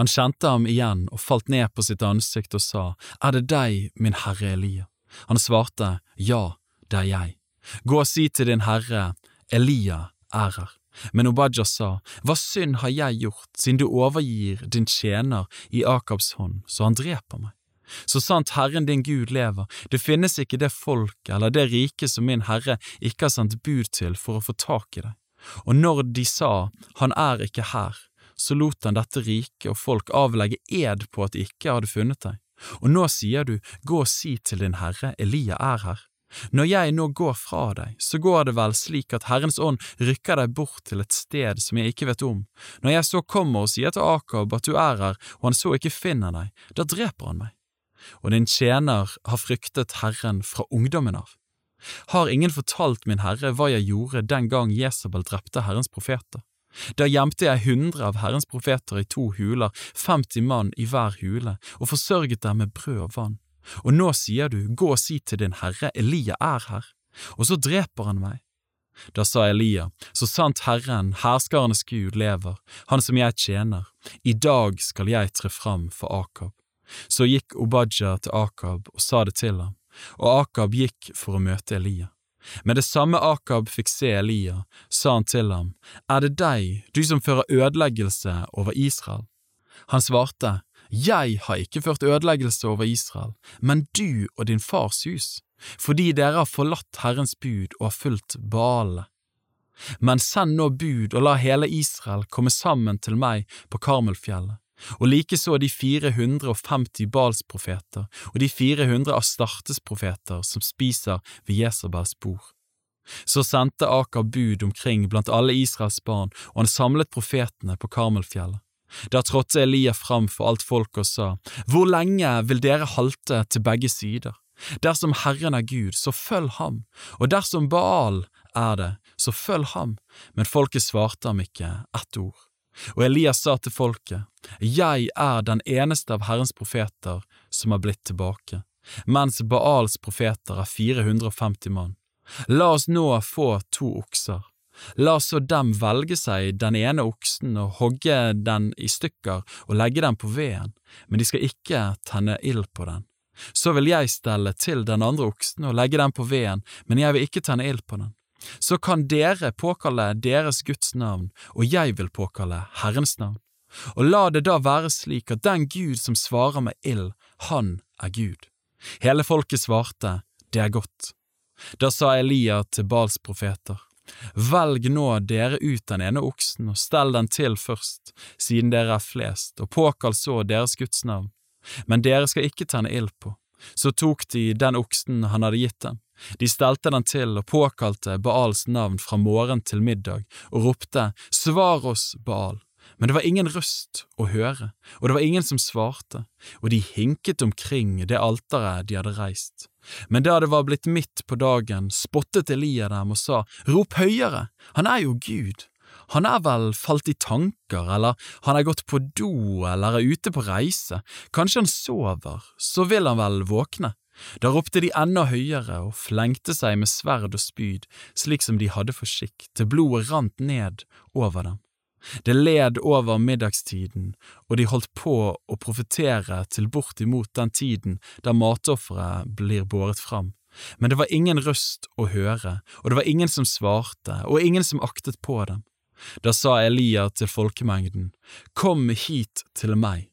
Han kjente ham igjen og falt ned på sitt ansikt og sa, Er det deg, min herre Elia? Han svarte, Ja, det er jeg. Gå og si til din herre, Elia er her. Men Obadja sa, Hva synd har jeg gjort, siden du overgir din tjener i Akabs hånd, så han dreper meg? Så sant Herren din Gud lever, det finnes ikke det folk eller det rike som min Herre ikke har sendt bud til for å få tak i deg. Og når de sa Han er ikke her, så lot han dette riket og folk avlegge ed på at de ikke hadde funnet deg. Og nå sier du, gå og si til din Herre, Elia er her. Når jeg nå går fra deg, så går det vel slik at Herrens ånd rykker deg bort til et sted som jeg ikke vet om. Når jeg så kommer og sier til Akab at du er her, og han så ikke finner deg, da dreper han meg og din tjener har fryktet Herren fra ungdommen av. Har ingen fortalt min herre hva jeg gjorde den gang Jesabel drepte Herrens profeter? Da gjemte jeg hundre av Herrens profeter i to huler, 50 mann i hver hule, og forsørget dem med brød og vann. Og nå sier du, gå og si til din herre, Elia er her. og så dreper han meg. Da sa Elia, så sant Herren, herskarenes Gud, lever, han som jeg tjener, i dag skal jeg tre fram for Akab. Så gikk Obadja til Akab og sa det til ham, og Akab gikk for å møte Elia. Med det samme Akab fikk se Elia, sa han til ham, Er det deg, du som fører ødeleggelse over Israel? Han svarte, Jeg har ikke ført ødeleggelse over Israel, men du og din fars hus fordi dere har forlatt Herrens bud og har fulgt Baale. Men send nå bud og la hele Israel komme sammen til meg på Karmelfjellet, og likeså de 450 Balsprofeter og de 400 Astartes-profeter som spiser ved Jesabels bord. Så sendte Aker bud omkring blant alle Israels barn, og han samlet profetene på Karmelfjellet. Da trådte Elia fram for alt folket og sa, Hvor lenge vil dere halte til begge sider? Dersom Herren er Gud, så følg ham, og dersom Baal er det, så følg ham. Men folket svarte ham ikke ett ord. Og Elias sa til folket, Jeg er den eneste av Herrens profeter som har blitt tilbake, mens Baals profeter er 450 mann. La oss nå få to okser. La så dem velge seg den ene oksen og hogge den i stykker og legge den på veden, men de skal ikke tenne ild på den. Så vil jeg stelle til den andre oksen og legge den på veden, men jeg vil ikke tenne ild på den. Så kan dere påkalle deres Guds navn, og jeg vil påkalle Herrens navn. Og la det da være slik at den Gud som svarer med ild, han er Gud. Hele folket svarte, det er godt. Da sa Elia til Bals profeter, Velg nå dere ut den ene oksen og stell den til først, siden dere er flest, og påkall så deres Guds navn men dere skal ikke tenne ild på. Så tok de den oksen han hadde gitt dem. De stelte den til og påkalte Baals navn fra morgen til middag og ropte Svar oss, Baal! Men det var ingen røst å høre, og det var ingen som svarte, og de hinket omkring det alteret de hadde reist. Men da det var blitt midt på dagen, spottet Elia dem og sa, Rop høyere, han er jo Gud! Han er vel falt i tanker, eller han er gått på do eller er ute på reise, kanskje han sover, så vil han vel våkne. Da ropte de enda høyere og flengte seg med sverd og spyd, slik som de hadde for skikk, til blodet rant ned over dem. Det led over middagstiden, og de holdt på å profetere til bortimot den tiden da matofferet blir båret fram. Men det var ingen røst å høre, og det var ingen som svarte, og ingen som aktet på dem. Da sa Elia til folkemengden, Kom hit til meg.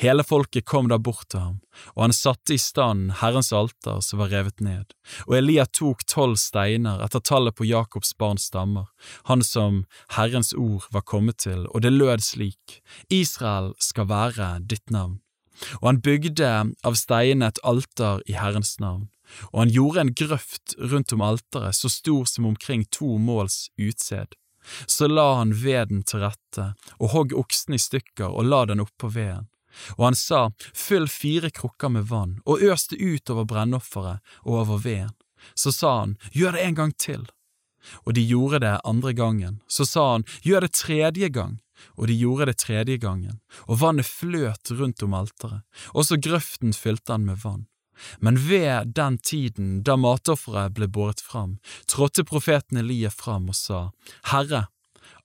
Hele folket kom da bort til ham, og han satte i stand Herrens alter som var revet ned, og Elia tok tolv steiner etter tallet på Jakobs barns stammer, han som Herrens ord var kommet til, og det lød slik, Israel skal være ditt navn. Og han bygde av steinene et alter i Herrens navn, og han gjorde en grøft rundt om alteret så stor som omkring to måls utsed. Så la han veden til rette og hogg oksen i stykker og la den oppå veden. Og han sa, fyll fire krukker med vann og øs det ut over brennofferet og over veden. Så sa han, gjør det en gang til. Og de gjorde det andre gangen. Så sa han, gjør det tredje gang. Og de gjorde det tredje gangen, og vannet fløt rundt om alteret, også grøften fylte han med vann. Men ved den tiden da matofferet ble båret fram, trådte profeten Eliah fram og sa, Herre,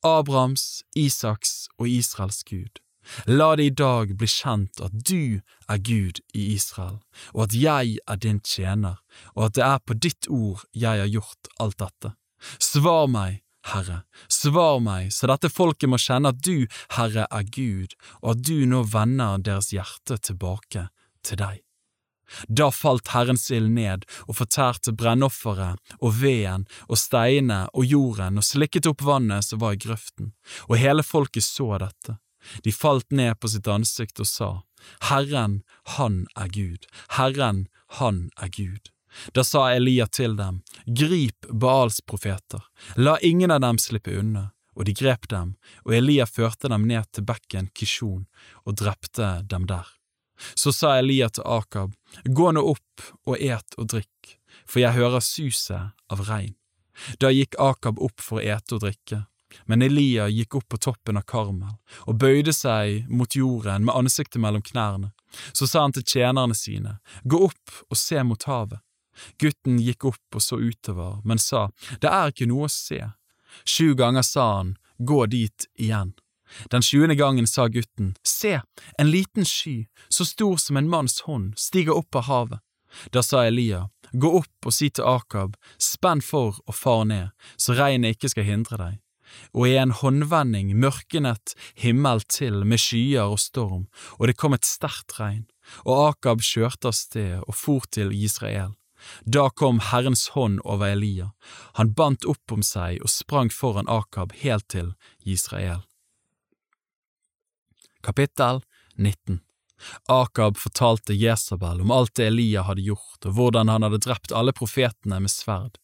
Abrahams, Isaks og Israels Gud, la det i dag bli kjent at du er Gud i Israel, og at jeg er din tjener, og at det er på ditt ord jeg har gjort alt dette. Svar meg, Herre, svar meg, så dette folket må kjenne at du, Herre, er Gud, og at du nå vender deres hjerte tilbake til deg. Da falt Herrens ild ned og fortærte brennofferet og veden og steinene og jorden og slikket opp vannet som var i grøften, og hele folket så dette. De falt ned på sitt ansikt og sa, Herren, han er Gud, Herren, han er Gud. Da sa Elia til dem, Grip Baals profeter, la ingen av dem slippe unna. Og de grep dem, og Elia førte dem ned til bekken Kishon og drepte dem der. Så sa Elia til Akab, Gå nå opp og et og drikk, for jeg hører suset av regn. Da gikk Akab opp for å ete og drikke, men Elia gikk opp på toppen av Karmel og bøyde seg mot jorden med ansiktet mellom knærne. Så sa han til tjenerne sine, Gå opp og se mot havet. Gutten gikk opp og så utover, men sa, Det er ikke noe å se. Sju ganger sa han, Gå dit igjen. Den sjuende gangen sa gutten, Se, en liten sky, så stor som en manns hånd, stiger opp av havet. Da sa Elia, Gå opp og si til Akab, spenn for og far ned, så regnet ikke skal hindre deg. Og i en håndvending mørkenet himmel til med skyer og storm, og det kom et sterkt regn, og Akab kjørte av sted og for til Israel. Da kom Herrens hånd over Elia, han bandt opp om seg og sprang foran Akab helt til Israel. Kapittel 19 Akab fortalte Jesabel om alt det Elia hadde gjort, og hvordan han hadde drept alle profetene med sverd.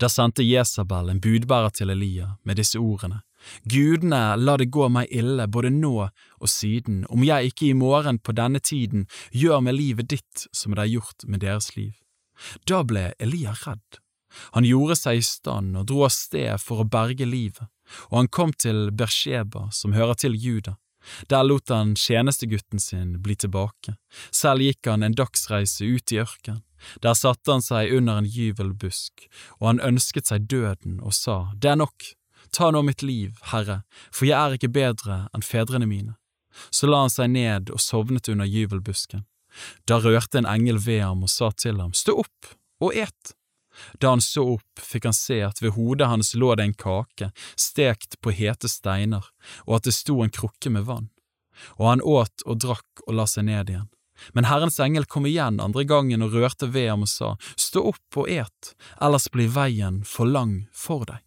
Der sendte Jesabel en budbærer til Elia med disse ordene. Gudene la det gå meg ille både nå og siden, om jeg ikke i morgen på denne tiden gjør med livet ditt som det er gjort med deres liv. Da ble Elia redd. Han gjorde seg i stand og dro av sted for å berge livet, og han kom til Bersheba, som hører til Juda. Der lot han tjenestegutten sin bli tilbake, selv gikk han en dagsreise ut i ørkenen. Der satte han seg under en gyvelbusk, og han ønsket seg døden og sa, Det er nok, ta nå mitt liv, Herre, for jeg er ikke bedre enn fedrene mine. Så la han seg ned og sovnet under gyvelbusken. Da rørte en engel ved ham og sa til ham, Stå opp og et. Da han så opp, fikk han se at ved hodet hans lå det en kake, stekt på hete steiner, og at det sto en krukke med vann. Og han åt og drakk og la seg ned igjen. Men Herrens engel kom igjen andre gangen og rørte ved ham og sa, Stå opp og et, ellers blir veien for lang for deg.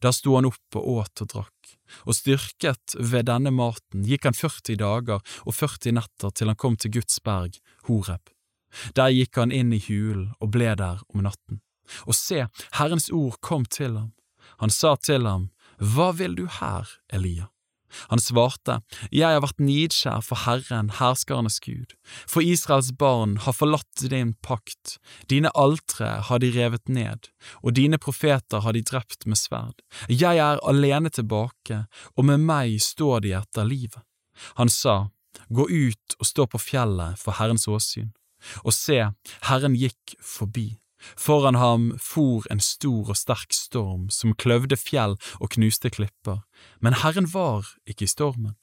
Da sto han opp og åt og drakk, og styrket ved denne maten gikk han 40 dager og 40 netter til han kom til Guds berg, Horeb. Der gikk han inn i hulen og ble der om natten. Og se, Herrens ord kom til ham. Han sa til ham, Hva vil du her, Elia? Han svarte, Jeg har vært nidskjær for Herren, herskernes Gud, for Israels barn har forlatt din pakt, dine altre har de revet ned, og dine profeter har de drept med sverd. Jeg er alene tilbake, og med meg står de etter livet. Han sa, Gå ut og stå på fjellet for Herrens åsyn, og se, Herren gikk forbi. Foran ham for en stor og sterk storm som kløvde fjell og knuste klipper, men Herren var ikke i stormen.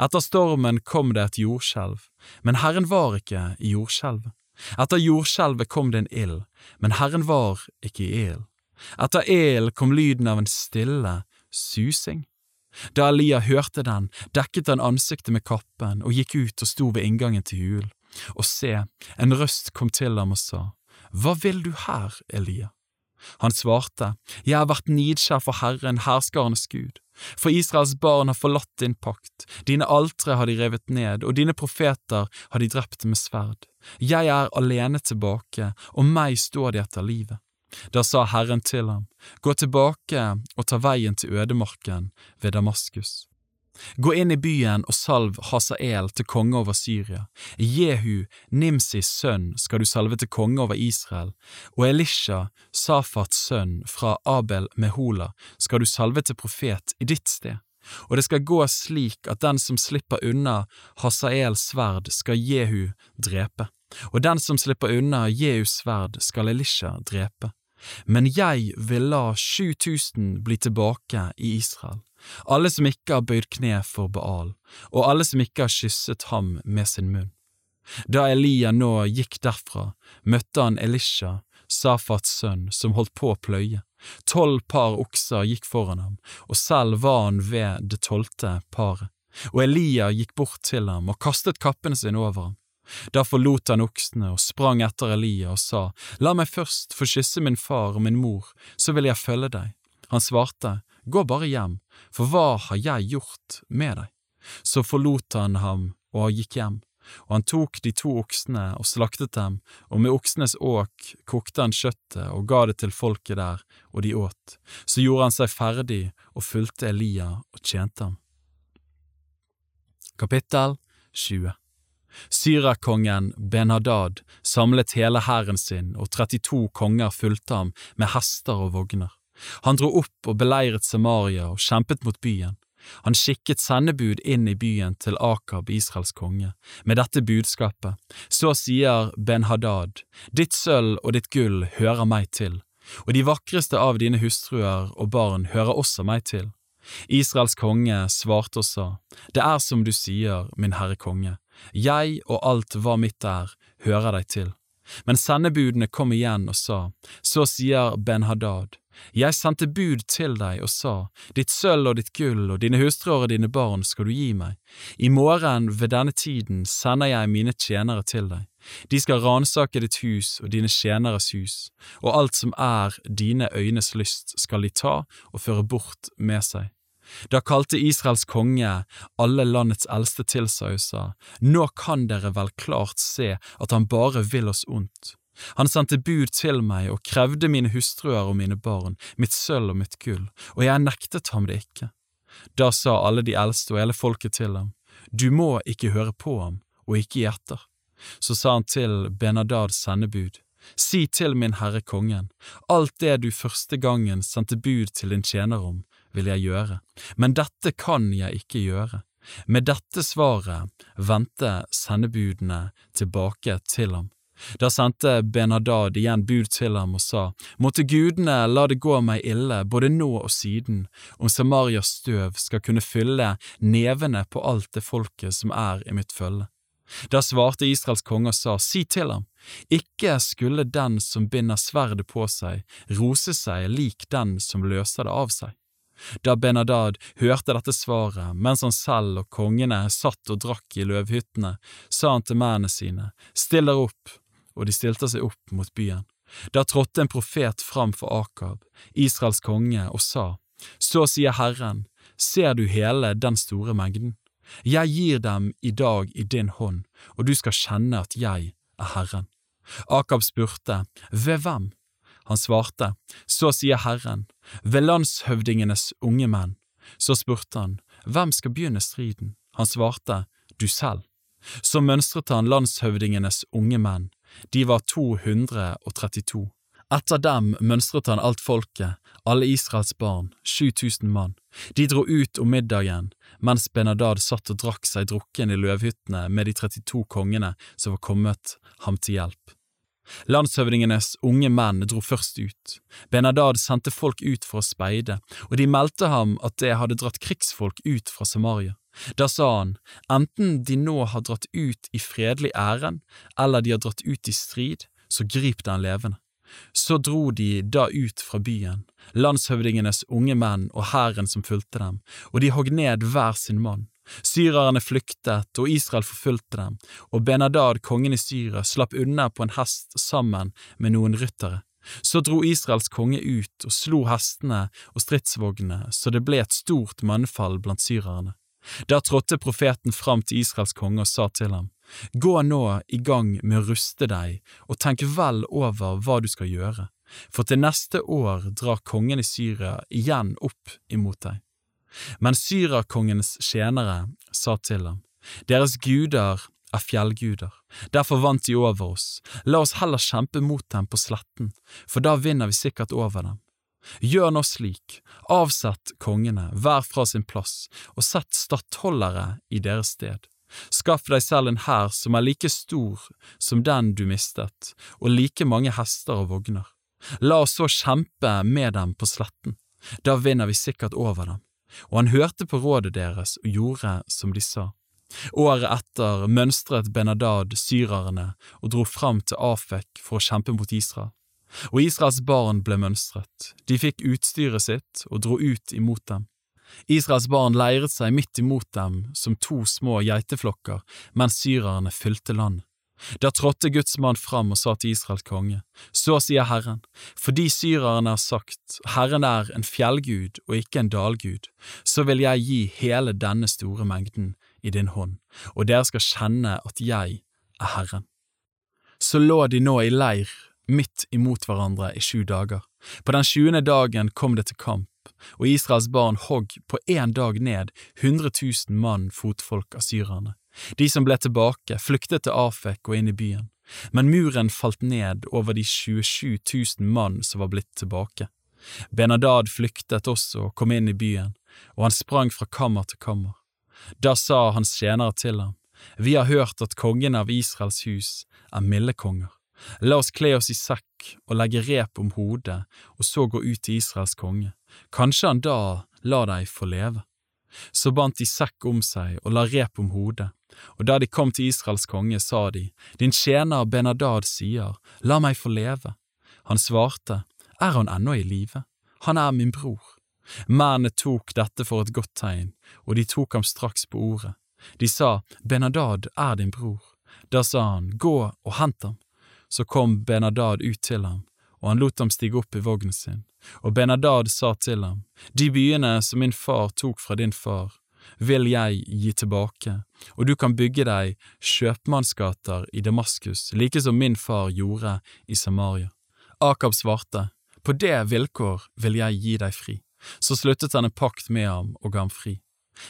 Etter stormen kom det et jordskjelv, men Herren var ikke i jordskjelvet. Etter jordskjelvet kom det en ild, men Herren var ikke i ilden. Etter ilden kom lyden av en stille susing. Da Elia hørte den, dekket han ansiktet med kappen og gikk ut og sto ved inngangen til hulen. Og se, en røst kom til ham og sa, hva vil du her, Elia? Han svarte, Jeg har vært nidskjær for Herren, herskarenes Gud, for Israels barn har forlatt din pakt, dine altre har de revet ned, og dine profeter har de drept med sverd. Jeg er alene tilbake, og meg står de etter livet. Da sa Herren til ham, Gå tilbake og ta veien til ødemarken ved Damaskus. Gå inn i byen og salv Hasael til konge over Syria. Jehu, Nimsis sønn, skal du salve til konge over Israel, og Elisha, Safats sønn fra Abel Mehola, skal du salve til profet i ditt sted. Og det skal gå slik at den som slipper unna Hasaels sverd, skal Jehu drepe, og den som slipper unna Jehus sverd, skal Elisha drepe. Men jeg vil la 7000 bli tilbake i Israel alle som ikke har bøyd kne for Baal, og alle som ikke har kysset ham med sin munn. Da Elia nå gikk derfra, møtte han Elisha, Safats sønn, som holdt på å pløye. Tolv par okser gikk foran ham, og selv var han ved det tolvte paret. Og Elia gikk bort til ham og kastet kappen sin over ham. Da forlot han oksene og sprang etter Elia og sa, La meg først få kysse min far og min mor, så vil jeg følge deg. Han svarte, Gå bare hjem, for hva har jeg gjort med deg? Så forlot han ham og gikk hjem, og han tok de to oksene og slaktet dem, og med oksenes åk kokte han kjøttet og ga det til folket der, og de åt. Så gjorde han seg ferdig og fulgte Elia og tjente ham. Kapittel 20 Syrakongen Ben-Hadad samlet hele hæren sin, og 32 konger fulgte ham med hester og vogner. Han dro opp og beleiret Samaria og kjempet mot byen. Han skikket sendebud inn i byen til Akab, Israels konge, med dette budskapet. Så sier Ben-Hadad, ditt sølv og ditt gull hører meg til, og de vakreste av dine hustruer og barn hører også meg til. Israels konge svarte og sa, Det er som du sier, min herre konge, jeg og alt hva mitt er, hører deg til. Men sendebudene kom igjen og sa, Så sier Ben-Hadad, jeg sendte bud til deg og sa, ditt sølv og ditt gull og dine hustruer og dine barn skal du gi meg. I morgen ved denne tiden sender jeg mine tjenere til deg. De skal ransake ditt hus og dine tjeneres hus, og alt som er dine øynes lyst skal de ta og føre bort med seg. Da kalte Israels konge alle landets eldste til seg og sa, Nå kan dere vel klart se at han bare vil oss ondt. Han sendte bud til meg og krevde mine hustruer og mine barn, mitt sølv og mitt gull, og jeg nektet ham det ikke. Da sa alle de eldste og hele folket til ham, Du må ikke høre på ham og ikke gi etter. Så sa han til Benadads sendebud, Si til min herre kongen, alt det du første gangen sendte bud til din tjener om, vil jeg gjøre, men dette kan jeg ikke gjøre. Med dette svaret vendte sendebudene tilbake til ham. Da sendte Benadad igjen bud til ham og sa, Måtte gudene la det gå meg ille både nå og siden, om Samarias støv skal kunne fylle nevene på alt det folket som er i mitt følge. Da svarte Israels konge og sa, Si til ham, ikke skulle den som binder sverdet på seg, rose seg lik den som løser det av seg. Da Benadad hørte dette svaret, mens han selv og kongene satt og drakk i løvhyttene, sa han til mennene sine, Still dere opp, og de stilte seg opp mot byen. Da trådte en profet fram for Akab, Israels konge, og sa, Så sier Herren, ser du hele den store mengden? Jeg gir dem i dag i din hånd, og du skal kjenne at jeg er Herren. Akab spurte, Ved hvem? Han svarte, Så sier Herren, ved landshøvdingenes unge menn. Så spurte han, Hvem skal begynne striden? Han svarte, Du selv. Så mønstret han landshøvdingenes unge menn, de var 232. Etter dem mønstret han alt folket, alle Israels barn, 7000 mann. De dro ut om middagen, mens Benadad satt og drakk seg drukken i løvhyttene med de 32 kongene som var kommet ham til hjelp. Landshøvdingenes unge menn dro først ut. Benadad sendte folk ut for å speide, og de meldte ham at det hadde dratt krigsfolk ut fra Samaria. Da sa han, enten de nå har dratt ut i fredelig ærend, eller de har dratt ut i strid, så grip den levende. Så dro de da ut fra byen, landshøvdingenes unge menn og hæren som fulgte dem, og de hogg ned hver sin mann. Syrerne flyktet, og Israel forfulgte dem, og Benadad, kongen i Syria, slapp unna på en hest sammen med noen ryttere. Så dro Israels konge ut og slo hestene og stridsvognene, så det ble et stort mannfall blant syrerne. Da trådte profeten fram til Israels konge og sa til ham, Gå nå i gang med å ruste deg og tenk vel over hva du skal gjøre, for til neste år drar kongen i Syria igjen opp imot deg. Men syrakongens tjenere sa til ham, Deres guder er fjellguder, derfor vant de over oss, la oss heller kjempe mot dem på sletten, for da vinner vi sikkert over dem. Gjør nå slik, avsett kongene hver fra sin plass, og sett stattholdere i deres sted. Skaff deg selv en hær som er like stor som den du mistet, og like mange hester og vogner. La oss så kjempe med dem på sletten, da vinner vi sikkert over dem. Og han hørte på rådet deres og gjorde som de sa. Året etter mønstret Benadad syrerne og dro fram til Afek for å kjempe mot Israel. Og Israels barn ble mønstret, de fikk utstyret sitt og dro ut imot dem. Israels barn leiret seg midt imot dem som to små geiteflokker mens syrerne fylte landet. Da trådte Guds mann fram og sa til Israels konge, så sier Herren, fordi syrerne har sagt, Herren er en fjellgud og ikke en dalgud, så vil jeg gi hele denne store mengden i din hånd, og dere skal kjenne at jeg er Herren. Så lå de nå i leir midt imot hverandre i sju dager. På den tjuende dagen kom det til kamp, og Israels barn hogg på én dag ned 100 000 mann fotfolk av syrerne. De som ble tilbake, flyktet til Afek og inn i byen, men muren falt ned over de 27 000 mann som var blitt tilbake. Benadad flyktet også og kom inn i byen, og han sprang fra kammer til kammer. Da sa hans tjenere til ham, Vi har hørt at kongen av Israels hus er milde konger. La oss kle oss i sekk og legge rep om hodet, og så gå ut til Israels konge. Kanskje han da la deg få leve. Så bandt de sekk om seg og la rep om hodet, og da de kom til Israels konge, sa de, Din tjener Benadad sier, La meg få leve. Han svarte, Er han ennå i live? Han er min bror. Mennene tok dette for et godt tegn, og de tok ham straks på ordet. De sa, Benadad er din bror. Da sa han, Gå og hent ham. Så kom Benadad ut til ham, og han lot ham stige opp i vognen sin. Og Benadad sa til ham, De byene som min far tok fra din far, vil jeg gi tilbake, og du kan bygge deg kjøpmannsgater i Damaskus, like som min far gjorde i Samaria. Akab svarte, På det vilkår vil jeg gi deg fri. Så sluttet han en pakt med ham og ga ham fri.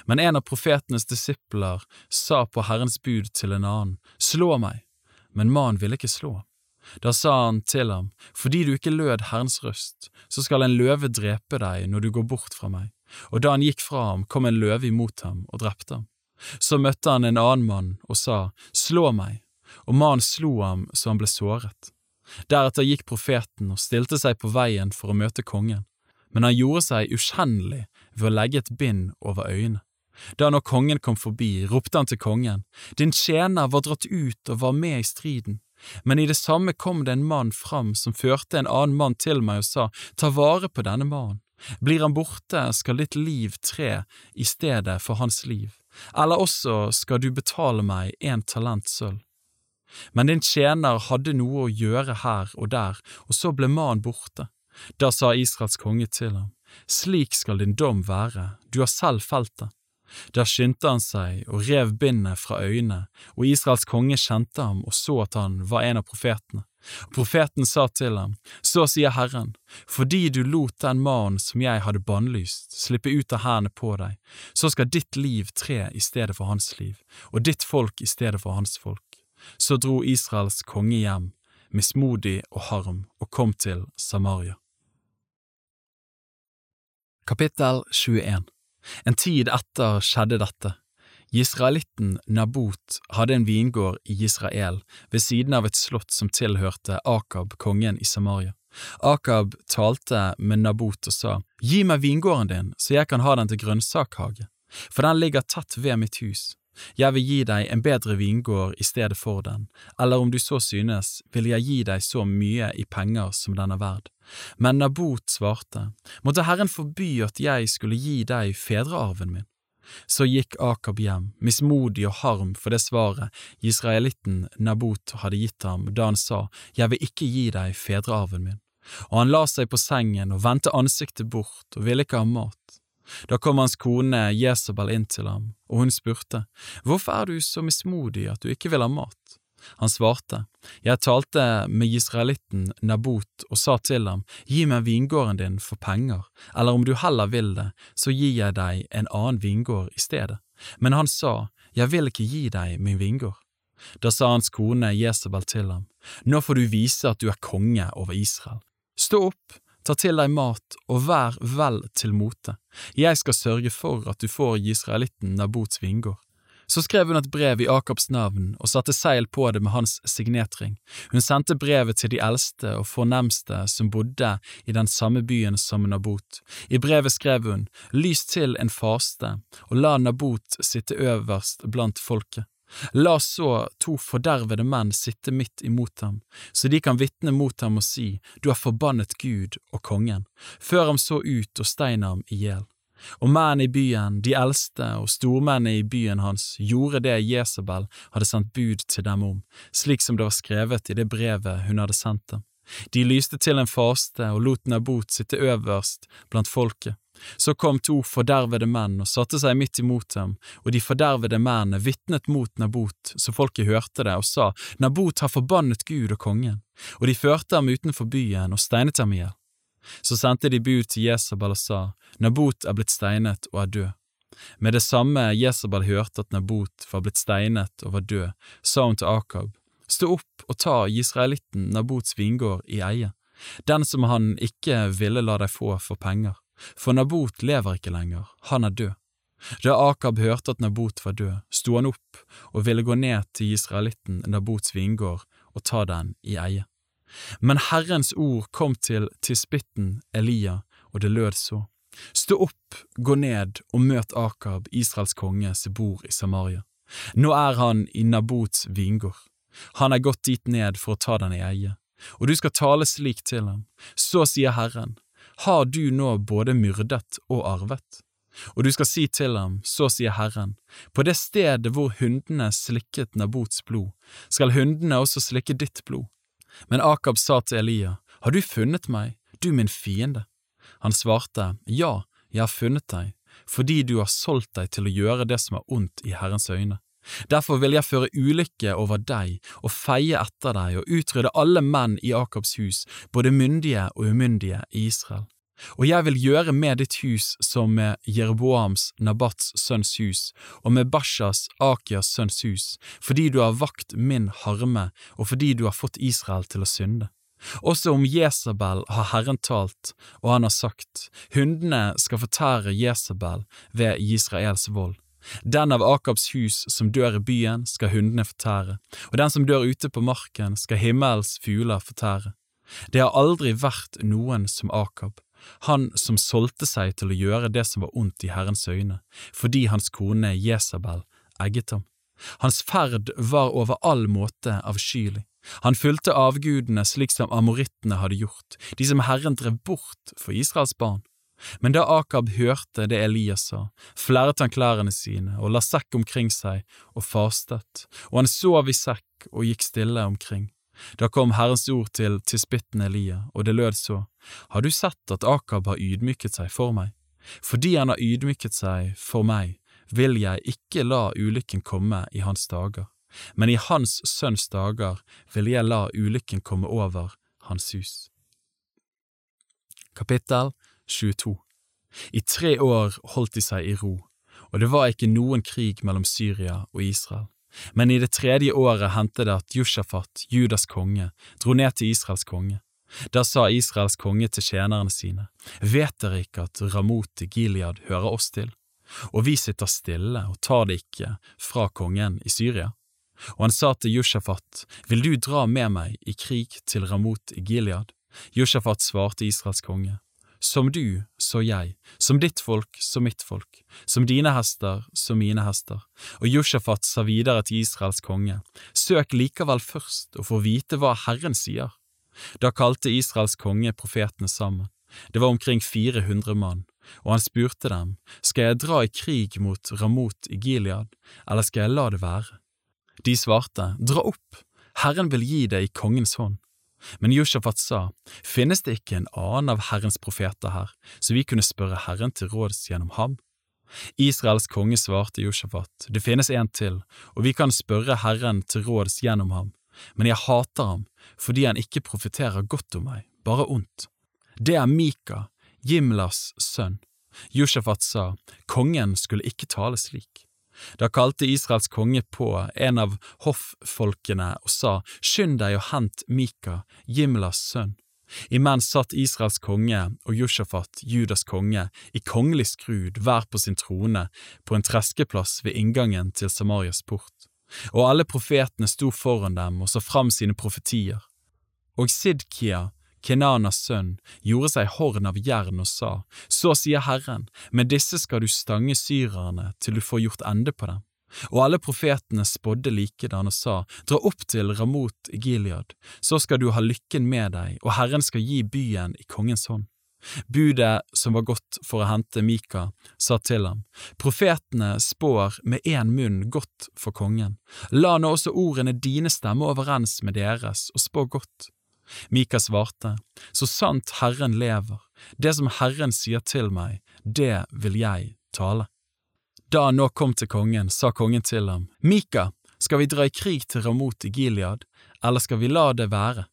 Men en av profetenes disipler sa på Herrens bud til en annen, Slå meg, men mannen ville ikke slå. Da sa han til ham, Fordi du ikke lød Herrens røst, så skal en løve drepe deg når du går bort fra meg. Og da han gikk fra ham, kom en løve imot ham og drepte ham. Så møtte han en annen mann og sa, Slå meg, og mannen slo ham så han ble såret. Deretter gikk profeten og stilte seg på veien for å møte kongen, men han gjorde seg ukjennelig ved å legge et bind over øynene. Da når kongen kom forbi, ropte han til kongen, Din tjener var dratt ut og var med i striden. Men i det samme kom det en mann fram som førte en annen mann til meg og sa, Ta vare på denne mannen. Blir han borte, skal ditt liv tre i stedet for hans liv, eller også skal du betale meg en talent sølv. Men din tjener hadde noe å gjøre her og der, og så ble mannen borte. Da sa Israels konge til ham, Slik skal din dom være, du har selv felt det. Da skyndte han seg og rev bindet fra øynene, og Israels konge kjente ham og så at han var en av profetene. Profeten sa til ham, Så sier Herren, fordi du lot den mannen som jeg hadde bannlyst, slippe ut av hendene på deg, så skal ditt liv tre i stedet for hans liv, og ditt folk i stedet for hans folk. Så dro Israels konge hjem, mismodig og harm, og kom til Samaria. Kapittel 21 En tid etter skjedde dette. Israelitten Nabot hadde en vingård i Israel ved siden av et slott som tilhørte Akab, kongen i Samaria. Akab talte med Nabot og sa, Gi meg vingården din, så jeg kan ha den til grønnsakhage, for den ligger tett ved mitt hus. Jeg vil gi deg en bedre vingård i stedet for den, eller om du så synes, vil jeg gi deg så mye i penger som den er verd. Men Nabot svarte, måtte Herren forby at jeg skulle gi deg fedrearven min. Så gikk Akab hjem, mismodig og harm for det svaret israelitten Nabot hadde gitt ham da han sa, Jeg vil ikke gi deg fedrearven min. Og han la seg på sengen og vendte ansiktet bort og ville ikke ha mat. Da kom hans kone Jesabel inn til ham, og hun spurte, Hvorfor er du så mismodig at du ikke vil ha mat? Han svarte, Jeg talte med israelitten Nabot og sa til ham, Gi meg vingården din for penger, eller om du heller vil det, så gir jeg deg en annen vingård i stedet. Men han sa, Jeg vil ikke gi deg min vingård. Da sa hans kone Jesabel til ham, Nå får du vise at du er konge over Israel. Stå opp, ta til deg mat og vær vel til mote. Jeg skal sørge for at du får israelitten Nabots vingård. Så skrev hun et brev i Akabs navn og satte seil på det med hans signetring. Hun sendte brevet til de eldste og fornemste som bodde i den samme byen som Nabot. I brevet skrev hun, Lys til en faste, og la Nabot sitte øverst blant folket. La så to fordervede menn sitte midt imot ham, så de kan vitne mot ham og si, Du har forbannet Gud og kongen. Før ham så ut og stein ham i hjel. Og mennene i byen, de eldste og stormennene i byen hans, gjorde det Jesabel hadde sendt bud til dem om, slik som det var skrevet i det brevet hun hadde sendt dem. De lyste til en faste og lot Nabot sitte øverst blant folket. Så kom to fordervede menn og satte seg midt imot dem, og de fordervede mennene vitnet mot Nabot, så folket hørte det og sa, Nabot har forbannet Gud og kongen, og de førte ham utenfor byen og steinet ham i hjel. Så sendte de bud til Jesabel og sa, Nabot er blitt steinet og er død. Med det samme Jesabel hørte at Nabot var blitt steinet og var død, sa hun til Akab, Stå opp og ta israelitten Nabots vingård i eie, den som han ikke ville la deg få for penger. For Nabot lever ikke lenger, han er død. Da Akab hørte at Nabot var død, sto han opp og ville gå ned til israelitten Nabots vingård og ta den i eie. Men Herrens ord kom til tispitten Elia, og det lød så. Stå opp, gå ned og møt Akab, Israels konge, som bor i Samaria. Nå er han i Nabots vingård. Han er gått dit ned for å ta den i eie, og du skal tale slik til ham. Så sier Herren, har du nå både myrdet og arvet? Og du skal si til ham, så sier Herren, på det stedet hvor hundene slikket Nabots blod, skal hundene også slikke ditt blod. Men Akab sa til Elia, har du funnet meg, du min fiende? Han svarte, ja, jeg har funnet deg, fordi du har solgt deg til å gjøre det som er ondt i Herrens øyne. Derfor vil jeg føre ulykke over deg og feie etter deg og utrydde alle menn i Akabs hus, både myndige og umyndige i Israel. Og jeg vil gjøre med ditt hus som med Jeroboams, Nabats sønns hus, og med Bashas, Akias sønns hus, fordi du har vakt min harme og fordi du har fått Israel til å synde. Også om Jesabel har Herren talt, og han har sagt, hundene skal fortære Jesabel ved Israels vold. Den av Akabs hus som dør i byen, skal hundene fortære, og den som dør ute på marken, skal himmels fugler fortære. Det har aldri vært noen som Akab, han som solgte seg til å gjøre det som var ondt i Herrens øyne, fordi hans kone Jesabel egget ham. Hans ferd var over all måte avskyelig. Han fulgte avgudene slik som amorittene hadde gjort, de som Herren drev bort for Israels barn. Men da Akab hørte det Elias sa, flerret han klærne sine og la sekk omkring seg og fastet, og han sov i sekk og gikk stille omkring. Da kom Herrens ord til tisbitten Elia, og det lød så, Har du sett at Akab har ydmyket seg for meg? Fordi han har ydmyket seg for meg, vil jeg ikke la ulykken komme i hans dager, men i hans sønns dager vil jeg la ulykken komme over hans hus. Kapittel 22 I tre år holdt de seg i ro, og det var ikke noen krig mellom Syria og Israel. Men i det tredje året hendte det at Jushafat, Judas konge, dro ned til Israels konge. Da sa Israels konge til tjenerne sine, vet dere ikke at Ramot Gilead hører oss til, og vi sitter stille og tar det ikke fra kongen i Syria? Og han sa til Jushafat, vil du dra med meg i krig til Ramot Gilead? Jushafat svarte Israels konge, som du, så jeg, som ditt folk, så mitt folk, som dine hester, så mine hester. Og Jushafat sa videre til Israels konge, søk likevel først og få vite hva Herren sier. Da kalte Israels konge profetene sammen. Det var omkring 400 mann, og han spurte dem, skal jeg dra i krig mot Ramot i Gilead, eller skal jeg la det være? De svarte, dra opp, Herren vil gi deg i kongens hånd. Men Josjafat sa, finnes det ikke en annen av Herrens profeter her, så vi kunne spørre Herren til råds gjennom ham? Israels konge svarte Josjafat, det finnes en til, og vi kan spørre Herren til råds gjennom ham, men jeg hater ham fordi han ikke profeterer godt om meg, bare ondt. Det er Mika, Jimlas sønn. Josjafat sa, kongen skulle ikke tale slik. Da kalte Israels konge på en av hoffolkene og sa, Skynd deg og hent Mika, Jimlas sønn. Imens satt Israels konge og Jushafat, Judas konge, i kongelig skrud hver på sin trone på en treskeplass ved inngangen til Samarias port, og alle profetene sto foran dem og så fram sine profetier. Og Sidkia, Kenanas sønn, gjorde seg horn av jern og sa, Så sier Herren, med disse skal du stange syrerne til du får gjort ende på dem. Og alle profetene spådde likedan og sa, Dra opp til Ramot i Gilead, så skal du ha lykken med deg, og Herren skal gi byen i kongens hånd. Budet som var gått for å hente Mika, sa til ham, Profetene spår med én munn godt for kongen, la nå også ordene dine stemme overens med deres, og spå godt. Mika svarte, Så sant Herren lever, det som Herren sier til meg, det vil jeg tale. Da han nå kom til kongen, sa kongen til ham, Mika, skal vi dra i krig til Ramot i Gilead, eller skal vi la det være?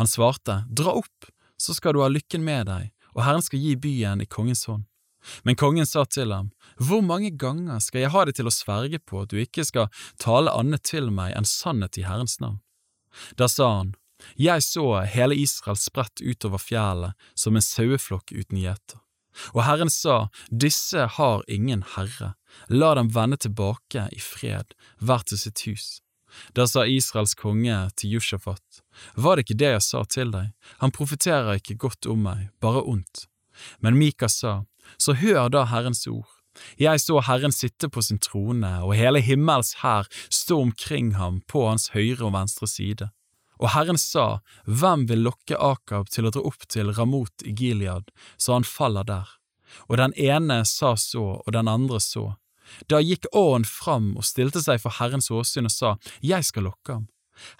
Han svarte, Dra opp, så skal du ha lykken med deg, og Herren skal gi byen i kongens hånd. Men kongen sa til ham, Hvor mange ganger skal jeg ha det til å sverge på at du ikke skal tale annet til meg enn sannhet i Herrens navn? Da sa han, jeg så hele Israel spredt utover fjellet som en saueflokk uten gjeter. Og Herren sa, Disse har ingen herre, la dem vende tilbake i fred, hver til sitt hus. Da sa Israels konge til Jushafat, Var det ikke det jeg sa til deg, han profeterer ikke godt om meg, bare ondt. Men Mika sa, Så hør da Herrens ord. Jeg så Herren sitte på sin trone, og hele himmels hær stå omkring ham på hans høyre og venstre side. Og Herren sa, Hvem vil lokke Akab til å dra opp til Ramot i Gilead, så han faller der? Og den ene sa så, og den andre så. Da gikk åren fram og stilte seg for Herrens åsyn og sa, Jeg skal lokke ham.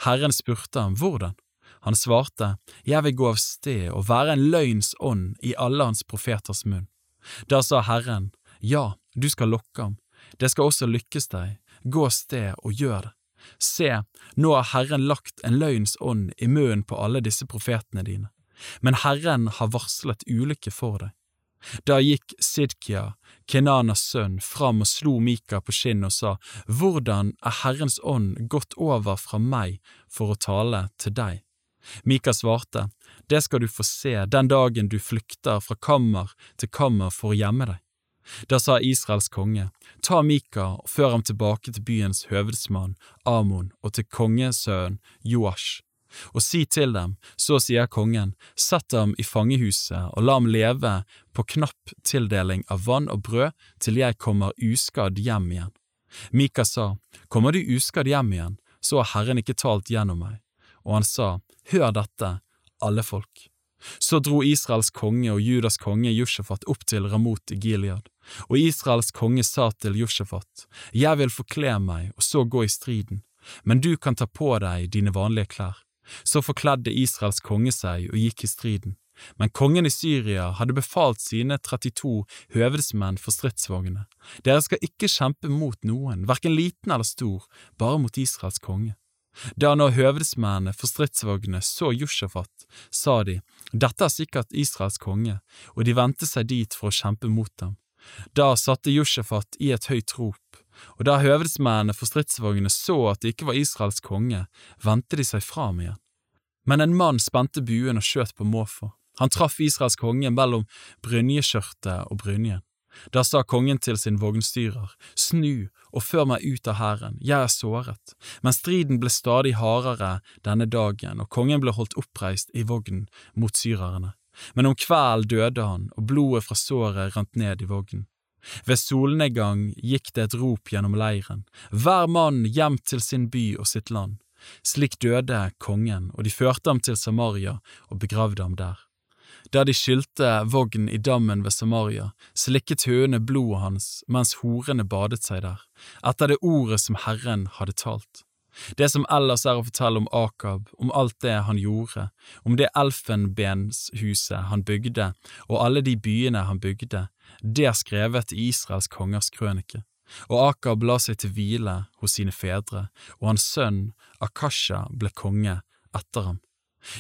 Herren spurte ham, Hvordan? Han svarte, Jeg vil gå av sted og være en løgns ånd i alle hans profeters munn. Da sa Herren, Ja, du skal lokke ham, det skal også lykkes deg, gå av sted og gjør det. Se, nå har Herren lagt en løgns ånd i munnen på alle disse profetene dine, men Herren har varslet ulykke for deg. Da gikk Sidkia, Kenanas sønn, fram og slo Mika på kinnet og sa, Hvordan er Herrens ånd gått over fra meg for å tale til deg? Mika svarte, Det skal du få se den dagen du flykter fra kammer til kammer for å gjemme deg. Da sa Israels konge, ta Mika og før ham tilbake til byens høvedsmann Amon og til kongesønnen Joash, og si til dem, så sier kongen, sett ham i fangehuset og la ham leve på knapp tildeling av vann og brød til jeg kommer uskadd hjem igjen. Mika sa, kommer du uskadd hjem igjen, så har Herren ikke talt gjennom meg. Og han sa, hør dette, alle folk. Så dro Israels konge og Judas konge Jushafat opp til Ramot i Gilead. Og Israels konge sa til Josjafat, Jeg vil forkle meg og så gå i striden, men du kan ta på deg dine vanlige klær. Så forkledde Israels konge seg og gikk i striden. Men kongen i Syria hadde befalt sine 32 høvedsmenn for stridsvognene. Dere skal ikke kjempe mot noen, hverken liten eller stor, bare mot Israels konge. Da nå høvedsmennene for stridsvognene så Josjafat, sa de, dette er sikkert Israels konge, og de vendte seg dit for å kjempe mot dem. Da satte Josjafat i et høyt rop, og da høvedsmennene for stridsvognene så at det ikke var Israels konge, vendte de seg fra ham igjen. Men en mann spente buen og skjøt på måfå. Han traff Israels konge mellom brynjeskjørtet og brynjen. Da sa kongen til sin vognstyrer, snu og før meg ut av hæren, jeg er såret. Men striden ble stadig hardere denne dagen, og kongen ble holdt oppreist i vognen mot syrerne. Men om kvelden døde han, og blodet fra såret rant ned i vognen. Ved solnedgang gikk det et rop gjennom leiren, hver mann hjem til sin by og sitt land. Slik døde kongen, og de førte ham til Samaria og begravde ham der. Der de skylte vognen i dammen ved Samaria, slikket høene blodet hans mens horene badet seg der, etter det ordet som Herren hadde talt. Det som ellers er å fortelle om Akab, om alt det han gjorde, om det elfenbenshuset han bygde og alle de byene han bygde, det er skrevet i Israels kongers krønike. Og Akab la seg til hvile hos sine fedre, og hans sønn Akasha ble konge etter ham.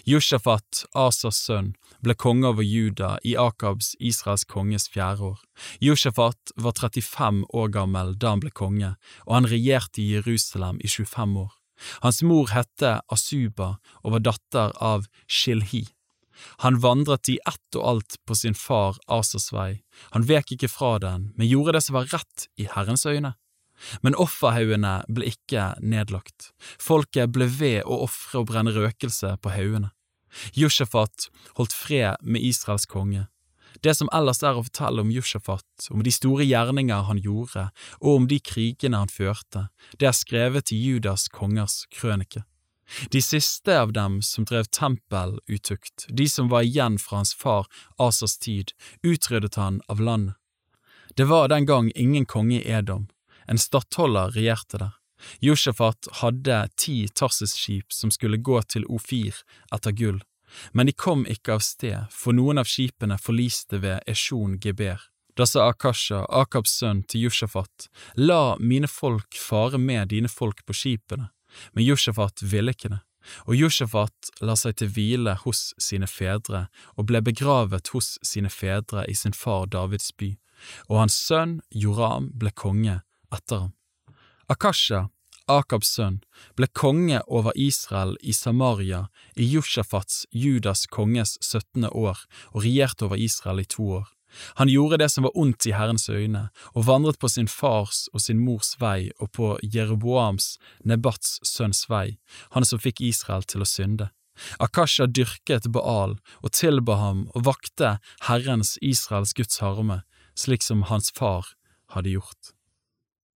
Jushafat, Asas sønn, ble konge over Juda i Akabs, Israels konges fjerde år. Jushafat var 35 år gammel da han ble konge, og han regjerte i Jerusalem i 25 år. Hans mor hette Asuba og var datter av Shilhi. Han vandret i ett og alt på sin far Asas vei, han vek ikke fra den, men gjorde det som var rett i Herrens øyne. Men offerhaugene ble ikke nedlagt. Folket ble ved å ofre og brenne røkelse på haugene. Jushafat holdt fred med Israels konge. Det som ellers er å fortelle om Jushafat, om de store gjerninger han gjorde, og om de krigene han førte, det er skrevet i Judas kongers krønike. De siste av dem som drev tempelutukt, de som var igjen fra hans far Asas tid, utryddet han av landet. Det var den gang ingen konge i Edom, en stattholder regjerte der. Josjafat hadde ti Tarsis-skip som skulle gå til Ofir etter gull, men de kom ikke av sted, for noen av skipene forliste ved Eshon Geber. Da sa Akasha, Akabs sønn, til Josjafat, la mine folk fare med dine folk på skipene, men Josjafat ville ikke det. Og Josjafat la seg til hvile hos sine fedre og ble begravet hos sine fedre i sin far Davids by, og hans sønn Joram ble konge etter ham. Akasha, Akabs sønn, ble konge over Israel i Samaria i Josjafats, Judas konges 17. år, og regjerte over Israel i to år. Han gjorde det som var ondt i Herrens øyne, og vandret på sin fars og sin mors vei og på Jeroboams, Nebats sønns vei, han som fikk Israel til å synde. Akasha dyrket Baal og tilba ham og vakte Herrens Israels Guds harme, slik som hans far hadde gjort.